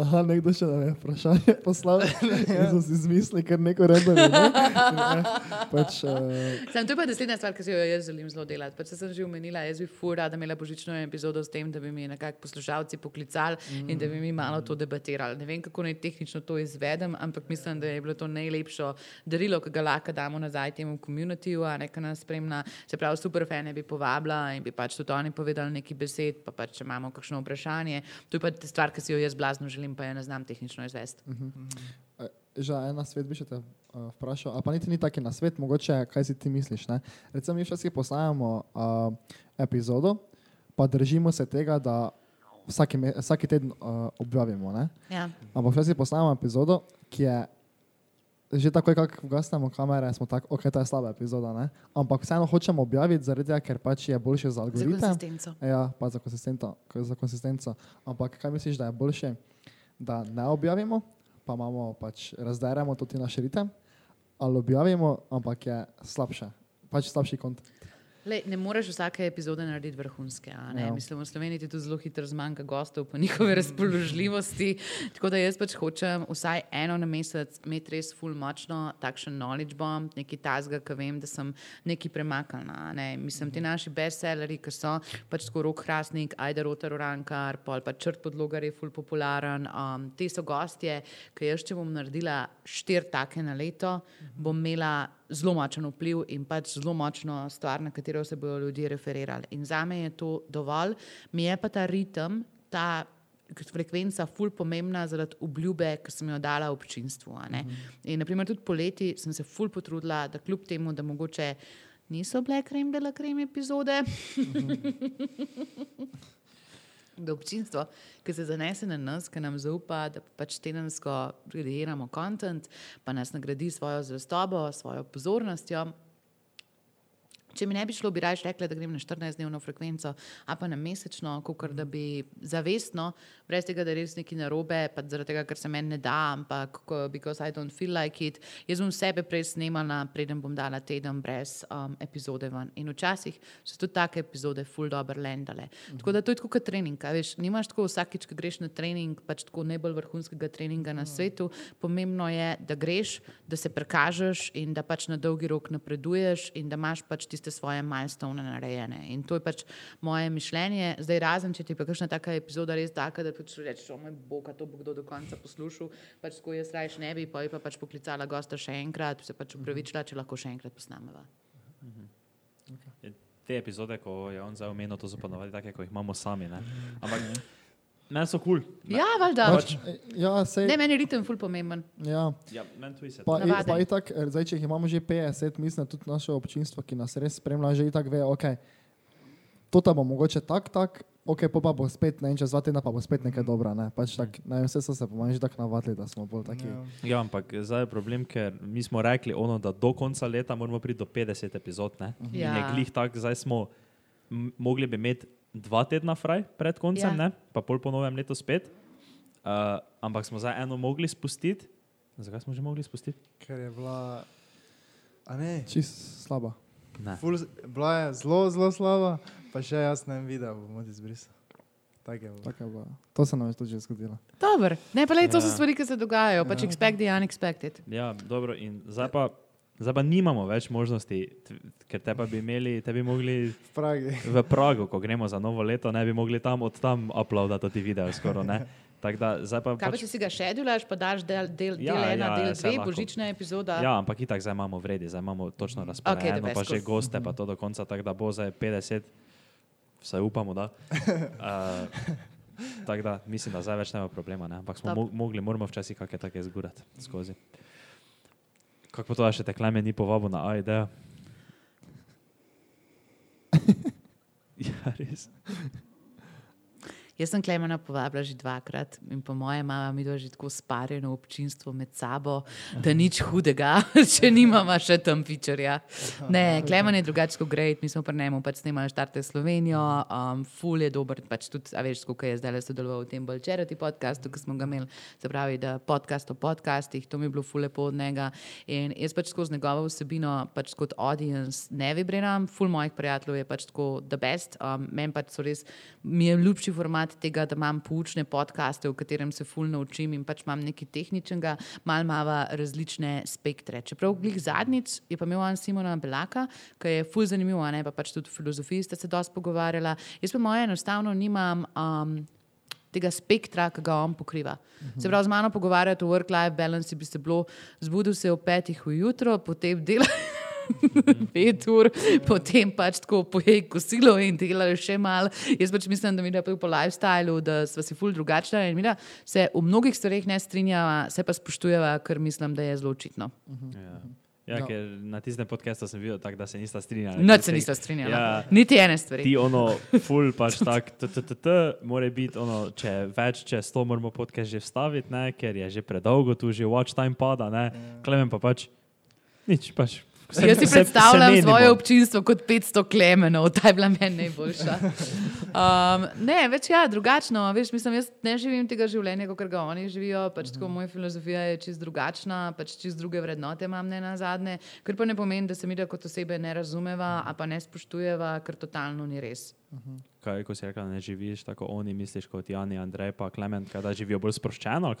aha, nekdo še nam je vprašanje poslal. Jaz sem si izmislil, ker neko redno. Ne? In, eh, Pač, uh, Sam, to je pa naslednja stvar, ki si jo jaz želim zelo delati. Pač sem že omenila, jaz bi fura, da imela božično epizodo s tem, da bi mi nekako poslušalci poklicali mm. in da bi mi malo to debatirali. Ne vem, kako naj tehnično to izvedem, ampak mislim, da je bilo to najlepše darilo, ki ga lahko damo nazaj temu komunitiju, a ne ka nas spremlja. Se pravi, super fene bi povabila in bi pač tudi oni povedali nekaj besed, pa pač, če imamo kakšno vprašanje. To je pa stvar, ki si jo jaz blazno želim, pa jo ne znam tehnično izvesti. že en na svet bi še te uh, vprašal, a pa niti ni taki na svet, mogoče kaj si ti misliš. Ne? Recimo, mi včasih posnajamo uh, epizodo, pa držimo se tega, da vsaki, me, vsaki teden uh, objavimo. Ne? Ja. Ampak včasih posnamemo epizodo, ki je že takoj, ko gasnemo kamere, smo tako, ok, to je slaba epizoda, ne? ampak vseeno hočemo objaviti, zaradi tega, ker pač je boljše za Za algoritem. konsistenco. Ja, pa za konsistenco, za konsistenco. Ampak kaj misliš, da je boljše, da ne objavimo, pa imamo pač razderemo tudi naš ritem, ali objavimo, ampak je slabše, pač slabši kontent. Lej, ne moreš vsake epizode narediti vrhunske. Ja. Mislim, v Sloveniji ti tu zelo hitro zmanjka gostov, pa njihove razpoložljivosti. Tako da jaz pač hočem vsaj eno na mesec imeti res full močno, takšen knowledge bomb, neki tazga, ki vem, da sem neki premaknjena. a Ne. Mislim, ti naši bestsellerji, ki so pač tako rok hrastnik, ajde rotar urankar, pol pa črt podlogar je full popularen. Um, te so gostje, ki jaz, če bom naredila štiri take na leto, bom imela zelo močen vpliv in pač zelo močno stvar, na katero se bodo ljudje referirali. In za me je to dovolj, mi je pa ta ritem, ta frekvenca ful pomembna zaradi obljube, ki sem jo dala občinstvu. a ne. In naprimer tudi poleti sem se ful potrudila, da kljub temu, da mogoče niso bile krem bela krem epizode. Da občinstvo, ki se zanese na nas, ki nam zaupa, da pač tedensko kreiramo kontent, pa nas nagradi svojo zvestobo, svojo pozornostjo. Če mi ne bi šlo, bi raje rekla, da grem na 14-dnevno frekvenco, a pa na mesečno, kot da bi zavestno, brez tega, da je res nekaj narobe, pa zaradi tega, ker se meni ne da, ampak because I don't feel like it. Jaz bom sebe prej snemala, preden bom dala teden brez um, epizode ven. In včasih so tudi take epizode full dobro lendale. Tako da to je tako kot trening. Veš, nimaš tako vsakič, ko greš na trening, pač tako najbolj vrhunskega treninga na svetu. Pomembno je, da greš, da se prekažeš in da pač na dolgi rok napreduješ in da imaš pač tiste svoje milestone narejene. In to je pač moje mišljenje. Zdaj, razen če ti pa kakšna taka epizoda res taka, da pač rečeš, o moj bog, to bo kdo do konca poslušal, pač tako jaz rajš ne bi, pa je pa pač poklicala gosta še enkrat, se pač upravičila, če lahko še enkrat posnameva. Te epizode, ko je on zdaj omenil, to so ponovadi take, ko jih imamo sami. Ne? Ampak meni so kul. Cool. Ja, valjda. Pač, ja, sej, Ne, meni je ritem ful pomemben. ja. Ja, meni tudi se. Pa, i, pa itak, eh, zdaj, če jih imamo že 50, mislim, da tudi naše občinstvo, ki nas res spremlja, že itak ve, ok, to ta bo mogoče tak, tak, ok, pa, pa bo spet, ne čez dva tedna pa bo spet nekaj dobra, ne, pač tak, ne vse so se po manj že tako navadili, da smo bolj taki. Ja. Ja, ampak zdaj je problem, ker mi smo rekli, ono, da do konca leta moramo priti do 50 epizod. Ne? In je Ja. glih tak, zdaj smo mogli bi imeti dva tedna fraj pred koncem, Ja. ja. pa pol po novem letu spet. Uh, ampak smo zdaj eno mogli spustiti. Zakaj smo že mogli spustiti? Ker je bila, a ne, Čist slaba. Ne. ful, bila je zelo, zelo slaba, pa še jaz ne videl bom od izbrisa. Tako je bilo. Tako je bilo. To se nam je tudi zgodilo. Dobro, ne pa le, to so Ja. stvari, ki se dogajajo, pač expect the unexpected. Ja, dobro. In zdaj pa Zdaj pa nimamo več možnosti, ker te pa bi imeli, te bi mogli V Pragi. v Pragu, ko gremo za novo leto, ne bi mogli tam od tam uploadati ti video skoraj, ne. Tako da pa Kaj pa, pač, če si ga šedulaš, pa daš del, del, del Ja, ena, ja, del saj dve, lahko. božična epizoda. Ja, ampak itak zdaj imamo v redu, zdaj imamo točno razporejeno, the best pa še course. goste, pa to do konca, tako da bo zdaj 50, vsaj upamo, da. Uh, tako da mislim, da zdaj več nema problema, ne? ampak smo mo mogli, moramo včasih kakšne take zgurati skozi. Kako pa to, da še te kleme ni povabil na A idejo? ja, res. Jaz sem Klemena povabila že dvakrat in po mojem imamo mi dva že tako sparjeno občinstvo med sabo, da nič hudega, če nimamo še tam pičerja. Ne, Klemen je drugače kot Great, mi smo pri njemu pač snemali štarte Slovenijo, um, ful je dober, pač tudi, a veš, koliko je zdaj sodeloval v tem bolj charity podcastu, ki smo ga imeli, se pravi, da podcast o podcastih, to mi je bilo ful lepo od njega. In jaz pač skozi njegovo vsebino, pač kot audience ne vibram, ful mojih prijateljev je pač tako the best, um, meni pač so res, mi je ljubši format tega, da imam poučne podcaste, v katerem se ful naučim in pač imam nekaj tehničnega, mal mava različne spektre. Čeprav glih zadnjič je pa imel on Simona Belaka, ki je ful zanimiv, ne pa pač tudi filozofiji ste se dosti pogovarjala. Jaz pa moje enostavno nimam. Um, Tega spektra, ki ga on pokriva. Se pravi, z mano pogovarjati o work-life balance, bi se bilo zbudil se ob petih ujutro, potem dela pet ur, potem pač tako pojej kosilo in delali še malo. Jaz pač mislim, da mi je po lifestylu, da smo si ful drugačna in mi da se v mnogih stvareh ne strinjava, se pa spoštujeva, kar mislim, da je zelo očitno. Ja. Ja, No. ker na tistem podkastu sem videl, tak, da se nista strinjali. Noč se Ker nista strinjala. Ja, Niti ene stvari. ti ono, full pač tak, TTT, mora biti ono, če več čez to moramo podcast že vstaviti, ne, ker je že predolgo tu, že watch time pada, ne, klemen pa pač, nič pač. Se- Jaz si se- se predstavljam menimo. svoje občinstvo kot 500 klemenov, ta je bila meni najboljša. Um, ne, več ja, drugačno. Veš, mislim, jaz ne živim tega življenja, kot ga oni živijo. Pač tako, moja filozofija je čist drugačna, pač čist druge vrednote imam ne na zadnje. Kar pa ne pomeni, da se mi da kot osebe ne razumeva, a pa ne spoštujeva, ker totalno ni res. Kaj, ko si rekla, ne živiš tako oni, misliš kot Jani, Andrej pa Klemen, kaj, da živijo bolj sproščeno,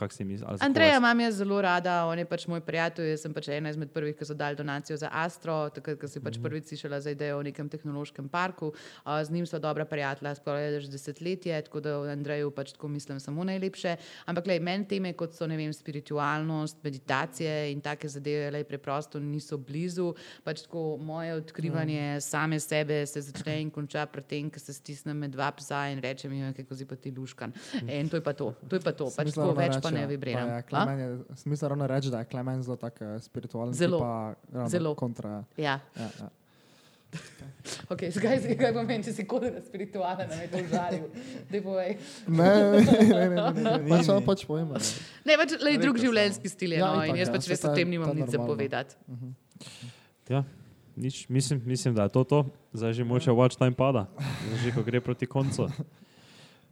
Andreja imam jaz zelo rada, on je pač moj prijatelj. Jaz sem pač ena izmed prvih, ki so dali donacijo za Astro, takrat, ko si pač prvič slišala za idejo o nekem tehnološkem parku. Uh, z njim sva dobra prijatelja, skoraj že desetletje, tako da o Andreju pač tako mislim samo najlepše. Ampak lej, meni teme, kot so vem, spiritualnost, meditacije in take zadeve, lej, preprosto niso blizu. Pač tako moje odkrivanje same sebe se začne in konča pri tem, se stisnem med dva psa in rečem, jim, kako si pa ti luškan. In to je pa to. To je pa to. Pač Smisel tako več pa reče, ne vibriram. da je A? Klemen je- Smisel ravno reči, da je Klemen zelo tak eh, spiritualen, Zelo. pa ravno Zelo. kontra. Ja. Ja, ja. Okay, zakaj si kaj pomeni, če si kot spiritualen, ne to žalil? Daj povej. Ne, ne, ne, ne, ne, ne. Pač pač pojma. ne. Ne, pač lej, drug Rekel življenjski stil je, Ja, no, in itak, jaz ja, pač saj res to o je- tem nimam to je nič za normalno. povedati. Ja, nič, mislim, mislim, da je to to, zdaj že moče watch time pada, zdaj že ko gre proti koncu.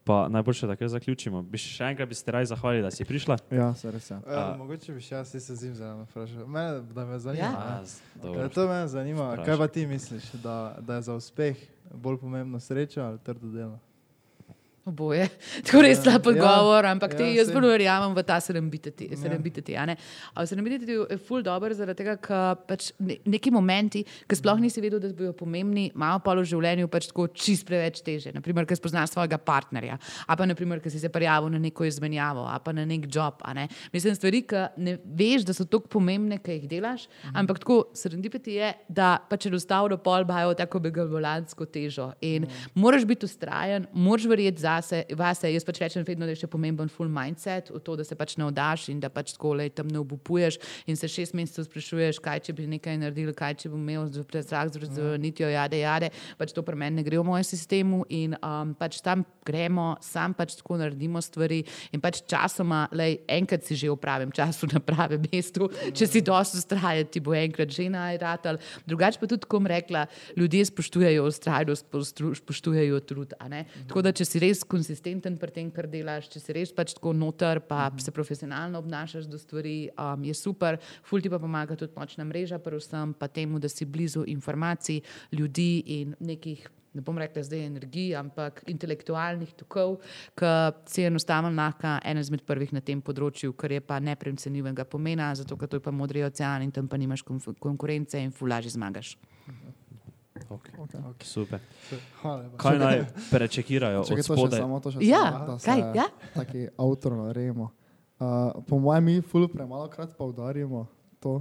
Pa najboljše, da kar zaključimo. Bi še enkrat bi se raj zahvalili, da si prišla. Ja, se res je. Uh, mogoče bi še jaz se zim zelo vprašal. Mene, da me zanima. Ja? Z- Ja, dobro. to me zanima. Kaj pa ti misliš, da, da je za uspeh bolj pomembno sreča ali trdo delo? Oboje. Tako res Ja, slab odgovor, ampak ja, te, jaz saj. bolj verjamem v ta serendipity. Ja. serendipity je ful dober zaradi tega, ker pač ne, neki momenti, ki sploh nisi vedel, da bodo pomembni, malo pa v življenju pač tako čist preveč teže. Naprimer, ker spoznaš svojega partnerja, a pa naprimer, ker si se prijavil na neko izmenjavo, a pa na nek job. Ne? Mislim, stvari, ki ne veš, da so tako pomembne, ki jih delaš, ampak tako serendipity je, da pač enostavno pol bajo tako begalvolansko težo. In moraš biti ustrajen, moraš verjeti zase, vase. Jaz pač rečem vedno, da je še pomemben full mindset, to, da se pač ne vdaš in da pač tako le tam ne obupuješ in se šest mesecev sprašuješ, kaj če bi nekaj naredil, kaj če bi imel strah z razvrnitvijo, jade, jade. Pač to pri meni ne gre v mojem sistemu in um, pač tam gremo, sam pač tako naredimo stvari in pač časoma, lej, enkrat si že v pravem času na pravem mestu, če si dosto ustrajen, ti bo enkrat že najratal. Drugače pa tudi, kom rekla, ljudje spoštujejo ustrajnost, spoštujejo trud. ne. Tako da, če si res konsistenten pri tem, kar delaš, če si res pač tako noter, pa se profesionalno obnašaš do stvari, um, je super. Ful ti pa pomaga tudi močna mreža, predvsem pa temu, da si blizu informacij, ljudi in nekih ne bom rekla zdaj energij, ampak intelektualnih tokov, ki si enostavno lahko ena izmed prvih na tem področju, kar je pa neprecenljivega pomena, zato ker to je pa modri ocean in tam pa nimaš konf- konkurence in fulaži zmagaš. Okay. Okay. Super. Hvala. Kaj naj prečekirajo Čakaj, od to še spodaj? samo, to še Ja, samo, da kaj, se ja? Taki avtor naredimo. Uh, po mojem, mi ful premalo krat poudarimo to,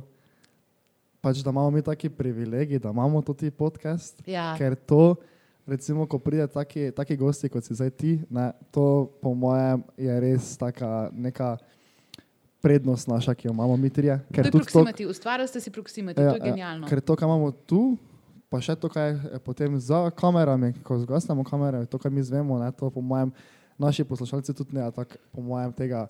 pač, da imamo mi taki privilegij, da imamo tudi podcast, Ja. ker to, recimo, ko pride taki, taki gosti, kot si zdaj ti, ne, to po mojem je res taka neka prednost naša, ki jo imamo mi trije. To Ker je to, proximity, ustvarili ste si proximity, Ja, to je ja, genialno. Ker to, kar imamo tu, pa še to, kar je potem za kamerami, ko zgasnemo kamere, to, kar mi zvemo, ne, to po mojem, naši poslušalci tudi ne, tako po mojem tega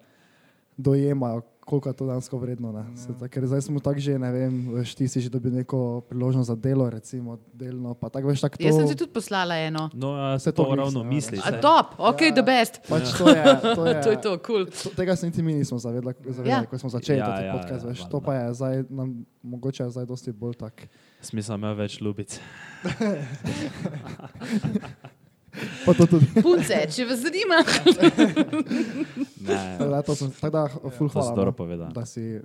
dojemajo, koliko je to dansko vredno. Ne. Se, tak, ker zdaj smo tako že, ne vem, veš, ti si že dobil neko priložnost za delo, recimo, delno, pa tako veš, tako to. Jaz sem si tudi poslala eno. No, a se to to ravno ja. misliš. A top, ok, Ja. the best. Pač to je, to je, To je to, kul. To, tega se niti mi nismo zavedali, zavedali Ja. ja. ko smo začeli Ja, ja, ta ja, podcast. ja, Veš, valjda. to pa je zdaj, nam, mogoče je zdaj dosti bolj tak. Smisel ima več ljubic. Pa to tudi. Punce, če vas zanima. Ne, da, to sem, tako da, ful hvala. no. Da si,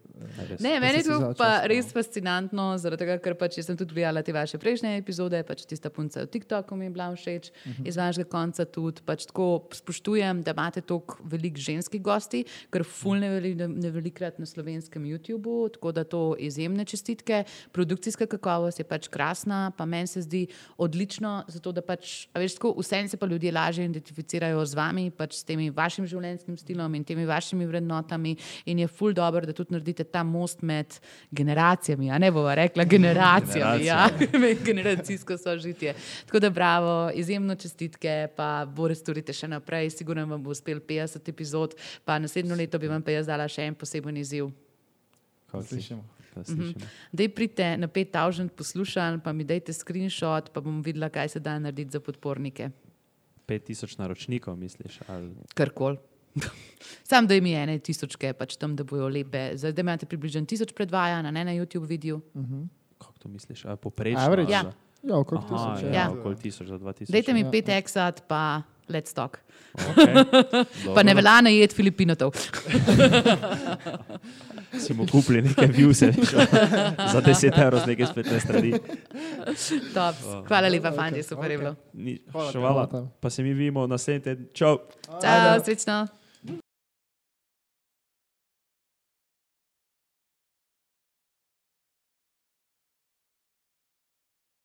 Res. Ne, meni je to pa res fascinantno, zaradi tega, ker pač sem tudi gledala te vaše prejšnje epizode, pač tista punca v TikToku mi je bila všeč, uh Mhm. -huh. iz vašega konca tudi. Pač tako spoštujem, da imate toliko velik ženskih gosti, ker ful ne, veli, ne velikrat na slovenskem YouTubu, tako da to izjemne čestitke. Produkcijska kakovost je pač krasna, pa meni se zdi odlično, zato da pač, a veš, tako vsem se pa ljudje lažje identificirajo z vami, pač s temi vašim življenjskim stilom in temi vašimi vrednotami. In je ful dobro, da tudi naredite ta most med generacijami, a ne bova rekla generacijami, ja, med generacijsko sožitje. Tako da bravo, izjemno čestitke, pa bo res storite še naprej, sigurno vam bo uspel 50 epizod, pa naslednjo leto bi vam pa jaz dala še en poseben izziv. Si? slišimo. Da. Dej pridite na 5000 poslušanj, pa mi dajte screenshot, pa bom videla, kaj se da narediti za podpornike. 5000 naročnikov, misliš? Ali... Karkoli. Sam da jim je ene tisočke, pač tam, da bojo lepe. Zdaj da imate približno tisoč predvajanj, na YouTube videu. Kako to misliš? Poprečno? Ja. Ja, okrog Aha, tisoč. ja, Ja. Ja. okoli 1000 do 2000. Dajte mi Ja, 5 eksat, pa let's talk. Okay. Pa ne velja najet Filipinotov. Si mu kupili nekaj viewse za 10 evrov z neke spletne strani. Top. Hvala lepa, Ok, fanti, super je ok. bilo. Ni, hvala. hvala. Pa se mi vidimo naslednji teden. Čau! Ciao, srečno.